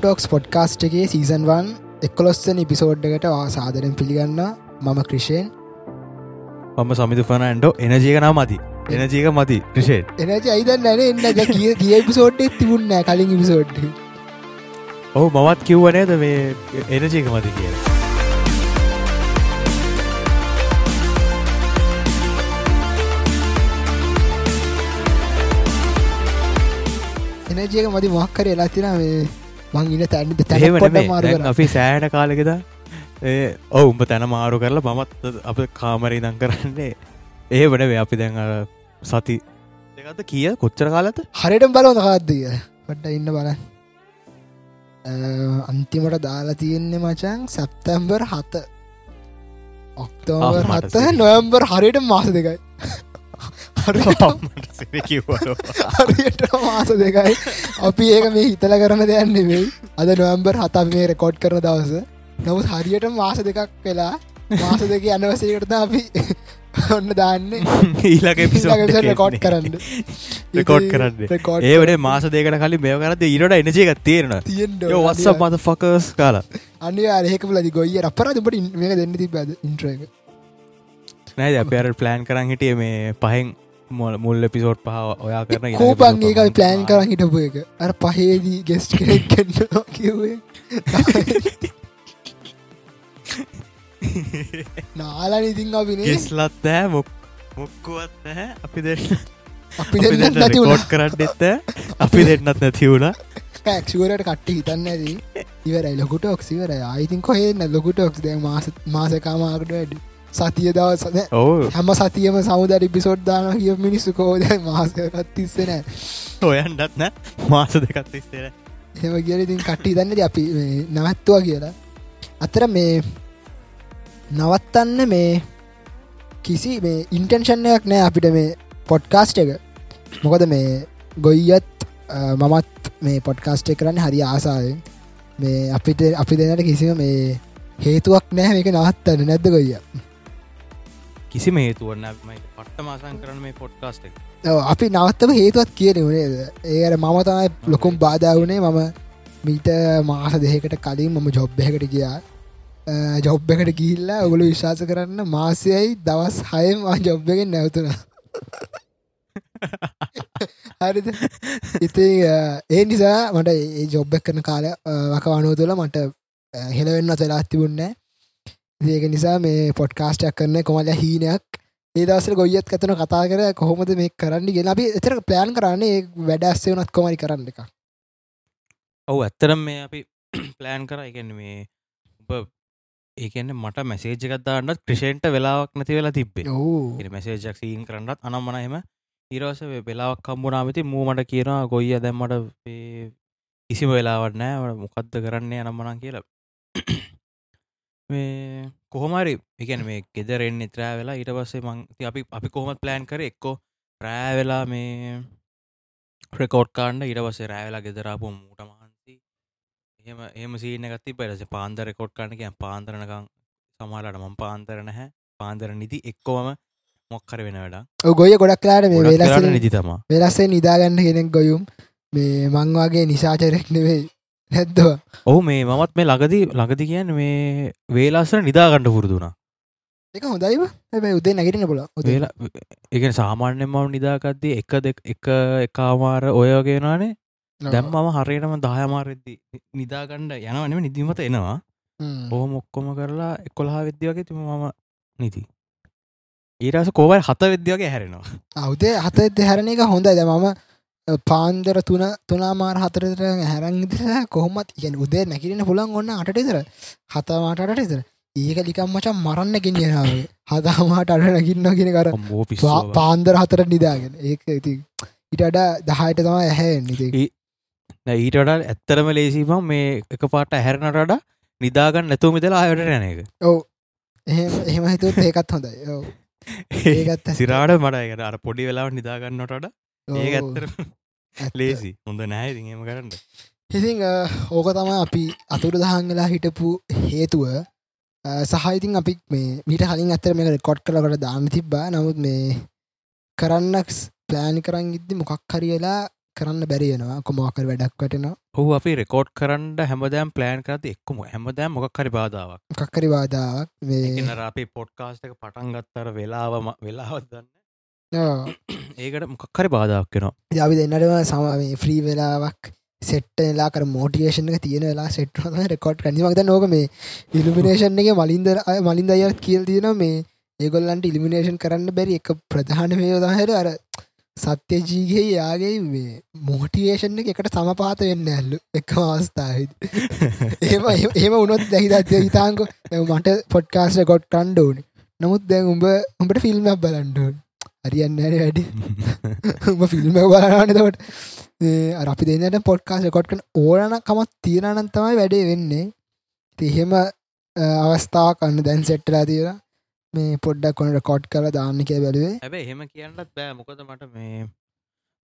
Speaker 1: ලොකුටෝක්ස් පොඩ්කාස්ට් එකේ සීසන්වන් එක්කොලොස්සන ඉපිසෝඩ්ඩකට සාදරෙන් පිළිගන්න. මම ක්‍රිෂයෙන්
Speaker 2: මම සමිතු ෆනෑන්ඩෝ එනජීකනා මති එනජීක මති ක්‍රෂේට්
Speaker 1: එනජ අයිදන් නැන? එන්න කිය කිය පිසෝඩ්ඩෙත් තිබුන්න කලින් ඉපිසෝඩ්
Speaker 2: ඔහු මමත් කිව්වනේද මේ එනජීක මති කිය
Speaker 1: එනජයක මති මොක්කර එලාතින මේ මං ඉන්න. මාරු
Speaker 2: දැන් අපි සෑන කාලෙකද ඒ ඔව උඹ තැන මාරු කරලා මමත් අප කාමරී දං කරන්නේ. ඒ වනවේ අපි දැන් සති දෙකත කිය? කොච්චර කාලත
Speaker 1: හරිට බලවද කාද්දය පට්ට ඉන්න බලන්න. අන්තිමට දාලා තියෙන්නේ මචන් සැප්තැම්බර් හත. ඔක්තෝබර් හත නොයම්බර් හරියට මාස දෙකයි [LAUGHS] හරියට මාස දෙකයි. අපි ඒක මේ හිතල කරන දෙයන්න වෙයි අද නොවම්බර් හත අපි මේ රෙකෝඩ් කරන දවස. නමුත් හරියට මාස දෙකක් වෙලා මාස දෙක අනවසයකට අපි ඔන්න දාන්න.
Speaker 2: ඊලක
Speaker 1: රෙකෝඩ් කරන්න.
Speaker 2: රෙකෝඩ් කරන්න. ඒවට මාස දෙකට කලින් මෙය කරද ඉරට එනජය එකක් තියෙන වස්ස මත ෆකස් කාලා.
Speaker 1: අනි අරහෙක ලදි ගොයි අපරදට මේක දෙන්න තිබද ඉන්ට්‍රක
Speaker 2: නෑ අප අර ප්ලෑන් කරන්න හිටිය මේ පහෙන් මොල් මුල් එපිසෝට් පහ ඔයා කරන
Speaker 1: කෝපන් ඒකයි ප්ලෑන් කරන්න හිටපු එක. අර පහේදී ගෙස්ට කෙනෙක් කන්න කිවේ [LAUGHS] නාලා ඉතින් අපිනේ
Speaker 2: ගෙස්ලත් ෑ මොක් මොක්කුවත් නැහැ. අපි දෙන්න
Speaker 1: අපි දෙන්න නැති
Speaker 2: කෝට් කරන්න එත්ත අපි දෙන්නත් නැතිවුණ
Speaker 1: ක්ෂුවරට කට්ටි හිතන්න ඇති. ඉවරයි. ලොකුට ඔක්සිවර අයිතින් කොහෙන්න ලොකුට ඔක්ස්. දැ මාස මාසකාමාකට වැඩ සතිය දවස් සද
Speaker 2: ඔවු.
Speaker 1: හැම සතියම සෞදරි පිසෝඩ් දාන කිය මිනිස්සු කෝද මාසකත් තිස්සෙන
Speaker 2: ඔයන්ටත් නෑ. මාස දෙකත් ඉස්තර
Speaker 1: එම කියල ඉතින් කට්ටි දන්නද අපි නවත්තුවා කියලා. අතර මේ නවත්තන්න මේ කිසි මේ ඉන්ටෙන්ෂන්යක් නෑ අපිට මේ පොඩ්කාස්ට් එක. මොකද මේ ගොයියත් මමත් මේ පොඩ්කාස්ට් කරන්න හරි ආසාාවෙන්. මේ අපිට අපි දෙනට කිසිම මේ හේතුවක් නෑ මේක නවත්තන්න. නැද්ද ගොයිය
Speaker 2: කිසි මේතුවන්න පට්ට මාසන් කරන මේ
Speaker 1: ඔව්, අපි නවත්තම හේතුවත් කියන වනේද ඒර මම තමයි ලොකුම් බාධා වුණේ මම මීට මාස දෙකට කලින් මම ජොබ්බහකට ගියා. ජොබ් එකට ගිල්ලා ඔගුලු විශ්වාස කරන්න මාසයයි දවස් හයම ජොබ්බගෙන් නැවතුන හරිද? ඉති ඒ නිසා මට ඒ ජොබ්බක් කරන කාල වකවනුව තුළ මට හෙළවෙන්න තලා තිබුන්න ඒක නිසා මේ පොඩ්කාස්ටයක් කරන්න කොමල හීනයක්? ඒ දවසර ගොයිත් ඇතන කතා කර කොහොමද මේ කරන්න ගෙන අපි එතර ප්ලෑන් කරන්නේ වැඩස්සේ වනත් කොමරි කරන්න එක
Speaker 2: ඔවු ඇත්තරම් මේ අපි ප්ලෑන් කර. එකන්න මේ උප ඒකන්න මට මැසේජකත්දාන්නත් ක්‍රෂේන්ට වෙලාවක් නැති වෙලා
Speaker 1: ඔවු.
Speaker 2: මැසේජක් සීන් කරන්නත් අනම්මනහෙම ඉරස වෙලාවක් කම්බුනාමති මූමට කියනවා ගොයිය දැම්මට කිසිම වෙලාවට නෑ මොකක්ද කරන්නේ අනම්මනන් කියලා [CLEARS THROAT] මේ කොහොමරි එකන මේ ගෙදරෙන් ඉත්‍රෑ වෙලා ඊට පස්සේ මං අපි අපි කොහොමත් ප්ලෑන් කර එක්කෝ රෑ වෙලා මේ ප්‍රකෝඩ් කාණ්ඩ ඊට පස්සේ රෑවෙලා ගෙදරාපු මූට මහන්සි. එහෙම එහම සීන ගත්ති පරස පාන්දර රෙකෝඩ් කාණඩ කිය පාන්තරනකං සමාලට මං පාන්තර නැහැ. පාන්දර නිති එක්කෝම මොක්කර වෙන වැඩ
Speaker 1: ගොය ගොඩක් ලාට මේ
Speaker 2: වෙලස නිති තමා.
Speaker 1: වෙලස්සේ නිදාගන්න කෙනෙක් ගොයුම් මේ මංවාගේ නිසාචරෙක් නෙවෙයි නැද්දවා?
Speaker 2: ඔහු මේ මමත් මේ ලගදී ලගදි කියන්න මේ වේලාසර නිදාගණ්ඩ පුරදුනා
Speaker 1: එක හොඳයිම හැබැයි උදේ නැගටන පුල
Speaker 2: වේලා එක සාමාන්‍යෙන් මම නිදාගත්දී එක දෙක එක එකමාර ඔයගෙනනේ දැම් මම හරියටම දායමාරෙද්දි නිදාගණ්ඩ යනවනම නිදීමත එනවා. ඔහොම ඔක්කොම කරලා එකොළහා විද්‍යාවගේ තිම මම නිති ඊරස කෝවයි හත විද්‍යාවගේ හැරෙනවා.
Speaker 1: අවුදේ හත දෙහැරණ එක හොඳයි. ද මම පාන්දර තුන තුනා මාර හතරතර හැරංගිදලා කොහොමත් ඉගැන උදේ නැකිරෙන පුළන් ඔන්න අටටෙතර හතමාටට ඉතර ඒක ලිකම් මචන් මරන්න ගෙනියනාව හදාමාට අට නැකින්න කියෙන කර පාන්දර හතර නිදාගෙන. ඒක ඉති ඉටඩ දහයට තම ඇහැ
Speaker 2: ඊටට ඇත්තරම ලේසිම මේ එක පාට හැරණටඩ නිදාගන්න නැතුව මිතලා අයට යන එක.
Speaker 1: ඔව. එහෙම හිතුවත් ඒකත් හොඳයි. ඇත්ත.
Speaker 2: සිරාට මටයකට අර පොඩි වෙලාවට නිදාගන්නටට
Speaker 1: ඔව්.
Speaker 2: ලේසි. හොඳ නෑ ම කරන්න.
Speaker 1: ඉතින් අ, ඕක තම අපි අතුර දහන් වෙලා හිටපු හේතුව. අ, සහයිතින් අපි මේ මීට කලින් ඇතර මේක රෙකොඩ් කලකට දාන්න තිබ්බා. නමුත් මේ කරන්නක් ප්ලෑනි කරන්න ඉද්දි මොකක් හරිලා කරන්න බැරියෙනවා කොමෝකර වැඩක් වටනවා.
Speaker 2: ඔහු අපි රෙකෝඩ් කරන්න හැමදෑම් ප්ලෑන් කරති එක්කම හැමදෑම් මොකක් හරි බාධාවක්.
Speaker 1: මොකක්කරි වාදාවක් මේ
Speaker 2: එනර අපේ පොඩ්කාස්ට එක පටන් ගත්තර වෙලාවම වෙලාවත් දන්න. ඒකට වෙනවා.
Speaker 1: ඉතින් අපි දෙන්නටම සම මේ ෆ්‍රී වෙලාවක් සෙට්ටලා කර මෝටිවේෂන් එක තියෙන වෙලා සෙට් රෙකෝඩ් කනිමක්ද නෝක මේ ඉල්ිමිනේෂන් එක මලින්ද මලින්ද අයත් කියල් තියෙන මේ ඒගොල්ලන්ට ඉලිමිනේෂන් කරන්න බැරි එක ප්‍රධාන මේ දහර අර සත්‍ය ජීගේ යාගේ මේ මෝටිවේෂන් එක එකට සමපාත වෙන්න ඇල්ලු එක අවස්ථාවද. ඒම ඒම උනොත් දැහිදත්ය හිතාංක මට පොඩ්කාස්ට ගොඩ් කණ්ඩෝන නමුත් දැන් උඹ උඹට ෆිල්ම්ක් බලන්ඩෝන් අරියන්න ඇන වැඩි. උඹ ෆිල්ම් බලනතකොට අපි දෙන්නට පොඩ්කාස් කොට්කන ඕනන කමත් තියෙනනන් තමයි වැඩේ වෙන්නේ. තිහෙම අවස්ථාව කන්න දැන් සෙට්ටලා තියෙන මේ පොඩ්ඩක් කොනට කොට් කල දාන්න කිය බැලුවේ.
Speaker 2: හැබැ එහෙම කියන්නත් බෑ. මොකද මට මේ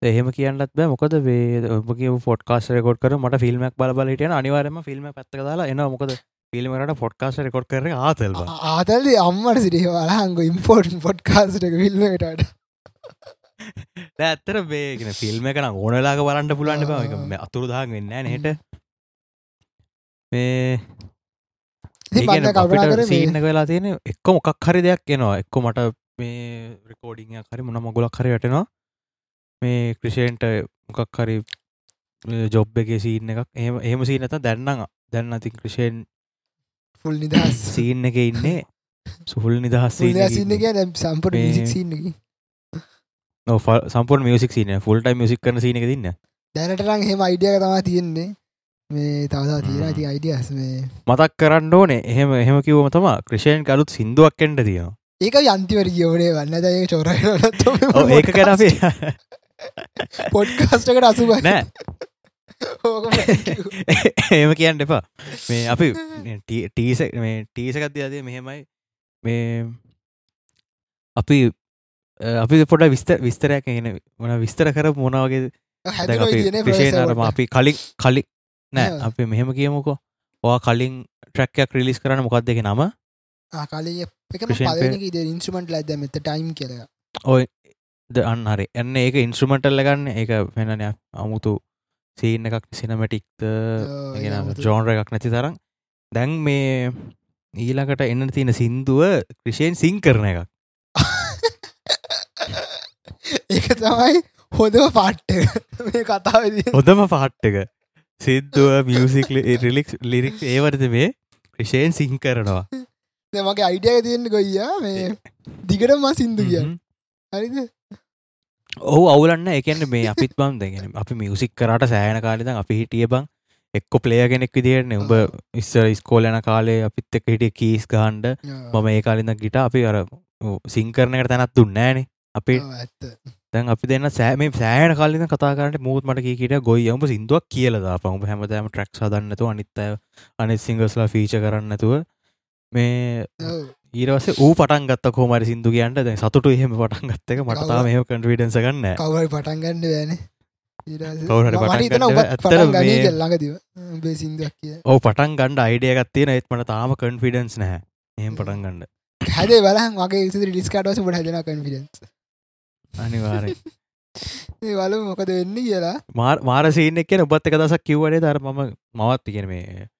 Speaker 2: එහෙම කියන්නත් බෑ. මොකද වේ ඔබගේ ෆොට් කාස් රෙකෝඩ් කර මට ෆිල්ම්ක් බල හිටියන අනිවාරම ෆිල්ම් පැත්ත දාලා එන මොකද පිල්මට පොඩ්කාස රෙකොඩ් කර ආතල්බ
Speaker 1: ආතල්ද අම්මට සිටිය වලහංග ඉම්පෝර්ටන් පොඩ්කාස්ට ෆිල්මටට
Speaker 2: ඇත්තර බේගෙන ෆිල්ම් එකන ඕනලාක බලන්ට පුලන්ට. බව අතුරු දහක් වෙන්න නහෙට මේ සීන්න වෙලා තියෙන එක්ක මොකක් හරි දෙයක් එනවා. එක්ක මට මේ රෙකෝඩිං හරි මොන මගුලක් හරි වැටෙනවා. මේ ක්‍රිෂයන්ට මොකක් හරි ජොබ් එක සීන එකක්. එහම එහම සීනත දැන්නම් දැන්න අති ක්‍රෂයෙන්
Speaker 1: ෆුල් නිදහස්. [LAUGHS]
Speaker 2: සීන් එක ඉන්නේ. සුහුල් නිදහස්
Speaker 1: සින්න සම්පට මිසික් සින්නකි
Speaker 2: සම්පට මියසික් සින ෆුල්ටයි මිසික් කරන සීන එක දින්න
Speaker 1: දැනටරං හෙම අයිඩියක තමා තියෙන්නේ. මේ තවසා තියෙන. ඇති අයිඩියස් මේ
Speaker 2: මතක් කරන්න ඕනේ. එහෙම එහෙම කිවම තම ක්‍රෂයෙන් කලුත් සිින්දුවක් එන්ට තියෙනවා.
Speaker 1: ඒක යන්තිවර කියවනේ වන්න. දය
Speaker 2: ඔව්, ඒක අපි [LAUGHS]
Speaker 1: පොඩ්කාස්ටකට අසුබ
Speaker 2: නෑ [LAUGHS] එහෙම කියන්න එපා. මේ අපි ටීස මේ ටීසකත්ති අදේ මෙහෙමයි. මේ අපි අපි පොඩ විස්ත විස්තරයක් එන මොන විස්තර කර මොනවගේ අපි කලින් කලි නෑ. අපි මෙහෙම කියමුකෝ. ඔයා කලින් ට්‍රැක්යක් රිලිස් කරන්න මොකක්ද එක නම?
Speaker 1: ඉන්ස්ට්‍රමට ලද මෙත ටයිම් කියල.
Speaker 2: ඔය ද අන්න හරි. එන්න ඒක ඉන්ස්ට්‍රමටල්ල ගන්න. ඒක වෙනන අමුතු සීන එකක් සිනමටික්ත ජෝන්ර එකක් නැති තරම්. දැන් මේ ඊළඟට එන්න තියෙන සින්දුව ක්‍රෂයෙන් සිං කරන එකක්. [LAUGHS]
Speaker 1: ඒක තමයි හොඳම පාට්ට මේ කතාවද.
Speaker 2: හොදම පාට්ටක සිද්දුව මියසික් රිලික් ලිරික් ඒවරද මේ ක්‍රෂයෙන් සිං කරනවා. [LAUGHS]
Speaker 1: මගේ අයිඩියක තියෙන්න්න ගොයියා මේ දිගට ම සිින්දු කිය
Speaker 2: හ්ම්.
Speaker 1: හරිද
Speaker 2: ඔහු අවුලන්න එකන්න මේ අපිත් බම් දෙගෙන අපි මියසික් කරට සෑන කාලෙද අපි හිටිය බං. එක්කො පලේ කෙනෙක් විදිරන උඹ ඉස්සර ස්කෝල යන කාලේ අපිත් එක හිටිය කීස් ගහන්ඩ මම ඒ කාලින්න ගිට අපි අර සිංකරනකට තැනත් දුන්නෑන අපි දැන් අපි දෙන්න සෑම සෑන කාලින කතාරට මුූත් මට කියට ගොයි යම සිින්දුවක් කියලද පහම හැමතෑම ට්‍රක් සදන්නතු අනිත්තය අනිත් සිංගස්ලා ෆීච කරන්නතුව මේ ඊරවස ඌ පටන් ගත්ත කෝමරි සිින්දු කියන්ට දැ සතුට එහෙම පටන් ගත්තක මටතා මෙහ කන්ටවිඩන්ස ගන්න
Speaker 1: කවයි පටන් ගන්න
Speaker 2: කවුරු හරි පටන් ගණ්ඩ අයිඩිය ගත්තියෙන ඒත් මට තාම කන්ෆිඩන්ස් නැහැ. එහෙම පටන් ගණ්ඩ
Speaker 1: හැදේ බලන් වගේ රිස්කාටවස ට හැදෙන කන්ෆිඩන්ස්
Speaker 2: අනිවාරය
Speaker 1: ඒ වල මොකද වෙන්න කියලා.
Speaker 2: මාරසීන එක ඔබත් එක දසක් කිව්වනේ දර මම මවත් ඉගෙන මේ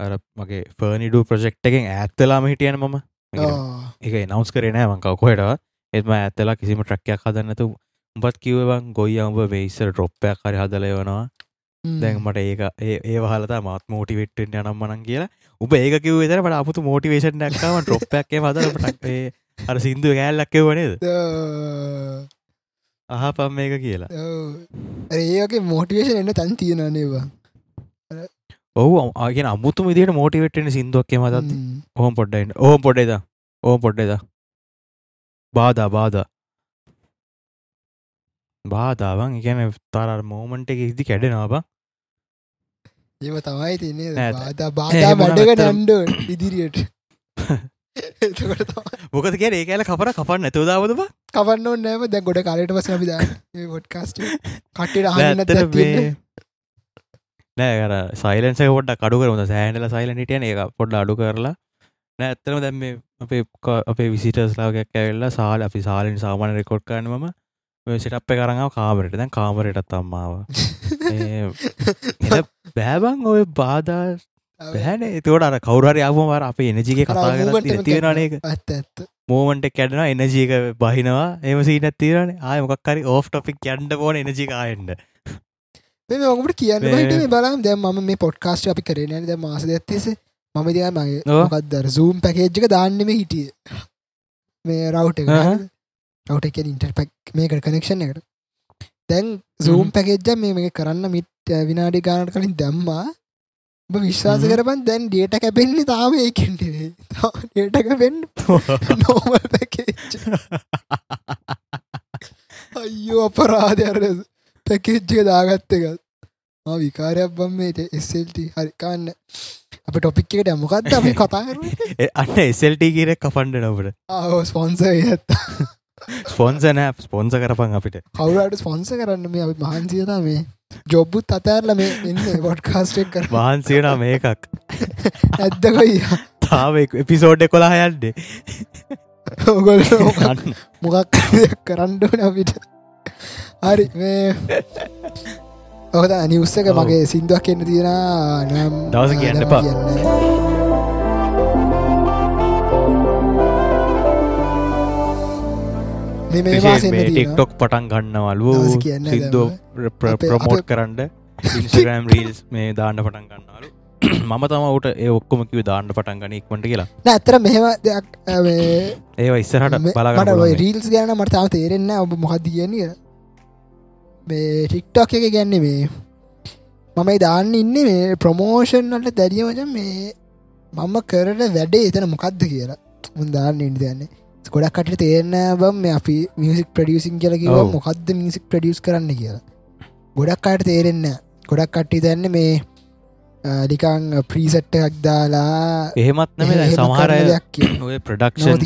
Speaker 2: අර මගේ ෆර්නිඩු ප්‍රජෙක්් එකෙන් ඇත්තලාම හිටියන මම එක නවස් කරනෑ මංකව කොහටව එත්ම ඇත්තලා කිසිම ට්‍රක්යක් හදන්නතු උඹත් කිවවන් ගොයි අඹ වෙයිස්සර ටොප්පයක් හරි හදලයවනවා දැන් මට ඒක ඒ හලත මත් මෝටිවෙට්ටෙන් යනම්මනන් කියලා. උබ ඒක කිව තර පට අපපුතු මෝටිවේෂන් නැක්කම ටොප්පයක් හදල අර සිින්දුව කෑල්ලක්කව වනේද අහ පම් මේක කියලා.
Speaker 1: ඒගේ මෝටිවේෂන් එන්න තන් තියෙනනේවා
Speaker 2: ඔහු ආගෙන අමුතු විදිට මෝටිවෙට්ටෙන සිින්දුවක් මතත් ඕහම පොඩ්ඩයින්න ඕහම පොඩ්ඩේද ඕහම පොඩ්ඩේද බාධා බාධ. බාධාවන් ඉගැන තර මෝමන්ට එක ඉදි කැඩෙනවා
Speaker 1: ඒව තමයි තියන්නේ
Speaker 2: නෑ,
Speaker 1: බාධ වැඩක නන්ඩ ඉදිරියට. [LAUGHS]
Speaker 2: මොකද කිය ඒ කෑල කපර කපන්න ඇතුදාවද බ?
Speaker 1: කවන්න නෑම. දැ ගොඩ කාලට පස පොඩ්කාස්ට කට්ට අහන්න
Speaker 2: ඇත්තට නෑ කර සයිලන්ස පොඩ්ඩ කඩු කරම. සෑනල සයිලන් හිටියන. එක පොඩ්ඩ අඩු කරලා. නෑ ඇත්තම දැම් මේ අපේ අපේ විසිටස්ලාගයක් ඇවෙල්ලා සාල අපි සාලෙන් සාමාන රෙකොඩ් කරන මම. සිටප්ප කරඟාව කාමරට දැන් කාමරයටත් අම්මාව. [LAUGHS] බෑබං ඔය බාධා බෑන. එතවට අර කවුරරි ආපුමර අප එනජික කතා කර තියෙනනක
Speaker 1: ඇත්ත ඇත්ත.
Speaker 2: මෝමන්ට කැඩෙන එනජීක බහිනවා. එම සීනත් තීරන ආය මොක්කරි ඕෆ් ටොපික් යන්ඩ පෝන එනජිකායෙන්ට
Speaker 1: මේ ඔකට කියන්න හිට බලම් දැම් ම මේ පොඩ්කාස්ට අපි කරන ද මාස ඇත්තිස මම දිය මගේ. මොකක්දර සූම් පැකේජ්ක දාන්නෙම හිටිය. මේ රවට් එක. රවට් එක ඉන්ටර් පැක් මේකට කනෙක්ෂන් එකට. දැන් සූම් පැකේජ්ජ මේ මේ කරන්න මිට් විනාඩි ගානට කලින් දැම්මා. ඔබ විශ්වාස. කරපන් දැන් ඩේට කැපෙන්නේ තාම ඒකෙන්ටේ ඩේට කැපෙන් නෝමල් පැකේජ් අයියෝ අපරාධර පැකේජ්ජක දාගත්ත එකත් විකාරයක් බම් මේට එස්සල්ට හරිකාන්න අප ටොපික් එකට මොකක්ද අපි [LAUGHS] කතා කර
Speaker 2: අන්න එසල්ට කියරෙක් කපන්ඩ නොට
Speaker 1: ස්පොන්ස ඇත්ත
Speaker 2: ස්පොන්ස නෑ ස්පොන්ස කරපන් අපිට.
Speaker 1: කවුරට ස්පොන්ස කරන්න මේ අපි මහන්සියතා මේ. ජොබ්බුත් අතඇරල මේ එන්න පොඩ්කාස්ටෙක් කර
Speaker 2: වහන්සේන මේකක්.
Speaker 1: ඇද්දකොයි
Speaker 2: තාව එපිසෝඩ් කොලා යන්නේ.
Speaker 1: ඔගොල්. මොකක් කරන්නඩන අපිට හරි ඔහද අනිවස්සක
Speaker 2: ඔව්.
Speaker 1: මගේ සිින්දුවක් එන්න තියෙන නම්
Speaker 2: දවස කියන්න
Speaker 1: මාසෙන්න තියෙනවා.
Speaker 2: ටික්ටොක් පටන් ගන්නවලු
Speaker 1: කියන්න අපේ-
Speaker 2: ප්‍රමෝට් කරන්න. ඉන්ස්ටග්‍රම් රීල්ස් මේ දාන්න පටන් ගන්නවලු [CLEARS THROAT] මම තමවට ඒ ඔක්කොම කිව දාන්න පටන් ගන ඉක්මට කියලා.
Speaker 1: නෑ ඇතර මෙහෙම දෙයක්
Speaker 2: ඉස්සරහට
Speaker 1: මට
Speaker 2: බලාගන්න
Speaker 1: රීල්ස් ගැන මට තාම තේරෙන්න ඔබ මොහද කියන්නේ මේ ටික්ටොක් එක ගැන්නේ මේ මමයි දාන්න ඉන්න මේ ප්‍රමෝෂන් වලට දැරිය වච මේ මම කරට වැඩේ එතන මොකක්ද කියලා. මුන් දාන්න ඉන්න දන්නේ ගොඩක් කට තේරන්න බම් මේ අපි මියසික් ප්‍රඩියසින් කියලකිව
Speaker 2: ඔව්.
Speaker 1: මොකක්ද මියසික් ප්‍රඩියස් කරන්න කියලා. ගොඩක් අයට තේරෙන්න ගොඩක් කට්ටි දැන්න මේ ලිකං ප්‍රීසට්ට එකක් දාලා
Speaker 2: එහෙමත් නම
Speaker 1: එහෙම
Speaker 2: සමහරය
Speaker 1: කරන දෙයක් කියලා.
Speaker 2: ඔය ප්‍රඩක්ෂන්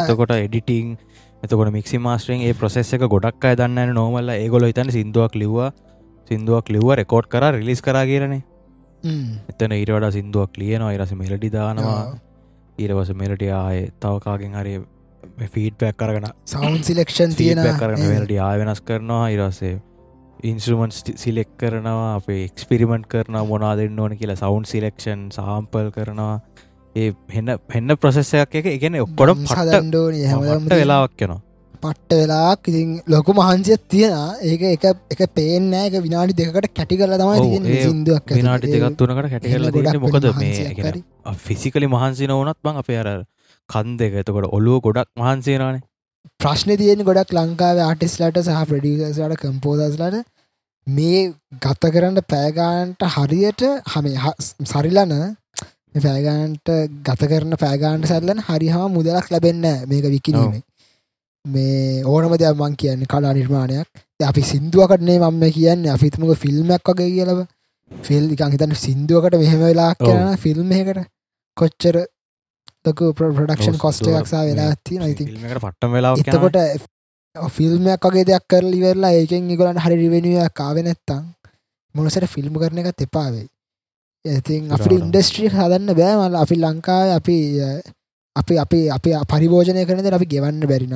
Speaker 2: එතකොට එඩිටිං එතකොට මික්සි මාස්ටරෙන් ඒ ප්‍රසෙස් එක ගොඩක් අය දන්න නෝමල්ල ඒගොල හිතන සිින්දුවක් ලිව්වා. සිින්දුවක් ලිව්ව රෙකෝඩ් කර රිලිස් කරා කියරනේ. එතන ඊරට සිින්දුවක් ලියනවා. ඉරස මෙලඩි දානවා. ඊරවස මෙලට ආය තවකාගෙන් හරි ෆීඩ් පැක් කරගෙන
Speaker 1: සෞන්් සිලෙක්ෂන් තියෙන
Speaker 2: කරන වෙලට ආය වෙනස් කරනවා. ඉරසේ ඉන්ස්ටමන්ස් සිලෙක් කරනවා. අපේ එක්ස්පිරිමෙන්ට් කරන මොනා දෙන්න ඕන කියලා සෞන්් සිලෙක්ෂන් සාම්පල් කරනවා ඒ හෙන්න පෙන්න ප්‍රසෙස්සයක් එක. එකන ඔක්කොඩ පට වෙලාවක් යනවා.
Speaker 1: පට්ට වෙලාක් ඉතින් ලොකු මහන්සියක් තියෙන ඒක එක එක පේන එක විනාඩි දෙකට කැටි කරල තමයි සිින්දුවක්
Speaker 2: විනාටි දෙකත් තුනකට කැටිකල තියන්නේ. මොකද මේ ෆිසිකලි මහන්සින ඕනත් බං අපේ අර කන් දෙක. එතකොට ඔලුව ගොඩක් මහන්සේනානේ
Speaker 1: ප්‍රශ්න තියෙන ගොඩක් ලංකාව ආටිස්ලට සහ ප්‍රඩියසට කම්පෝදස්ලට මේ ගත කරන්න පෑගාන්ට හරියට හම සරිලන පෑගාන්ට ගත කරන පෑගාන්ට සැල්ලන හරි හම මුදලක් ලැබෙන්න මේක විකිනීමේ මේ ඕනම දෙයක් මං කියන්න කලා නිර්මාණයක්. අපි සිින්දුවකටනේ මම කියන්න. අපිතුමක ෆිල්ම්මක් වගේ කියලව. ෆිල් එකන් හිතන්න සිින්දුවකට මෙහෙම වෙලා. කරන ෆිල්ම් එකට කොච්චර ලොක ප්‍රඩක්ෂන් කොස්ට එකක්සා වෙලා නයිති
Speaker 2: ෆිල්ම්කට පට්ටම් යනවා.
Speaker 1: එතකොට ෆිල්ම්මයක් වගේ දෙයක් කරලි වෙරලා ඒකෙන් ඉගලන් හරි රිවෙනිය කාවෙනැත්තං මොනසට ෆිල්ම් කරන එකත් එපාවෙයි ඉතින් අපි
Speaker 2: පුරාවටම.
Speaker 1: ඉන්ඩස්ට්‍රී හදන්න බෑමල අපි ලංකාව අපි අ, අපි අපි අපි පරිභෝජනය කරනද අපි ගෙවන්න බැරින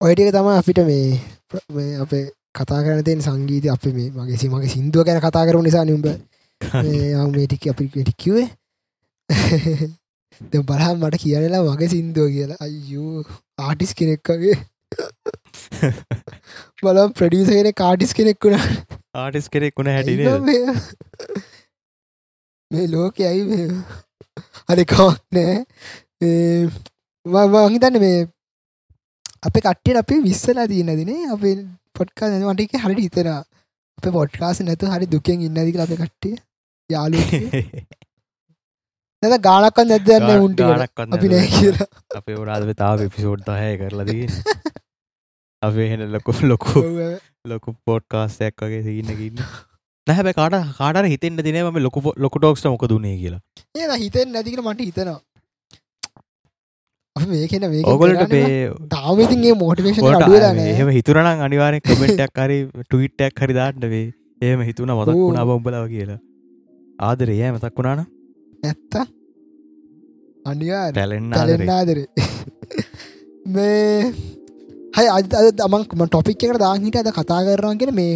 Speaker 1: ඔයටික තම අපිට මේ අපේ කතා කරනතෙන් සංගීත අප මේ මගේ සිමගේ සිින්දුව ගැන කතා කරු නිසා නිම්බ [LAUGHS] මේටික අපි ටික්කිවේ [LAUGHS] ද බලහම් මට කියනලා මගේ සිින්දුව කියලා. අයෝ ආටිස් කෙනෙක්කගේ බලම් ප්‍රඩියස කෙන කාටිස් කෙනෙක් වුණ.
Speaker 2: ආටිස් [LAUGHS] කෙනෙක් වුණ හැටිනේ
Speaker 1: මේ ලෝක ඇයි මේ හරිකවක් නෑ මහිතන්න මේ අප කට්ටියට අපි විස්සලා තියන දිනේ අප පොට්කා මටක හරි හිතෙන අප පොට්කාස නැතු හරි දුකෙන් ඉන්නදික අප කට්ටිය යාලු නැත ගානක්කන් නැදන්න උන්ට අපි නෑ කියලා.
Speaker 2: අපේ වරාද තාව පිසෝඩ් දහය කරලදී අපේ [LAUGHS] හෙන ලොකු ලොකු. ලොකු පෝට්කාස්ටයක් වගේ සින්නකින්න නැහැබ කාට කාට හිතෙන්ට දිනම ලොකු ලොකු ටෝක්ට මොක දුන්නේ කියලා.
Speaker 1: ඒ හිතෙන් නැතිකට මට හිතනවා. මේකෙන මේ
Speaker 2: ඔගොලට පේ
Speaker 1: තාමතින්ගේ මෝටිවේෂන්
Speaker 2: එහෙම හිතුරනම් අනිවාරය කමෙන්ටක් හරි ටවිට්ටක් හරි දාන්න වේ ඒම හිතුන මතක්. වුණා බොම්බලාව කියලා. ආදරේ ෑ මතක් වුණාන
Speaker 1: ඇත්ත අනිවාර
Speaker 2: ටැලෙන්න්න ආදරේ.
Speaker 1: මේ හයි අද අමන්ම ටොපික් එකට දාහිට අද කතා කරනගෙන මේ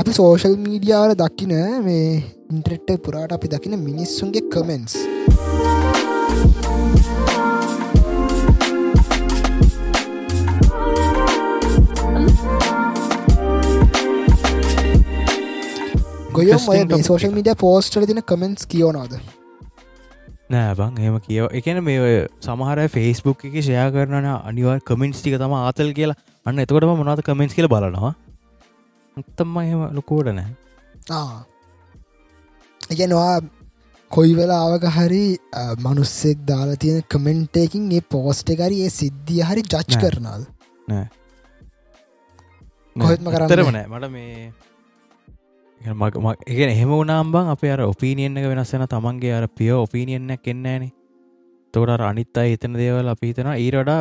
Speaker 1: අපි සෝෂල් මීඩියාවල දකින මේ ඉන්ට්‍රෙට් පුරාට අපි දකින මිනිස්සුන්ගේ කමෙන්ස් ගොයම් ඔය
Speaker 2: Interesting topic
Speaker 1: සෝෂල් මීඩිය පෝස්ටල තින කමෙන්ස් කියෝනවාද
Speaker 2: නෑ බං එහෙම කියව. එකන මේ ඔය සමහර ෆෙස්බුක් එක ෂයා කරන අනිවා කමෙන්ස් ටික තම ආතල් කියලා. අන්න එතකොටම මොනාද කමෙන්ස් කියල බලනවා? තම්ම එහෙම ලොකෝට නෑ.
Speaker 1: එකනවා කොයි වෙලාවක හරි මනුස්සෙක් දාලා තියෙන කමෙන්ටේකින් ඒ පෝස්ට එකරි ඒ සිද්ධිය හරි ජච්. කරනාද කොහෙත්ම කරන්නේ
Speaker 2: ඇත්තරම නෑ. මට මේ එක එහෙම වනාම්බන් අප අර ඔපීනියෙන් එක වෙනස්සෙන තමන්ගේ අර පිය ඔපීනියන්නක් එන්නේනේ තෝට අනිත් අයි හිතන දේවල් අපි හිතෙන ඊරඩා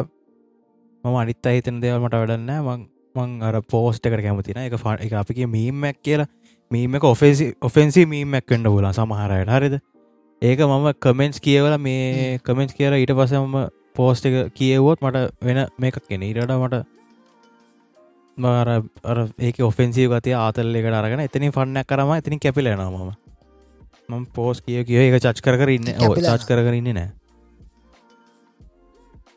Speaker 2: මම අනිත් අහිතන දේවල් මට වැඩන්න මං මං අර පෝස්ට එකට කැමතින එක ෆ එක අපිගේ මීමක් කියලා. මීමක ඔෆෙසි ඔෆෙන්සි මීමක් කන්න පුලා සමහරයට හරිද? ඒක මම කමෙන්ස් කියවල මේ කමෙන්ස් කියල ඊට පසම පෝස්ට එක කියවොත් මට වෙන මේකක් කෙන ඉරට මට මාර අර ඒක ඔෆෙන්සිව ගතිය ආතල් එකට අරගෙන එතනින් ෆන්නක් කරම එතිනින් කැපිලෙනවා මම. මම පෝස් කිය කිය ඒක චච් කර ඉන්න.
Speaker 1: කැපිලා.
Speaker 2: චච් කරන්න නෑ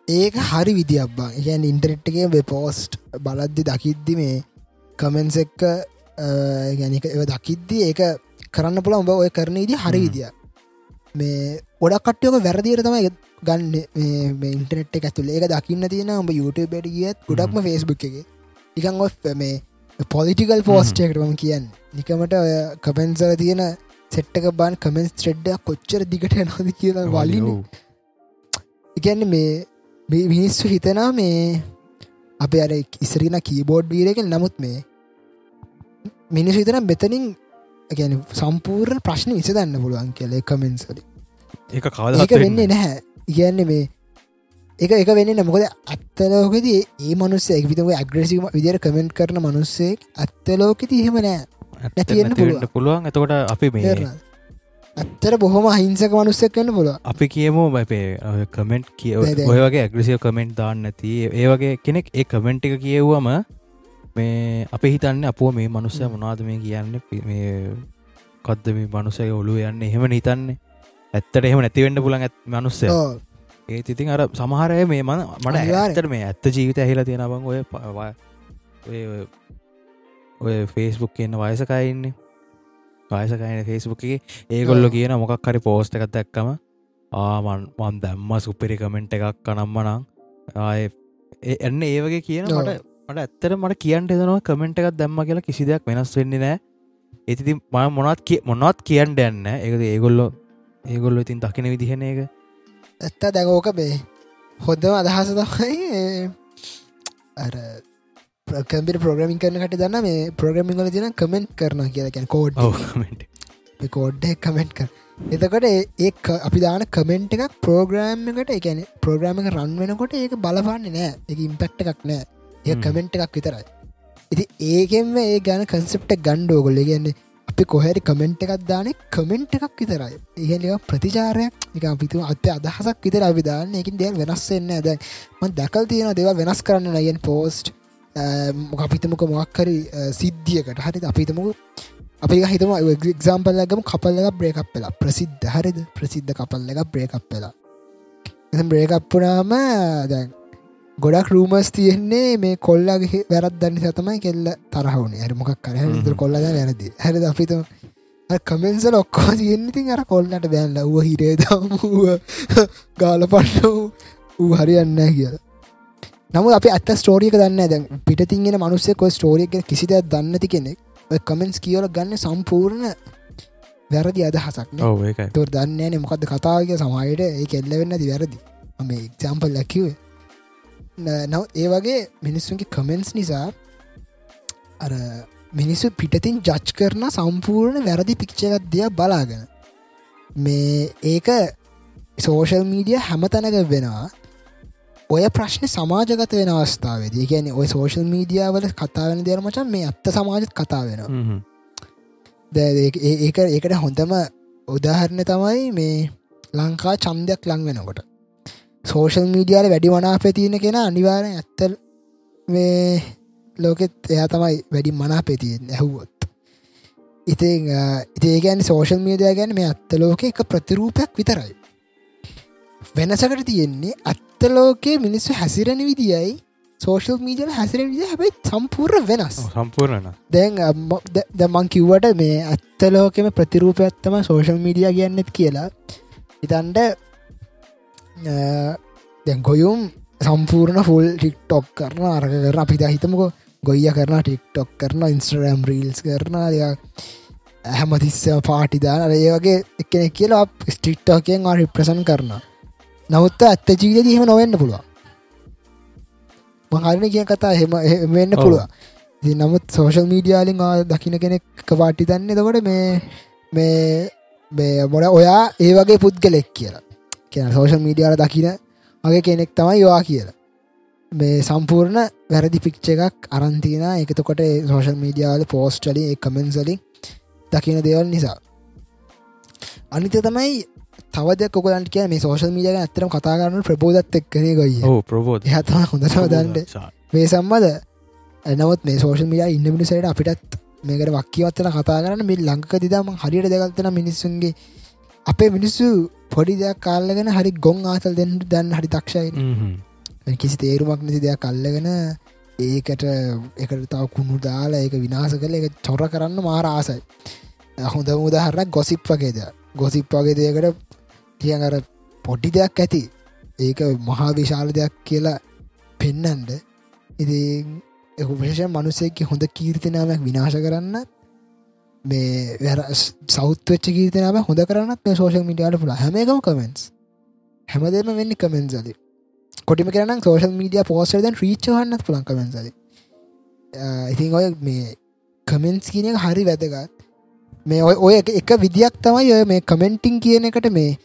Speaker 1: ඒක හරි විදිියබ්බා ගැන් ඉන්ටරෙට්ගේ වෙ පෝස්ට් බලද්දි දකිද්දි මේ කමෙන්ස් එක්ක ගැනික ඒ දකිද්දි ඒක කරන්න පුළ උඹ ඔය කරන ඉදි හරි. විදිිය මේ ගොඩක් කට්ටියක වැරදිර තමයි ගන්න. ඉන්ටනෙට් එක ඇතුළ ඒක දකින්න තියෙන උඹ YouTube ට ගියත් ගොඩක්ම ෆෙස්බුක් එක. නිකන් ඔ මේ පොලිටිකල් පෝස්ටේකටම කියන්න. නිකමට ඔය කපෙන්සල තියෙන සෙට්ටක බන් කමෙන්ස් ට්‍රෙඩ්ඩ කොච්චර දිගට නොද කියලා වලින් ඉගැන්න මේ මේ මිනිස්සු හිතනා මේ අප අර ඉසරින කීබෝඩ් වීරක නමුත් මේ මිනිස් හිතන මෙතනින් ගැන සම්පූර්ණ ප්‍රශ්න විස දන්න පුළුවන් කියල කමෙන්සල
Speaker 2: ඒක කාද
Speaker 1: ඒක වෙන්නේ නැහැ. ඉගැන්න මේ එක එක වෙන්න මොකද අත්තලෝකද ඒ මනුස්සේ විතම අග්‍රසිම විදිර කමෙන්ට් කරන මනුස්සෙක් අත්තලෝකෙති එහෙම නෑ නැතිවෙන්න පුළුවන්.
Speaker 2: එතකොට අපි මේ?
Speaker 1: ඇත්තර බොහොම අහිංසක මනුස්සක් කන්න පුළුව
Speaker 2: අපි කියමු බැපේ කමෙන්ට් කිය. ඔය වගේ ඇග්‍රසිව කමෙන්ට් දාන්න නැති. ඒ වගේ කෙනෙක් ඒ කමෙන්ට් එක කියව්වම මේ අප හිතන්න අපෝ මේ මනුස්සය. මොනාද මේ කියන්න? කද්ද මේ මනුසය ඔලු යන්න? එහෙම හිතන්නේ. ඇත්තට එහෙම නැතිවෙන්න පුලන් ඇත් මනුස්සය. ඒ ඉතින් අර සමහරය මේ මන මට. ඇත්තට මේ ඇත්ත ජීවිත ඇහිලා තියෙනබං ඔය ඔය- ඔය ෆේස්බුක් කියන්න වයසකයින්නේ වයසකයින ෆේස්බුක් එක. ඒගොල්ල. කියන මොකක් හරි පෝස්ට එකත් දැක්කම ආමන් මන් දැම්ම සුපිරි කමෙන්ට් එකක් කනම්ම නං ආය එන්න ඒ වගේ කියන. මට මට ඇත්තර මට කියන්ට දෙනවා කමෙන්ට් එකක් දැම්ම කියලා කිසි දෙයක් වෙනස් වෙන්නේ නෑ ඉතිති ම මොනත් කිය මොනත් කියන්න යන්න ඒකද ඒගොල්ලො ඒගොල්ලො ඉතින් දකින විදිහන එක
Speaker 1: ඇත්ත දැකෝක බේ හොදම අදහස තමයි. අර කම්පිට ප්‍රග්‍රමින් කරන කට දන්න මේ ප්‍රග්‍රමින් කල තින කමෙන්ට් කරන කියලකැන් කෝඩ් කෝඩ් කමෙන්ට් කර එතකොට ඒ අපි දාන කමෙන්ට් එකක් ප්‍රෝග්‍රෑම් එකට එකන ප්‍රෝග්‍රෑම එක රන් වෙනකොට ඒක බලපන්නේ නෑ. එක ඉම්පෙක්ට එකක් නෑ. ඒ. කමෙන්ට් එකක් විතරයි. ඉති ඒකෙන්ම ඒ ගන කන්සප්ට ගණ්ඩෝගොල්ල ගන්නේ අපි කොහැරි කමෙන්ට් එකක් දාන කමෙන්ට් එකක් විතරයි. ඒහල ප්‍රතිචාරයක්. එක අපිතු අත අදහසක් විතර අපි දාන්න. එකින් දෙයක් වෙනස් වෙන්න ඇද ම දැකල් තියෙන දෙව වෙනස් කරන්න නයෙන් පෝස්ට් අපිතමක මොක්කරි සිද්ධියකට. හරි අපිතමක අපි හිතම එක්සාම්පල්ලගම කපල්ල එක බ්‍රේකප් වෙලා. ප්‍රසිද්ධ හරිද? ප්‍රසිද්ධ කපල්ල එක බ්‍රේකප් වෙලා. එ බ්‍රේකප්පුනාම දැන් ගොඩක් රූමස් තියෙන්නේ මේ කොල්ලගේ වැරත් දන්න සතමයි කෙල්ල තරහවුණ ඇර මොකක් කර
Speaker 2: හ්ම්.
Speaker 1: කොල්ලද වැරදි. හැරද? අපිත කමෙන්සල ඔක්කෝ තියෙන්න්නඉතින් අර කොල්ලට බැල්ල ව හිරේදමුව ගාල පන්න වූ හරියන්න කියලා නමුත් අප අත් ස්ටෝරියක දන්න දැන් පිටිංගෙන මනුස්සෙක ස්ටෝරියක කිසිදයක් දන්නති කෙනෙක් කමෙන්ස් කියවල ගන්න සම්පූර්ණ වැරදි
Speaker 2: ඒකයි.
Speaker 1: තුර දන්නේන මොකක්ද කතාවක සමහයට ඒ කෙල්ල වෙන්න ති වැරදි. මේ එක්සම්පල් ලැකිවේ නව ඒ වගේ මිනිස්සුන්ගේ කමෙන්ස් නිසා අර මිනිස්සු පිටතින් ජච් කරන සම්පූර්ණ වැරදි පික්ෂකත් දෙය බලාගෙන මේ ඒක සෝෂල් මීඩිය හැම තැනක වෙනවා ඔය ප්‍රශ්න සමාජගත වෙන අවස්ථාවේදී ගැන ඔය සෝෂල් මීඩියාවල කතාවෙන දෙරමචන් මේ අත්ත සමාජත් කතා ඒ- ඒක ඒකට හොඳම උදාහරණ තමයි මේ ලංකා චන්දයක් ලං වෙනකොට. සෝෂල් මීඩියාල වැඩි වනාපේ තියෙන කෙන අනිවාරෙන් ඇත්තල් මේ ලෝකෙත් එයා තමයි වැඩි මනා පෙතියෙන් ඇහුවොත්. ඉතින් ඉතිේගැන් සෝෂල් මීඩිය ගැන මේ අත්තලෝක එක ප්‍රතිරූපයක් විතරයි වෙනසකට තියෙන්නේ අත්තලෝකයේ මිනිස්සු හැසිරෙන විදියි සෝෂල් මීඩියල හැසිරෙන විදි හැබයි සම්පූර්ණ වෙනස්.
Speaker 2: ඔව්, සම්පූර්ණන.
Speaker 1: දැන් දමන් කිව්වට මේ ඇත්තලෝකෙම ප්‍රතිරූපයත්තම සෝෂල් මීඩිය කියන්නෙත් කියලා. ඉතන්ට දැන් ගොයුම් සම්පූර්ණ ෆුල් ටික්ටොක් කරන අරග කර අපිත හිතමක ගොයිය කරන ටික්ටොක් කරන ඉන්ස්ට්‍රම් රීල්ස් කරන හැමතිස්සම පාටිදාන ඒ වගේ එකන කියලා ස්ටික්ටෝකයෙන් රිප්‍රසන් කරන නමුත්ත ඇත්ත ජීවිත දීම නොවෙන්න පුළුවන්. මහරණ කිය කතා හෙම වෙන්න ඉතින් නමුත් සෝෂල් මීඩියාලින් දකින කෙනෙක් පාටි දන්න දකොට මේ මේ මේ මොන ඔයා ඒ වගේ පුද්ගලෙක් කියලා. කියන සෝෂල් මීඩියාල දකින වගේ කෙනෙක් තමයි යවා කියලා. මේ සම්පූර්ණ වැරදි පික්්ච එකක් අරන්තින එකතකොට සෝෂල් මීඩියාවල පෝස්ටලි කමෙන්සලින් දකින දේවල් නිසා. අනිත තමයි තවද කොකලන්ට කිය මේ සෝෂල් මීඩිය ඇතරම් කතා කරන්න ප්‍රබෝධත් එක් කරේ ගොයි
Speaker 4: ප්‍රබෝධ
Speaker 1: එහතම හොඳටම දන්ට මේ සම්මද ඇනවත් මේ සෝෂල් මීඩිය ඉන්න මිනිසට අපිටත් මේකට වක්කිවත්තන කතා කරන්න මේ ලංක දිදාම හරියට දෙගල්තන මිනිස්සුන්ගේ අපේ මිනිස්සු පොඩි දෙයක් කාල්ලගෙන හරි ගොන් ආතල් දෙන්න දැන් හරි තක්ෂයි කිසි තේරුමක් නැති දෙයක් අල්ලගෙන ඒකට එකට තව කුණු දාලා ඒක විනාස කළ එක චොර කරන්න මාර ආසයි. හොඳ උදාහරණක් ගොසිප් වගේද ගොසිප් වගේ දෙයකට කියන් අර පොඩ්ඩි දෙයක් ඇති. ඒක මහා විශාල දෙයක් කියලා පෙන්නන්ද? ඉති විශෂ මනුසෙක්ක හොඳ කීර්තිනාවක් විනාශ කරන්න මේ සෞත්වච්ච කීර්තනාව හොඳ කරන්නත් මේ සෝෂල් මිඩියාට පුළ හැමකම කමෙන්ස් හැමදේම වෙන්න කමෙන්සලි කොටිම කරන සෝෂල් මීඩිය පෝස්ටර් දැන් රීච්චහන්න පුළන් කමෙන්සලි ඉතින් ඔය මේ කමෙන්ස් කියනක හරි වැදගත්. මේ ඔය ඔය එක විදියක් තමයි ඔය මේ කමෙන්ටිං කියන එකට මේ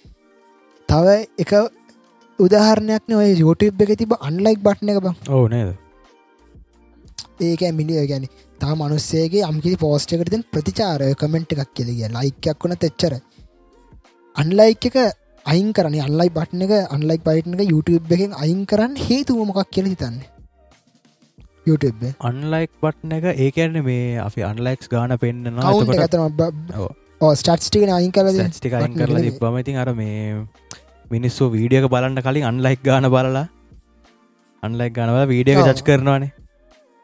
Speaker 1: තව එක උදාහරණයක් ඔය යුටබ් එක තිබ අන්ලයික් බට්න එක බං.
Speaker 4: ඕ නේද?
Speaker 1: ඒක මිනිිය ගැන තා මනුස්සේගේ අම්කිසි පෝස්ටකටතින් ප්‍රතිචාරය කමෙන්ට් එකක් කියලගිය ලයිකයක් වුණ තෙච්චර අන්ලයික් එක අයින් කරන අල්ලයි බට්න එක අන්ලයික් බයිට්න එක YouTube එකෙන් අයින් කරන්න හේතුව මොකක් කියල හිතන්නේ? YouTube
Speaker 4: අන්ලයික් බට්න එක ඒකන්න මේ අපි අන්ලයික්ස් ගාන පෙන්න්න
Speaker 1: ගතන ස්ටට්ටික අයින් කර
Speaker 4: ටික අයින් කරලා තිබ්බම ඉතින් අර මේ මිනිස්සු වීඩියක බලන්න කලින් අන්ලයික් ගාන බලලා. අන්ලයික් ගනවල වීඩියක. ජච් කරනවානේ.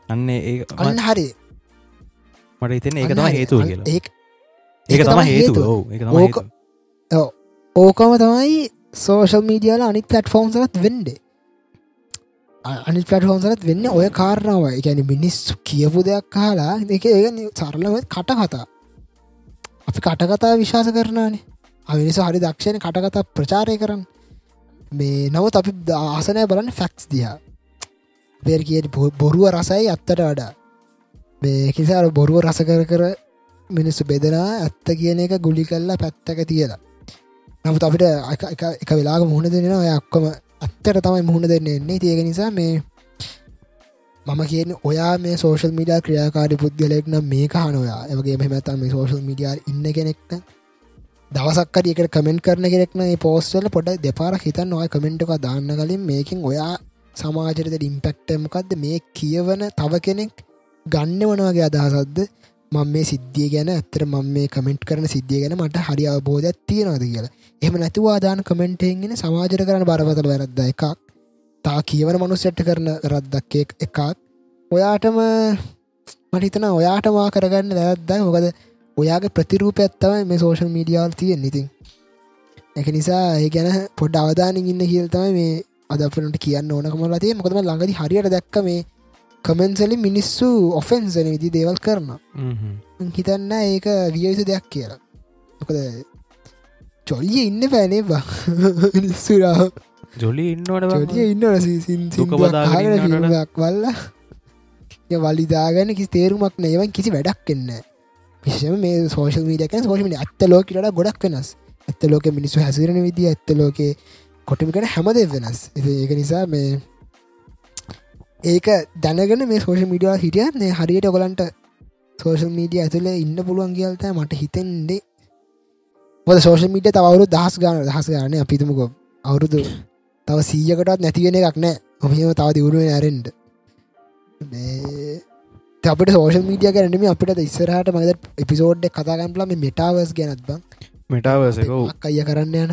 Speaker 4: අන්න ඒ
Speaker 1: අන්න හරි.
Speaker 4: මට හිතන ඒක තම හේතුව කියලා.
Speaker 1: ඒ
Speaker 4: ඒක තම හේතු
Speaker 1: ඕක-. ඕකම තමයි සෝෂල් මීඩියල අනිත් පටෆෝම්සලත් වෙන්ඩේ අනි පටෆෝම්සලත් වෙන්න ඔය කාරණාව එකැන මිනිස්සු කියපු දෙයක් කාලා එක ඒ සරලම කට කතා අපි කටකතා විශවාස කරනානේ අමිනිස හරි දක්ෂණ කටකතා ප්‍රචාරය කරන්න. මේ නවත් අපි ආසනය බලන්න ෆැක්ස් දිහා. පේර කිය බොරුව රසයි අත්තට වඩා. මේකිසාර බොරුව රස කර කර මිනිස්සු බෙදනා ඇත්ත කියන එක ගුලි කල්ලා පැත්තක තියලා. නමුත් අපිට එක- එක- එක වෙලාග මුහුණ දෙෙන ඔය අක්කොම අත්තට තමයි මුහුණ දෙන්න. එන්නේ තියක නිසා මේ මම කියන ඔයා මේ සෝෂල් මීඩිය ක්‍රියාකාරි පුද්ගලෙක් නම් මේ කාන ඔයා. එවගේ මෙමතම් මේ සෝෂල් මීඩිය ඉන්න කෙනෙක්න දවසක්කට එකට කමෙන්ට් කරන කෙනෙක්න පෝස්ටල පොඩ දෙපාර හිතන් ඔය කමෙන්ට් එක දාන්න කලින් මේකින් ඔයා සමාජරත ඩිම්පෙක්ටමකක්ද මේ කියවන තව කෙනෙක් ගන්න වනවගේ අදහසක්ද? මම මේ සිද්ධිය ගැන ඇතර මම මේ කමෙන්ට් කරන සිද්ධිය ගැන මට හරි අවබෝධයක් තියෙනවද කියලා. එහම නැතිවාදාන කමෙන්ටෙන්ගෙන සමාජර කරන බරපතල වැරද්ද එකක්. තා කියවන මනුස්සෙට්ට කරන රද්දක් එකක්. ඔයාටම මටිතන ඔයාටමා කරගන්න වැරද්දයි මොකද ඔයාගේ ප්‍රතිරූප ඇත්තවයි මේ සෝෂල් මීඩියාල් තියෙන් ඉතින්. එක නිසා ඒ ගැන පොඩ් අවධානින් ඉන්න කියල්තමයි මේ අදපනට කියන්න ඕනකමලා තිය මොකදම ළඟදි හරියට දැක්ක මේ කමෙන්සලි මිනිස්සු ඔෆෙන්සන විදි දේවල් කරන. හිතන්න ඒක වියයුතු දෙයක් කියලා. මොකද චොල්ලිය ඉන්න පැනේ බා නිස්සුරාව
Speaker 4: ජොලි ඉන්නවට
Speaker 1: චොලිය ඉන්න
Speaker 4: දුක බදාගෙන ඉන්නවටද?
Speaker 1: ක් වල්ල. වලිදාගන්න කිසි තේරුමක් නේවන් කිසි වැඩක් එන්න විශම මේ සෝෂල් මීඩියක සෝෂමට ඇත්ත ලෝකට ගොඩක් වෙනස්. ඇත්ත ලෝක මිනිස්සු හැසිරෙන විදි ඇත්ත ලෝක කොටමිකට හැමදේ වෙනස්. ඒක නිසා මේ ඒක දැනගෙන මේ සෝෂ මීඩියා හිටියන්නේ හරියට ඔගලන්ට සෝෂල් මීඩිය ඇතුලේ ඉන්න පුළුවන් කියල්ත මට හිතෙන්ඩේ මොද සෝෂල් මීඩිය තවරු දහස් ගාන දහස් ගාන අපිතුමකො අවුරුදු තව සීයකටත් නැතිවෙන එකක් නෑ. ඔහම තව දියුණුව ඇරෙන්ඩ අපට සෝෂල් මීඩිය ගැනීම අපිට ඉස්සරහට මද එපිසෝඩ් කතාගම්පල මේ මෙටාවස් ගැනත් බං.
Speaker 2: මෙටාවසක
Speaker 1: අයිය කරන්න යන?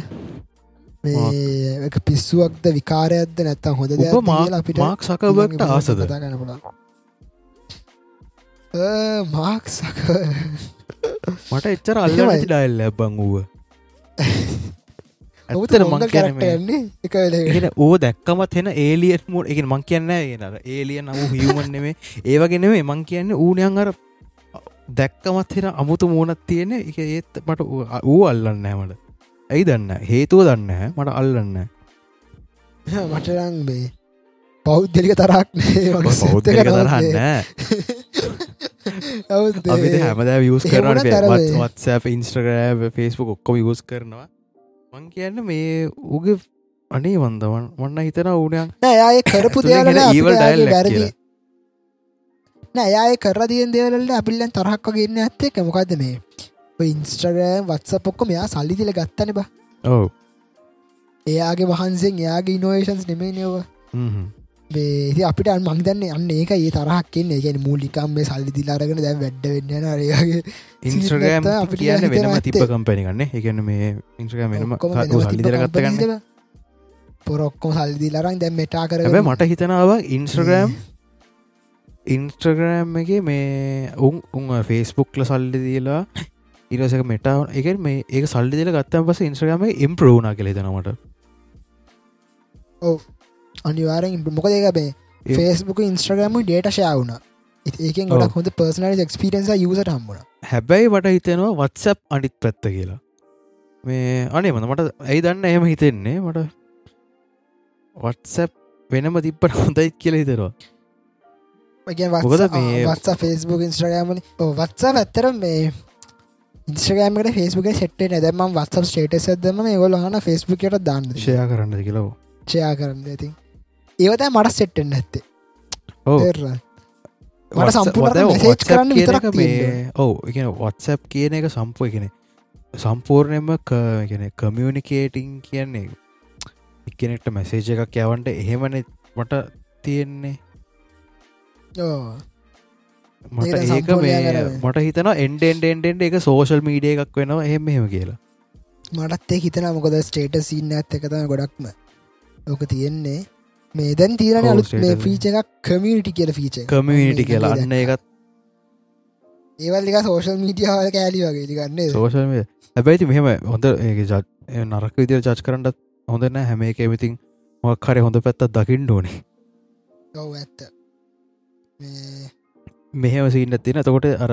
Speaker 1: පිස්සුවක්ද විකාරයක්ද නැත්තම් හොඳ දෙයක්
Speaker 2: උප මාක්-
Speaker 1: කියලා අපිට
Speaker 2: මාක් සකබට
Speaker 1: ඊළඟ
Speaker 2: ආසද?
Speaker 1: episode කතා කරන්න පුළුවන්. අ, මාක් සක
Speaker 2: මට එච්චර අල්ල. ඩයිල් ලැබ්බං වූව
Speaker 1: ඔබත
Speaker 2: ඇත්තට
Speaker 1: මොංග
Speaker 2: මං කියන්නේ මේ-
Speaker 1: කරක්ටන්නේ එක වෙලකට.
Speaker 2: එගෙන ඕ දැක්කමත් එෙන ඒලියත් මෝඩ් එක මං කියන්න ඒනර ඒලිය නම හිවමන් නෙමේ ඒවගෙනෙවේ මං කියන්න ඌනයන් අර දැක්කමත් හෙන අමුතු මූනත් තියෙන. එක ඒත් මට ඌ- අල්ලන්න මට. ඇයි දන්න හේතුව දන්න මට අල්ලන්න [LAUGHS]
Speaker 1: මටරං මේ පෞද්ගලික තරක් [LAUGHS]
Speaker 2: පෞද්ගලික තරහන්න [LAUGHS] අපි හැමද වියස්
Speaker 1: එහෙම වුණත් අර
Speaker 2: කරන
Speaker 1: මේ-
Speaker 2: වත්සප ඉන්ස්ට්‍රග්‍රෑම් ෆස්බුක් ඔක්කොම යස් කරනවා මං කියන්න මේ උගේ අනේ වන්දවන් වන්න හිතන ඌනයන්
Speaker 1: නෑ කරපු
Speaker 2: dialect
Speaker 1: වැරදි
Speaker 2: කියලා.
Speaker 1: නෑ යාය කර තියෙන් දේවලට අපිල්ලන් තරහක් වගේන්න ඇත්තේ මොකක්ද මේ? ඉන්ස්ට්‍රගෑම් වත්ස පොක්කො මෙයා සල්ලි තිල ගත්තන බ.
Speaker 2: ඔව.
Speaker 1: එයාගේ වහන්සෙන් එයාගේ ඉනෝේෂන්ස් නෙමේ නව බේති අපිට අන් මංදන්න අන්න ඒක ඒ තරහක් කියන්නේ ගැන මූලිකම් මේ සල්ලි දිලාරගෙන දැ වැඩ වෙන්න රයාගේ
Speaker 2: ඉන්ස්්‍රගෑම් අපිට කියන්න වෙනම තිබ
Speaker 1: ඇත්තේ.
Speaker 2: කම්පැනි ගන්න එකන්න මේ ඉන්ස්්‍රගෑම් වෙනම සල්ලි දෙරගත්ත ගන්න.
Speaker 1: පොරොක්කොම සල්දි ලරන් දැම් මෙටා කර
Speaker 2: මට හිතනාව ඉන්ස්ට්‍රගෑම් ඉන්ස්ට්‍රග්‍රෑම් එක මේ උන් උන් ෆේස්බුක්ල සල්ලි දීලා ඉරසක මෙටාව එක මේ ඒ සල්ලි දිල ගත්තම පස ඉන්ස්්‍රගම ඉම්පරෝණ කෙලෙ දනමට
Speaker 1: අනිවාරෙන් මොක දෙක බේ. ෆේස්බුක ඉන්ස්ට්‍රගම ඩේට ශයවුණ ඒකෙන් ගොඩක් හොඳ පර්සනල් එක්ස්පිරන්ස යුසට හම්බුණ
Speaker 2: හැබැයි වට හිතෙනවා වත්සප් අනිත් පැත්ත කියලා. මේ අනේ මඳ මට ඇයි දන්න එහෙම හිතෙන්නේ? මට වත්සැප් වෙනම තිබ්බට හොඳයිත් කියල මේ-
Speaker 1: වත්ස ෆේස්බුක් ඉන්ස්ට්‍රගෑමල වත්සා ඇත්තර මේ ඉන්ස්්‍රගෑමට ෆේස්බුක සෙට්ට නැදම වත්ස ස්ටේට ඇදම මේ ගොලහන ෆේස්බුකට දාන්න
Speaker 2: ෂයා කරන්න කියලව
Speaker 1: ෂයා කරන්න ඇති ඒවත මට සෙට්ටෙන් ඇත්තේ. මට සම්පූර්ණ කරන්න විතරක්
Speaker 2: මේ ඔව එකන වත්සැප් කියන එක සම්පුව එකන සම්පූර්ණයම කගෙන කමියනිකේටිං කියන්නේ එක්කනෙක්ට මැසේජ එකක් යවන්ට එහෙමන මට තියෙන්නේ. මට
Speaker 1: ඒක
Speaker 2: මේ මට හිතන එන්ඩෙන්ඩෙන්ඩෙන්ට එක සෝෂල් මීඩිය එකක් වෙනවා එහෙම එහෙම කියලා.
Speaker 1: මටත්තේ හිතන මොකද ස්ටේට සින්න ඇත් එකතම ගොඩක්ම. ඕක තියෙන්නේ මේ දැන් තීරණ අලුත් මේ. ෆීච එකක් කමියනිටි කියල ෆීච
Speaker 2: කමියනිටි කියලා. අන්න එකත්
Speaker 1: ඒවල්ලික සෝෂල් මීටියාවල කෑලි වගේ. ලිගන්නේ
Speaker 2: සෝෂල් හැබැයිති මෙහෙම හොඳ ඒ නරක විදිර චච් කරන්නත් හොඳන හැම එක එවිතින් මොක් හරි හොඳ පැත්තත් දකිින් ඕනේ.
Speaker 1: ඔව ඇත්ත.
Speaker 2: මෙහෙම සිීන්න තින තකොට අර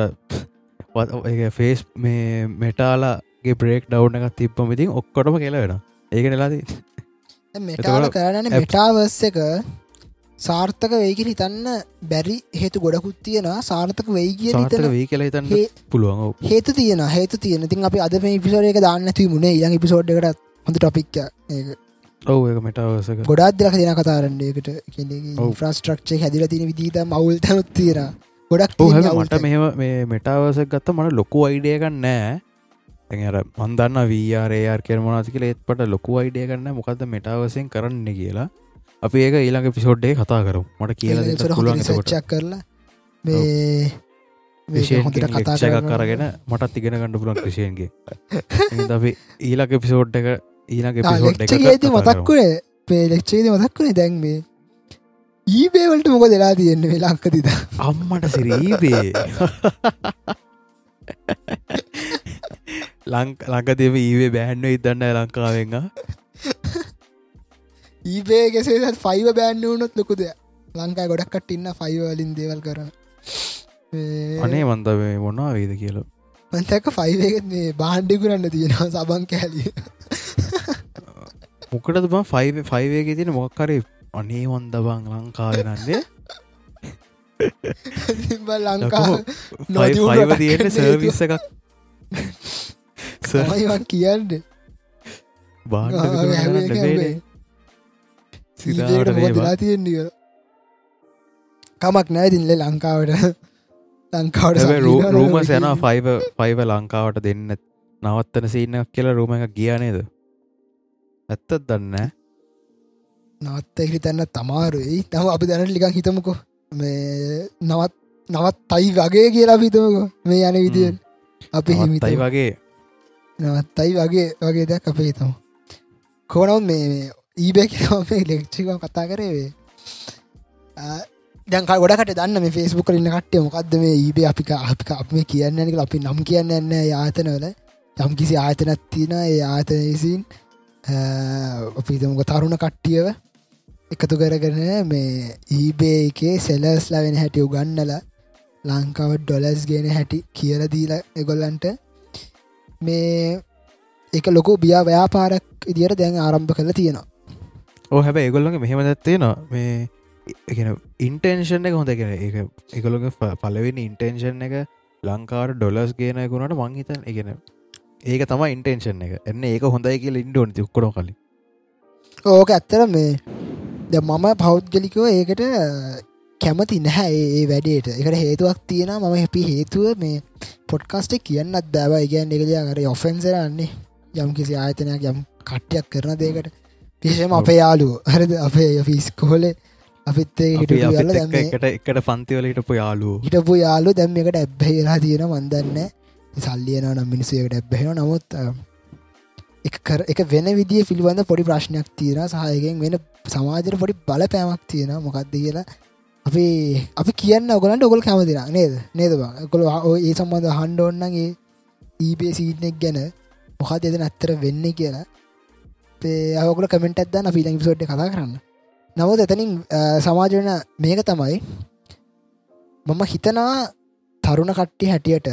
Speaker 2: ෆේස් මේ මෙටාලාගේ බ්‍රේක් ඩව් එකක් තිබ්පම ඉතින් ඔක්කොටම කියලා වෙන ඒක නෙලාදී
Speaker 1: මෙටාල
Speaker 2: apps-
Speaker 1: මෙටාවර්ස එක සාර්ථක වෙයිකි හිතන්න බැරි හේතු ගොඩකුත් තියෙන සාර්ථක වෙයි කිය හිතන
Speaker 2: වී කියලා හිතන්න පුළුවන්.
Speaker 1: හේතු තියෙන හේතු තියෙන තින් අපි අද මේ පිසෝඩ එක දාන්න ති මුණේ ඉලං පිසෝඩ් එකට හොඳ ටොපික්ක ඒක
Speaker 2: ඔව් ඒක මෙටාවසක
Speaker 1: ගොඩක් දෙලක දෙන කතාරන්නේකට. ෆ්‍රස්ට්‍රක්ෂ හැදිල තින විදිීත මවුල් තැනුත් තියෙන ගොඩක්
Speaker 2: මට මෙහම මේ මෙටාවසක් ගත්ත මට ලොකු අයිඩියකන්න නෑ ඇර මන්දන්න වරයාර් කරමනාතික ඒත්පට ලොකු අයිඩිය කන්න මොකද මෙටාවසයෙන් කරන්න කියලා. අපි ඒක ඊළඟ පිසෝඩ්ඩේ කතා කරු මට කියලා
Speaker 1: කරලා මේ මේක
Speaker 2: විෂයෙන්
Speaker 1: හොඳට කතා
Speaker 2: එකක්
Speaker 1: කරන්න
Speaker 2: කරගෙන මටත් ඉගෙන ගණඩ පුලන් ක්‍රෂයන්ගේ අපි ඊලක පිසෝඩ් එක ඊලක පිසෝඩ්
Speaker 1: ලෙක්ච ඒති මතක්කුනේ පේ ලෙක්්චේද මතක්කුණේ දැන් මේ ඊබේවලට මොක දෙලා තියෙන්න වෙලාක්කතිද
Speaker 2: අම්මට සිරීබේ [LAUGHS] ලංක ලංකතිව ඒවේ බෑන්ඩ ඉදන්න ලංකාවෙන්ග [LAUGHS]
Speaker 1: ඊබේ කෙසේත් ෆයිව බෑන්ඩ වුනොත් ලොකුද ලංකායි ගොඩක්කට ඉන්න ෆයිවලින් දේවල් කරන.
Speaker 2: අනේ මන්ද මේ මොනවා වේද කියල.
Speaker 1: මතක ෆයිවේත් මේ බාණ්ඩි කරන්න තියෙනවා සබන් කෑලිය.
Speaker 2: මොකටද බ ෆයිව ෆයිවේක තින මොක්කරේ අනේ වන්දබං ලංකාවෙනන්නේ
Speaker 1: ලංකා
Speaker 2: ෆයිව තියෙන සර්විස එකක් [LAUGHS]
Speaker 1: මයිවක් කියන්න. මොදලා තියෙන්නික කමක් නෑ දිල්ල ලංකාවට. ලංකාවට
Speaker 2: රූම සැන ෆයිව ෆයිව ලංකාවට දෙන්න. නවත්තන සින්නක් කියලා රූම එක ගිය නේද? ඇත්තත් දන්න
Speaker 1: නවත්ත හිතන්න තමාරුයි තම අපි දැනට ලිකන් හිතමකෝ. මේ නවත් නවත් තයි වගේ කියලා හිතමකෝ. මේ යන විදිිය අපි හිමිතයි
Speaker 2: තයි වගේ
Speaker 1: නවත්තයි වගේ වගේ දෙයක් අපේ හිතම. කෝනම් මේ ඊබැ මේ ලෙක්්චික කතා කරේවේ දැක ගොඩකට දන්න මේ ෆෙස්බුක් ඉන්න කට්ටය මොකක්ද මේ ඊබේ අපික අපික අප මේ කියන්න නික අපි නම් කියන්න එන්න යාතනවල යම් කිසි ආයතනත් තියෙන ඒ ආතන විසින්. අපිතමක තරුණ කට්ටියව එකතු කරගෙන මේ ඊබේ එකේ සෙලස්ලා වෙන හැටි උගන්නල ලංකාව ඩොලස් ගෙන හැටි කියල දීල එගොල්ලන්ට මේ එක ලොකු බියා ව්‍යාපාරක් ඉදියට දැන් ආරම්භ කළ තියෙනවා.
Speaker 2: ඕ හැබ ඒගොල්ලගේ මෙහෙම දැත්තේ න. මේ එකන ඉන්ටේන්ෂන් එක හොඳ කෙන එක එකගොලගේ පලවෙනි ඉන්ටේන්ෂන් එක ලංකාර ඩොලස් ගේන ගුණට මංහිතන් එකන ඒක තම ඉන්ටේන්ෂන් එක. එන්න ඒක හොඳයි කියල ඉන්ඩෝන තික්කොඩ කලින්.
Speaker 1: ඕක ඇත්තර මේ ද මම පෞද්ගලිකව ඒකට කැමති නැහැ ඒ- වැඩේට. එකට හේතුවක් තියෙන මම හැපි හේතුව මේ පොඩ්කාස්ටේ කියන්නත් බෑව ඉගන් එකදයාකට ඔෆෙන්සරන්නේ යම් කිසි ආයතනයක් යම් කට්ටයක් කරන දේකට විශෂම අපේ යාලුව හරද? අපේ ෆිස්කෝල අපිත්
Speaker 2: එකට එකට පන්තිවල හිටපු යාලුවෝ
Speaker 1: හිටපු යාලු දැම් එකට ඇබ්බහිලා තියෙන මන්දන්න සල්ලියන නම් මිනිසේකට ඇබ්බහෙන නමුත් අ, එක කර වෙන විදිිය පිළිබඳ පොඩි ප්‍රශ්නයක් තියෙන සහයගෙන් වෙන සමාජර පොඩි බල පෑමක් තියෙන මොකක්ද කියලා අපි අපි කියන්න ඔගලන්ට ඔගොල් කැමතින නේද? නේද කොළ ඒ සම්බන්ධ හන්ඩ ඔන්නගේ ඊබේ සීටනෙක් ගැන මොකද එදන ඇත්තර වෙන්න කියලා. අවකල කමෙන්ට ඇදන්න පිලං සෝට් කතා කරන්න. නමුත් එතනින් අ, සමාජවන මේක තමයි මම හිතනවා තරුණ කට්ටි හැටියට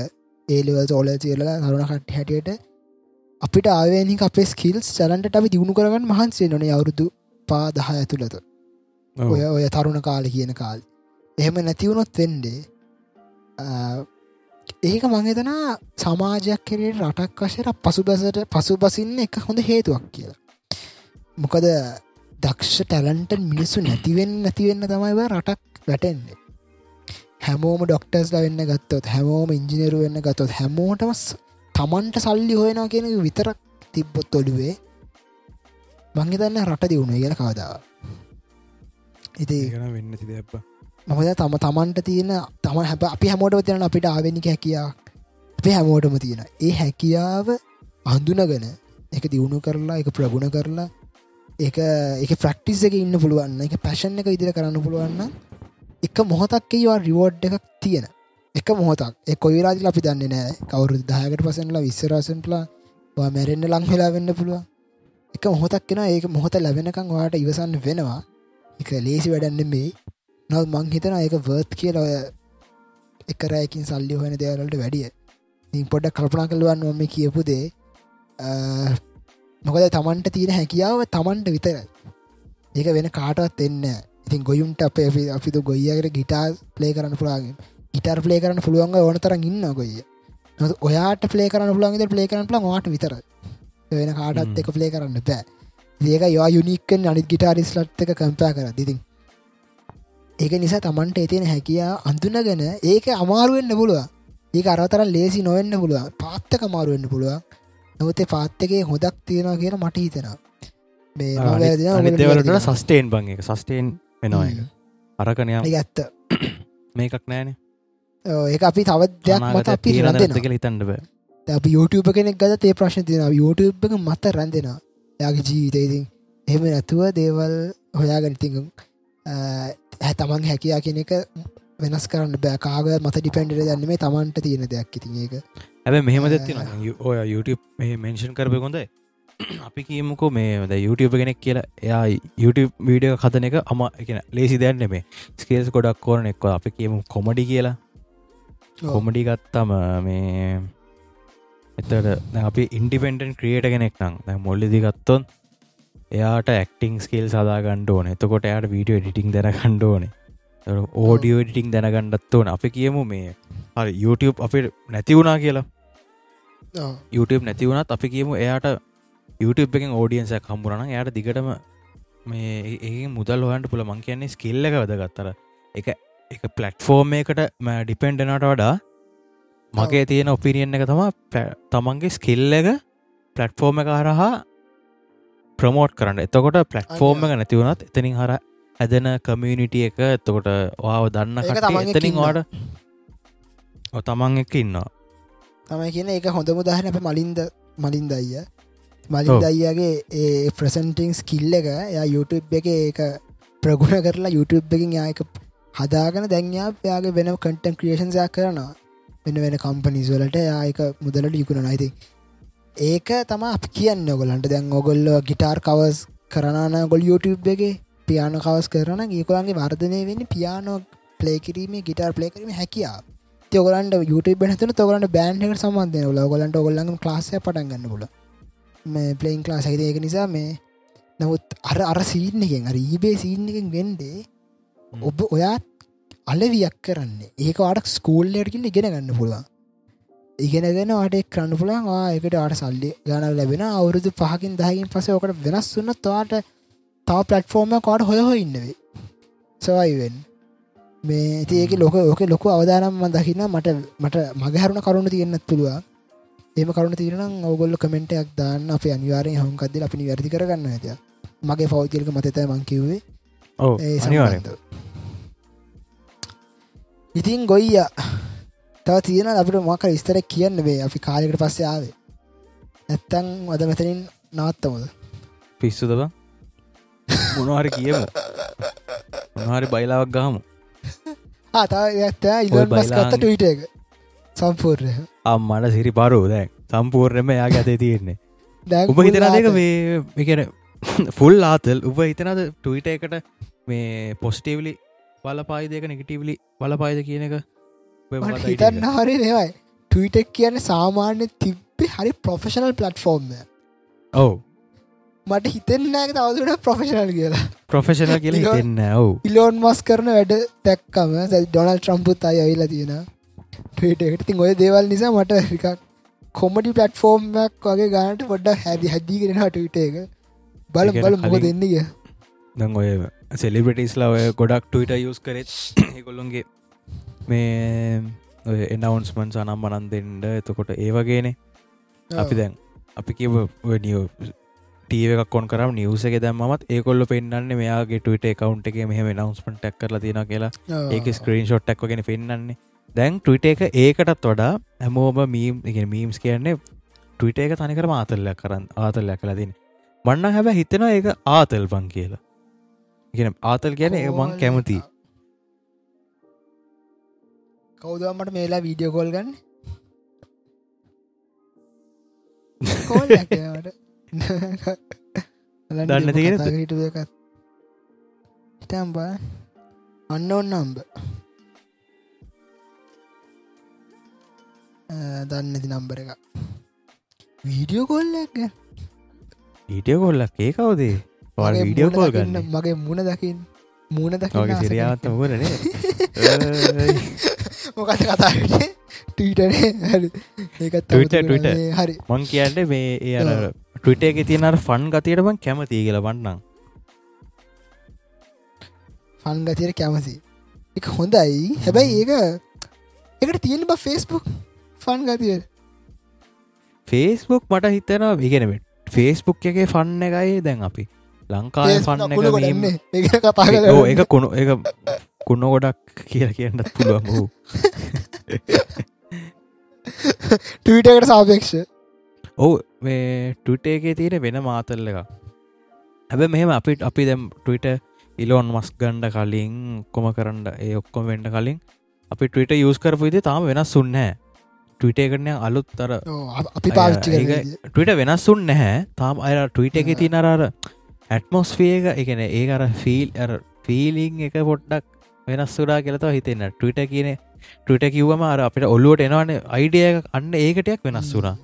Speaker 1: ඒලවල් සෝල සියලලා තරුණ කට්ටි හැටියට අපිට ආවේනික අපේ ස්කිල්ස් චලන්ට අපි දියුණු කරගන්න මහන්සේ නොන අවුරුදු පා දහ ඇතුළත. ඔය ඔය තරුණ කාල කියන කාල්. එහෙම නැතිවුණොත් වෙන්ඩේ ඒක මංහිතනා සමාජයක් කෙරේ රටක් වශයට පසු බැසට පසු බසින්න එක හොඳ හේතුවක් කියලා. මොකද දක්ෂ ටැලන්ට මිනිස්සු නැතිවෙන්න නැතිවෙන්න තමයි බා රටක් වැටෙන්නේ. හැමෝම ඩොක්ටර්ස් වෙන්න ගත්තොත් හැමෝම ඉංජිනරු වෙන්න ගත්තොත් හැමෝටම ස්- තමන්ට සල්ලි හොයනවා කියන එක විතරක් තිබ්බොත් ඔඩුවේ මංහිතන්න රට දියුණුව කියලා කවදාව ඉති
Speaker 2: වෙන්න තිද අප
Speaker 1: මොකද තම තමන්ට තියෙන තම හැබ අපි හැමෝටම තියෙන අපිට ආවෙනික හැකියා අපේ හැමෝටම තියෙන ඒ හැකියාව අඳුනගෙන එක දියුණු කරලා එක ප්‍රගුණ කරලා එක එක ප්‍රක්ටිස් එක ඉන්න පුළුවන්න එක පැශන් එක ඉදිර කරන්න පුළුවන්න එක මොහොතක් ඒවා රිවෝඩ් එකක් තියෙන. එක මොහොතක්. ඒ කොයිරාදිල අපි දන්න නෑ කවරු දායකට පසනලා විස්සරසන්ටලා මැරෙන්න්න ලං වෙලා වෙන්න පුළුවන්. එක මොහොතක් කෙන ඒක මොහොත ලැබෙනකං වාට ඉවසන්න වෙනවා එක ලේසි වැඩන්න මේ නව මං හිතන ඒක වර්ත් කියල ඔය එකරයකින් සල්ලි හොන දේවලට වැඩිය. ඉ පොඩ්ඩ කල්පනා කළුවන් ඔම කියපු දේ. මොකද තමන්ට තියෙන හැකියාව තමන්ට විතරයි. ඒක වෙන කාටවත් එන්න ඉතින් ගොයුන්ට අපේ අපි අපිතු ගොයියකට ගිටා ප්ලේ කරන්න පුළාගේ ගිටර් ප්ලේ කරන්න පුළුවන්ග ඕන තරන් ඉන්න ගොය ඔයාට ප්ලේ කරන්න පුළන්ගේ ප්ලේ කරන්න පුළන් වාට විතර වෙන කාටත්. එක ප්ලේ කරන්න බෑ ඒක යවා යුනික්කෙන් අනිත් ගිටාරිස්ලට් එක කම්පෑ කර දිතින් ඒක නිසා තමන්ට එතියෙන හැකියා අඳුනගෙන ඒක අමාරුවෙන්න්න පුළුව ඒක අරතරන් ලේසි නොවෙන්න පුළුව පාත්තක අමාරුවෙන්න්න පුළුව නමුතේ පාත්තකේ හොදක් තියෙනවා කියන මට හිතෙනවා. මේ මම වැරදිනම් ඔයගොල්ලෝ
Speaker 2: අනිදවලට
Speaker 1: නිවැරදි
Speaker 2: සස්ටේන් බං එක සස්ටේන් වෙනවා
Speaker 1: ඒක. ඇත්ත. [COUGHS]
Speaker 2: මේකක් නෑන.
Speaker 1: ඒක අපි තවත් දෙයක් මත අපි රැඳෙන
Speaker 2: කියල හිතන්ඩ බෑ.
Speaker 1: අපි YouTube කෙනෙක් ගත තේ ප්‍රශ්න තියෙන YouTube එක මත රැඳෙනවා යාගේ ජීවිතයිතින් එහෙම නැතුව දේවල් හොයාගනිතිං හැ තමන් හැකයා කියන එක වෙනස් කරන්න බෑ. කාග මත ඩිපෙන්ඩට දන්න මේ තමන්ට තියෙන දෙයක් ඉතින් ඒක.
Speaker 2: ඇබ මෙහෙම
Speaker 1: අ,
Speaker 2: දෙත්තින ඔය YouTube මෙන්ෂන් කරපය කොඳයි අපි කියමුකෝ මේ YouTube කෙනෙක් කියලා. එයා YouTube වීඩියෝ කතන එක අම එකන ලේසි දැන්න මේ ස්කේල්ස් ගොඩක් කෝරන එක්ව අපි කියමු කොමඩි කියලා. කොමඩි ගත්තම මේ එතට අපි ඉන්ඩිපෙන්ඩන් ක්‍රියට කෙනෙක් නම් දැ මොල්ලිදි ගත්තොන් එයාට ඇක්ටිං ස්කේල් සදා ගණ්ඩෝන එතකොට එයාට වීඩියෝ ඩිටිං දැන කණ්ඩෝන ඕඩියෝ ඩිටිං දැනගණ්ඩත් ඕන. අපි කියමු මේ හරි YouTube අපි නැති වුණා කියලා. YouTube නැති වුණත් අපි කියමු එයාට YouTube එකෙන් ඕඩියන්සයක් හම්බුරන යායට දිගටම මේ ඒ මුදල් හොහන්ට පුළ මං කියන්නේ ස්කිල්ල එක වැදගත්තර එක එක පලට්ෆෝර්ම් එකට ඩිපෙන්ඩනට වඩා මගේ තියෙන ඔපිනියන් එක තම තමන්ගේ ස්කිල්ල එක පලට්ෆෝර්ම එක හරහා ප්‍රමෝට් කරන්න. එතකොට පලට්ෆෝර්ම එක නැතිවුණත් එතනින් හර හැදෙන කමියනිටිය එක එතකොට වාව දන්න එතනින්. වාට තමන් එක ඉන්නවා.
Speaker 1: තමයි කියන එක හොඳ මුදාහන අප මලින්ද මලින්ද අයිය. මලින්ද. අයියාගේ ඒ ප්‍රසන්ටිං ස්කිල්ල එක යා YouTube එක ඒක ප්‍රගුණ කරලා YouTube එකින් යාක හදාගන දැන්යා යාගේ වෙන කටන් ක්‍රියේෂන්සයක් කරනවා වෙන වෙන කම්පනිස්වලට යායක මුදලට යුකුණ නයිති ඒක තම අප කියන්න ඔගොලන්ට දැන් ඔගොල්ල ගිටාර් කවස් කරනාන ගොල් YouTube එක පියාන කවස් කරන ඒකොලන්ගේ වර්ධනය වෙන්න පියානෝ පලේකිරීම ගිටර් පලේකරීම හැකියා ඔගලන්ට YouTube හතන තොගලන්ට බෑන්්හකට සම්බන්ධය ල ගොලන්ට ඔගොල්ලඟ ලාසය පටන් ගන්න පුල මේ පලයින් ලාස් ඇති ඒක නිසා මේ නමුත් අර අර සීන්න එකෙන් අර ඊබේ සීන්න එකෙන් වෙන්ඩේ ඔබ ඔයාත් අලවියක් කරන්නේ. ඒක අඩක් ස්කූල්ලයටකින් ඉගෙන ගන්න පුළුවන්. ඉගෙනගෙන වාට කරන්න පුළන් ඒකට අට සල්ලි ගන ලැබෙන අවුරුදු පහකින් දහකින් පස ඕකට වෙනස් වන්න තවාට තව පලට්ෆෝර්ම කාඩ හොය ඉන්නවේ සවයිවෙන් මේ ඉති ඒක ලොක ඕක ලොක අවදානම්ම දකින්න මට මට මගහරුණ කරුණු තියෙන්න්නත් පුළුව ඒම කරුණ තිරනම් ඔගොල්ල කමෙන්ටයක් දාන්න. අප අනිවාරය හුන්කක්ද අපි වැරදි කරගන්න ඇත මගේ පෞද්ගලක මතත මංකිවේ
Speaker 2: ඕ
Speaker 1: සම්බන්ධව. ඉතින් ගොයිය තව තියෙන අපට මක ස්තර කියන්න වේ අපි කාලෙකට පස්සේ ආවේ. නැත්තං වද මෙතනින් නවත්තමද
Speaker 2: පිස්සුද බං? මොනහරි කියමු. මොනහරි බයිලාවක් ගහමු.
Speaker 1: ආතා ඇත්ත
Speaker 2: ඔය
Speaker 1: ඉලන් මස්කත්ත
Speaker 2: බයිලාගේ-
Speaker 1: ටවිට එක. සම්පූර්ය
Speaker 2: අම්මට සිරි පරු දැන් සම්පූර්ණයම යාගේ අතේ තියෙන්නේ.
Speaker 1: දැන්
Speaker 2: උප හිතන දෙක
Speaker 1: පුල්ලාට
Speaker 2: මේ එකන ෆුල් ආතල්? උප හිතනද ටවිට එකට මේ පොස්ටේවලි බලපායි දෙක නිගටීවලි බලපායිද කියන එක
Speaker 1: හිතන්න? හරි නවයි. ටවිටක් කියන සාමාන්‍ය තිබ්බේ හරි ප්‍රොෆෙෂනල් පලට්ෆෝර්ම්
Speaker 2: ඔව්.
Speaker 1: මට හිතෙන්නක තවසට ප්‍රොෆෙෂනල් කියලා.
Speaker 2: ප්‍රොෆෙෂනල් කියල හිතෙන්න ඔව්.
Speaker 1: ඉලෝන් මස් කරන වැඩ දැක්කම ඩොනල් ට්‍රම්පුත් අය ඇවිලා තියෙන ටට තින් ඔය දේවල් නිසා මට එකක් කොමඩි පලට්ෆෝර්ම්මක් වගේ ගානට පොඩ්ඩ හැදි හැදී කරෙන ටවිට එක. බල බල මොක
Speaker 2: කලින්- දැන් ඔය සෙලිබිටිස්ලා ඔය ගොඩක් ටවිට යස් කරෙත්. ඒකොල්ලොන්ගේ මේ එනවන්ස්මන් සනම් මනන් දෙන්ඩ එතකොට ඒවගේනේ අපි දැන් අපි කිව නිියෝ ටීව එකක් කොන් කරම් නිවස එක දැම්මත් ඒකොල්ල පෙන්න්න මෙයාගේ ටවිට එකකවන්් එක මෙහම නවස්මට ටක් කරලා තියෙන කියලා. ඒක ස්ක්‍රීන් ෂොට්ටක් වගෙන පෙන්න්නන්නේ දැන් ටවිට එක ඒකටත් වඩා හැමෝම මීම් එක මීම්ස් කියන්නේ ටවිට එක තනිකර ආතල්ලයක් කරන්න ආතල්ලයක් කලතින් මන්න හැබ හිතෙන ඒක ආතල් පං කියලා ඉගෙන ආතල් ඒ මං කැමති
Speaker 1: කවදමට මේලා වීඩියෝ කෝල් ගන්න?
Speaker 2: දන්න නැති කෙනෙක්ද?
Speaker 1: හිටුවකත් හිටම් බා. අන්න ඔන්න අම්බ දන්නති නම්බර එක වීඩියෝ කොල්ලක්
Speaker 2: ඊටිය කොල්ලක් ඒ කවදේ පල් වීඩියෝ කෝල් ගන්න.
Speaker 1: මගේ මුණ දකිින් මූුණ
Speaker 2: වගේ
Speaker 1: දකි
Speaker 2: සිරියාවත්ත මුණනේ
Speaker 1: මොකත කතාට ටීටනේ. හරි.
Speaker 2: මං කියන්න මේ ඒ ටවිට එක තියෙනට ෆන් ගතයට බං කැමති කියල වන්නම්.
Speaker 1: ෆන් ගතියට කැමසි එක හොඳයි. හැබැයි ඒක එකට තියෙන බ ෆෙස්බුක් ෆන් ගතිය.
Speaker 2: ෆේස්බුක් මට හිතනවා ඉගෙනට ෆේස්බුක් එකේ ෆන්න එකයි දැන් අපි ලංකාය ෆන්න එක
Speaker 1: ඒ කතා
Speaker 2: එක කුණු එක කුණ ගොඩක් කිය කියන්නත් පුළුවන් වූ
Speaker 1: ටීටකට [LAUGHS] සාපේක්ෂ.
Speaker 2: ඔවු මේ ටුට එකේ තියෙන වෙන මාතල්ල එක හැබ මෙහෙම අපිට අපි දැම් ටවිට ඉලෝන් මස් ගණ්ඩ කලින් කොම කරන්න ඒ ඔක්කොම වෙන්ඩ කලින් අපි ටවිට යස් කරපු විදි තාම වෙනස් සුන්නෑ ටවිට එකන අලුත් අර
Speaker 1: අපි
Speaker 2: ඒක ටවිට වෙනස්සුන් නැහැ. තාම අය ටවිට එක තින අර ඇටමොස්ෆිය එක එකන ඒ අර ෆිල් ෆීලිං එක පොඩ්ඩක් වෙනස් සුරා කියලතව හිතෙන්න. ටවිට කියන ටවිට කිව්වම අර අපිට ඔල්ලුවට එනවන අයිඩිය අන්න ඒකටයක් වෙනස් සුරා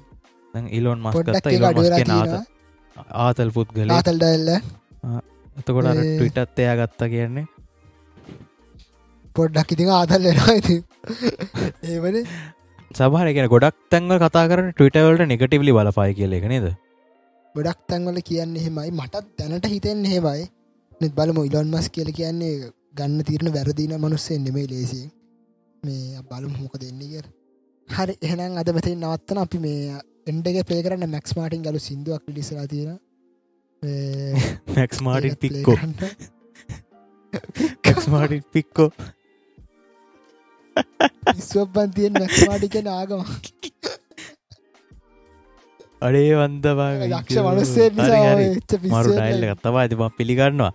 Speaker 2: ඉලෝන් මස්
Speaker 1: පොඩ්ඩක්
Speaker 2: කරත
Speaker 1: ඒක
Speaker 2: ඉලෝන්
Speaker 1: අඩු
Speaker 2: මස්
Speaker 1: වෙලා
Speaker 2: කියන ආත
Speaker 1: තියෙනවා
Speaker 2: ආතල් පුද්ගල
Speaker 1: ආතල් ඩල්ල
Speaker 2: එතකොට ටවිටත් එයා ගත්තා කියන්නේ.
Speaker 1: පොඩ්ඩක් ඉතින් ආතල් වෙනවා ඉති [LAUGHS] ඒවන
Speaker 2: සබහර කියෙන ගොඩක් තැන්ව කතා කරන ටවිටවලට නෙගටිවලි බලපායි කියල එක නේද
Speaker 1: ගොඩක් තැන්වල කියන්නේ හෙමයි මටත් දැනට හිතෙන් හෙමයි නෙත් බලම ඉලොන් මස් කියල කියන්නේ ගන්න තිරණ වැරදින මනුස්සේ නෙමයි ලේසි මේ බලු හොක දෙන්නේ කර හරි එහෙනම් අද මෙතින් නවත්තන. අපි මේ එන්ඩගේ පේ කරන්න මැක්ස් මාටින් ගලු සිින්දුවක් ලිසලා [LAUGHS] [LAUGHS] [LAUGHS] තියෙන
Speaker 2: මැක්ස් මාටින් පික්කෝ ක්ස් මාටින් පික්කෝ
Speaker 1: ස්වබන්තියෙන් මැක්ස් මාටි කියෙන ආගම
Speaker 2: අඩේ වන්දවා
Speaker 1: යක්ෂ එච්ච
Speaker 2: මරු ටයිල්ල ගත්තවා ඇතිම පිළිගන්නවා.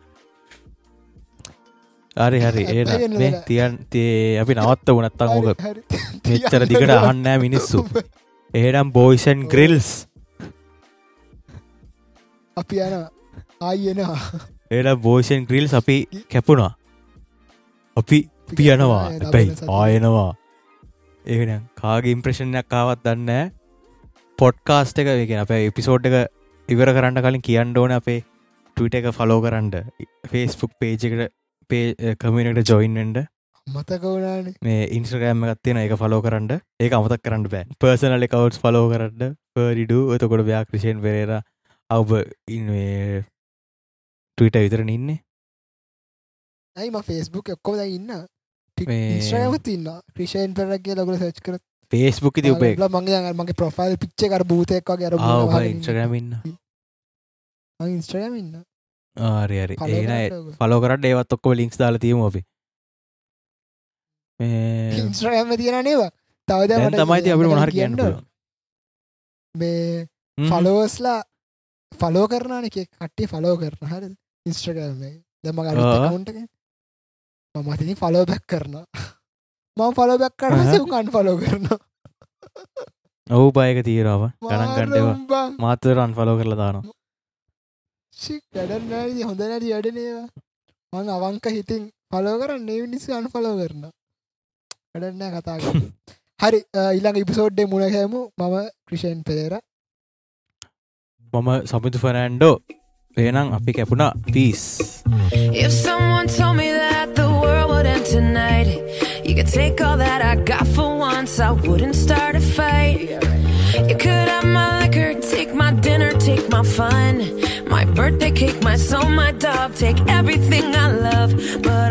Speaker 2: හරි හරි. ඒ. තියන් තේ අපි නවත්ත වනත්තං ඕක මෙච්චර [LAUGHS] දිකට අහන්නෑ මිනිස්සු. ඒනම් බෝයිසන් ග්‍රිල්ස්
Speaker 1: අපි යන ආයනවා
Speaker 2: ඒට බෝෂන් ග්‍රිල්ස් අපි කැපුණා. අපි පියනවා. ඇැයි ආයනවා. ඒන කාගේ ඉම්ප්‍රේෂණයක් කාවත් දන්න පොඩ්කාස්ට එක වෙන අප එපිසෝඩ් එක ඉවර කරන්න කලින් කියන්න ඕන අපේ ටවිට එක ෆලෝ කරන්න. ෆේස්පුක් පේජකට පේ කමිනට ජොයින්ෙන්ඩ
Speaker 1: මතකවුණන
Speaker 2: මේ ඉන්ස්්‍රගෑම ගත්තියෙන එක ෆලෝ කරන්න. ඒ අමතක් කරන්න බෑ. පර්සනල කවුට් ෆලෝ කරන්න. පරිඩු එතකොට ව්‍යාක්‍රෂයෙන් පෙරේර අවබ ඉන්වේ ටවිට විතරන ඉන්නේ.
Speaker 1: ඇයිම ෆෙස්බුක් එක්කොද ඉන්න? ඉන්න. ක්‍රිෂයන් පෙරක් කිය ලොකුල සච් කරත්
Speaker 4: පේස්බුක් ති උබේ
Speaker 1: මගේ මගේ ප්‍රොෆයිල් පිච්චකර භූතයක් වගේ අර
Speaker 4: ඉන්ස්්‍රගමින්න ඉන්ස්ට්‍රගමින්න ආරිරි ඒ පලෝ කරට ඒවත් ඔක්කො ලිින්ක්ස් දාල තිීම අපි.
Speaker 1: ඉන්ස්්‍රයම තියෙන නේවා තවද
Speaker 4: තමයිති අපට මොහර කියන්න
Speaker 1: මේ ෆලෝස්ලා ෆලෝ කරනන එක. කට්ටේ ෆලෝ කරන හර ඉන්ස්ට්‍රගම දම ගට මමතින් ෆලෝ බැක් කරනවා. මම ෆලෝබැක් කරන සුන් අන්ෆලෝ කරනවා.
Speaker 4: ඔහු බයක තීරාව. ගණන් ගණ්ඩවා මාතර අන්ෆලෝ කරලා දානවා.
Speaker 1: ශික් වැඩ හොඳ නැට වැඩනේවා මං අවංක හිතින් පලෝ කරන්න නිසි අන්ෆලෝ කරන වැඩන්න කතා [LAUGHS] හරි ඉල්ලඟ ඉපිසෝඩ්ඩේ මුණකෑමු මම ක්‍රිෂයන් පෙරේර.
Speaker 4: මම සමිතු ෆරෑන්ඩෝ ඒනම් අපි කැපුණා. පිස්
Speaker 3: if someone told me You could take all that I got for once, I wouldn't start a fight. You could have my liquor, take my dinner, take my fun, my birthday cake, my soul, my dog, take everything I love. But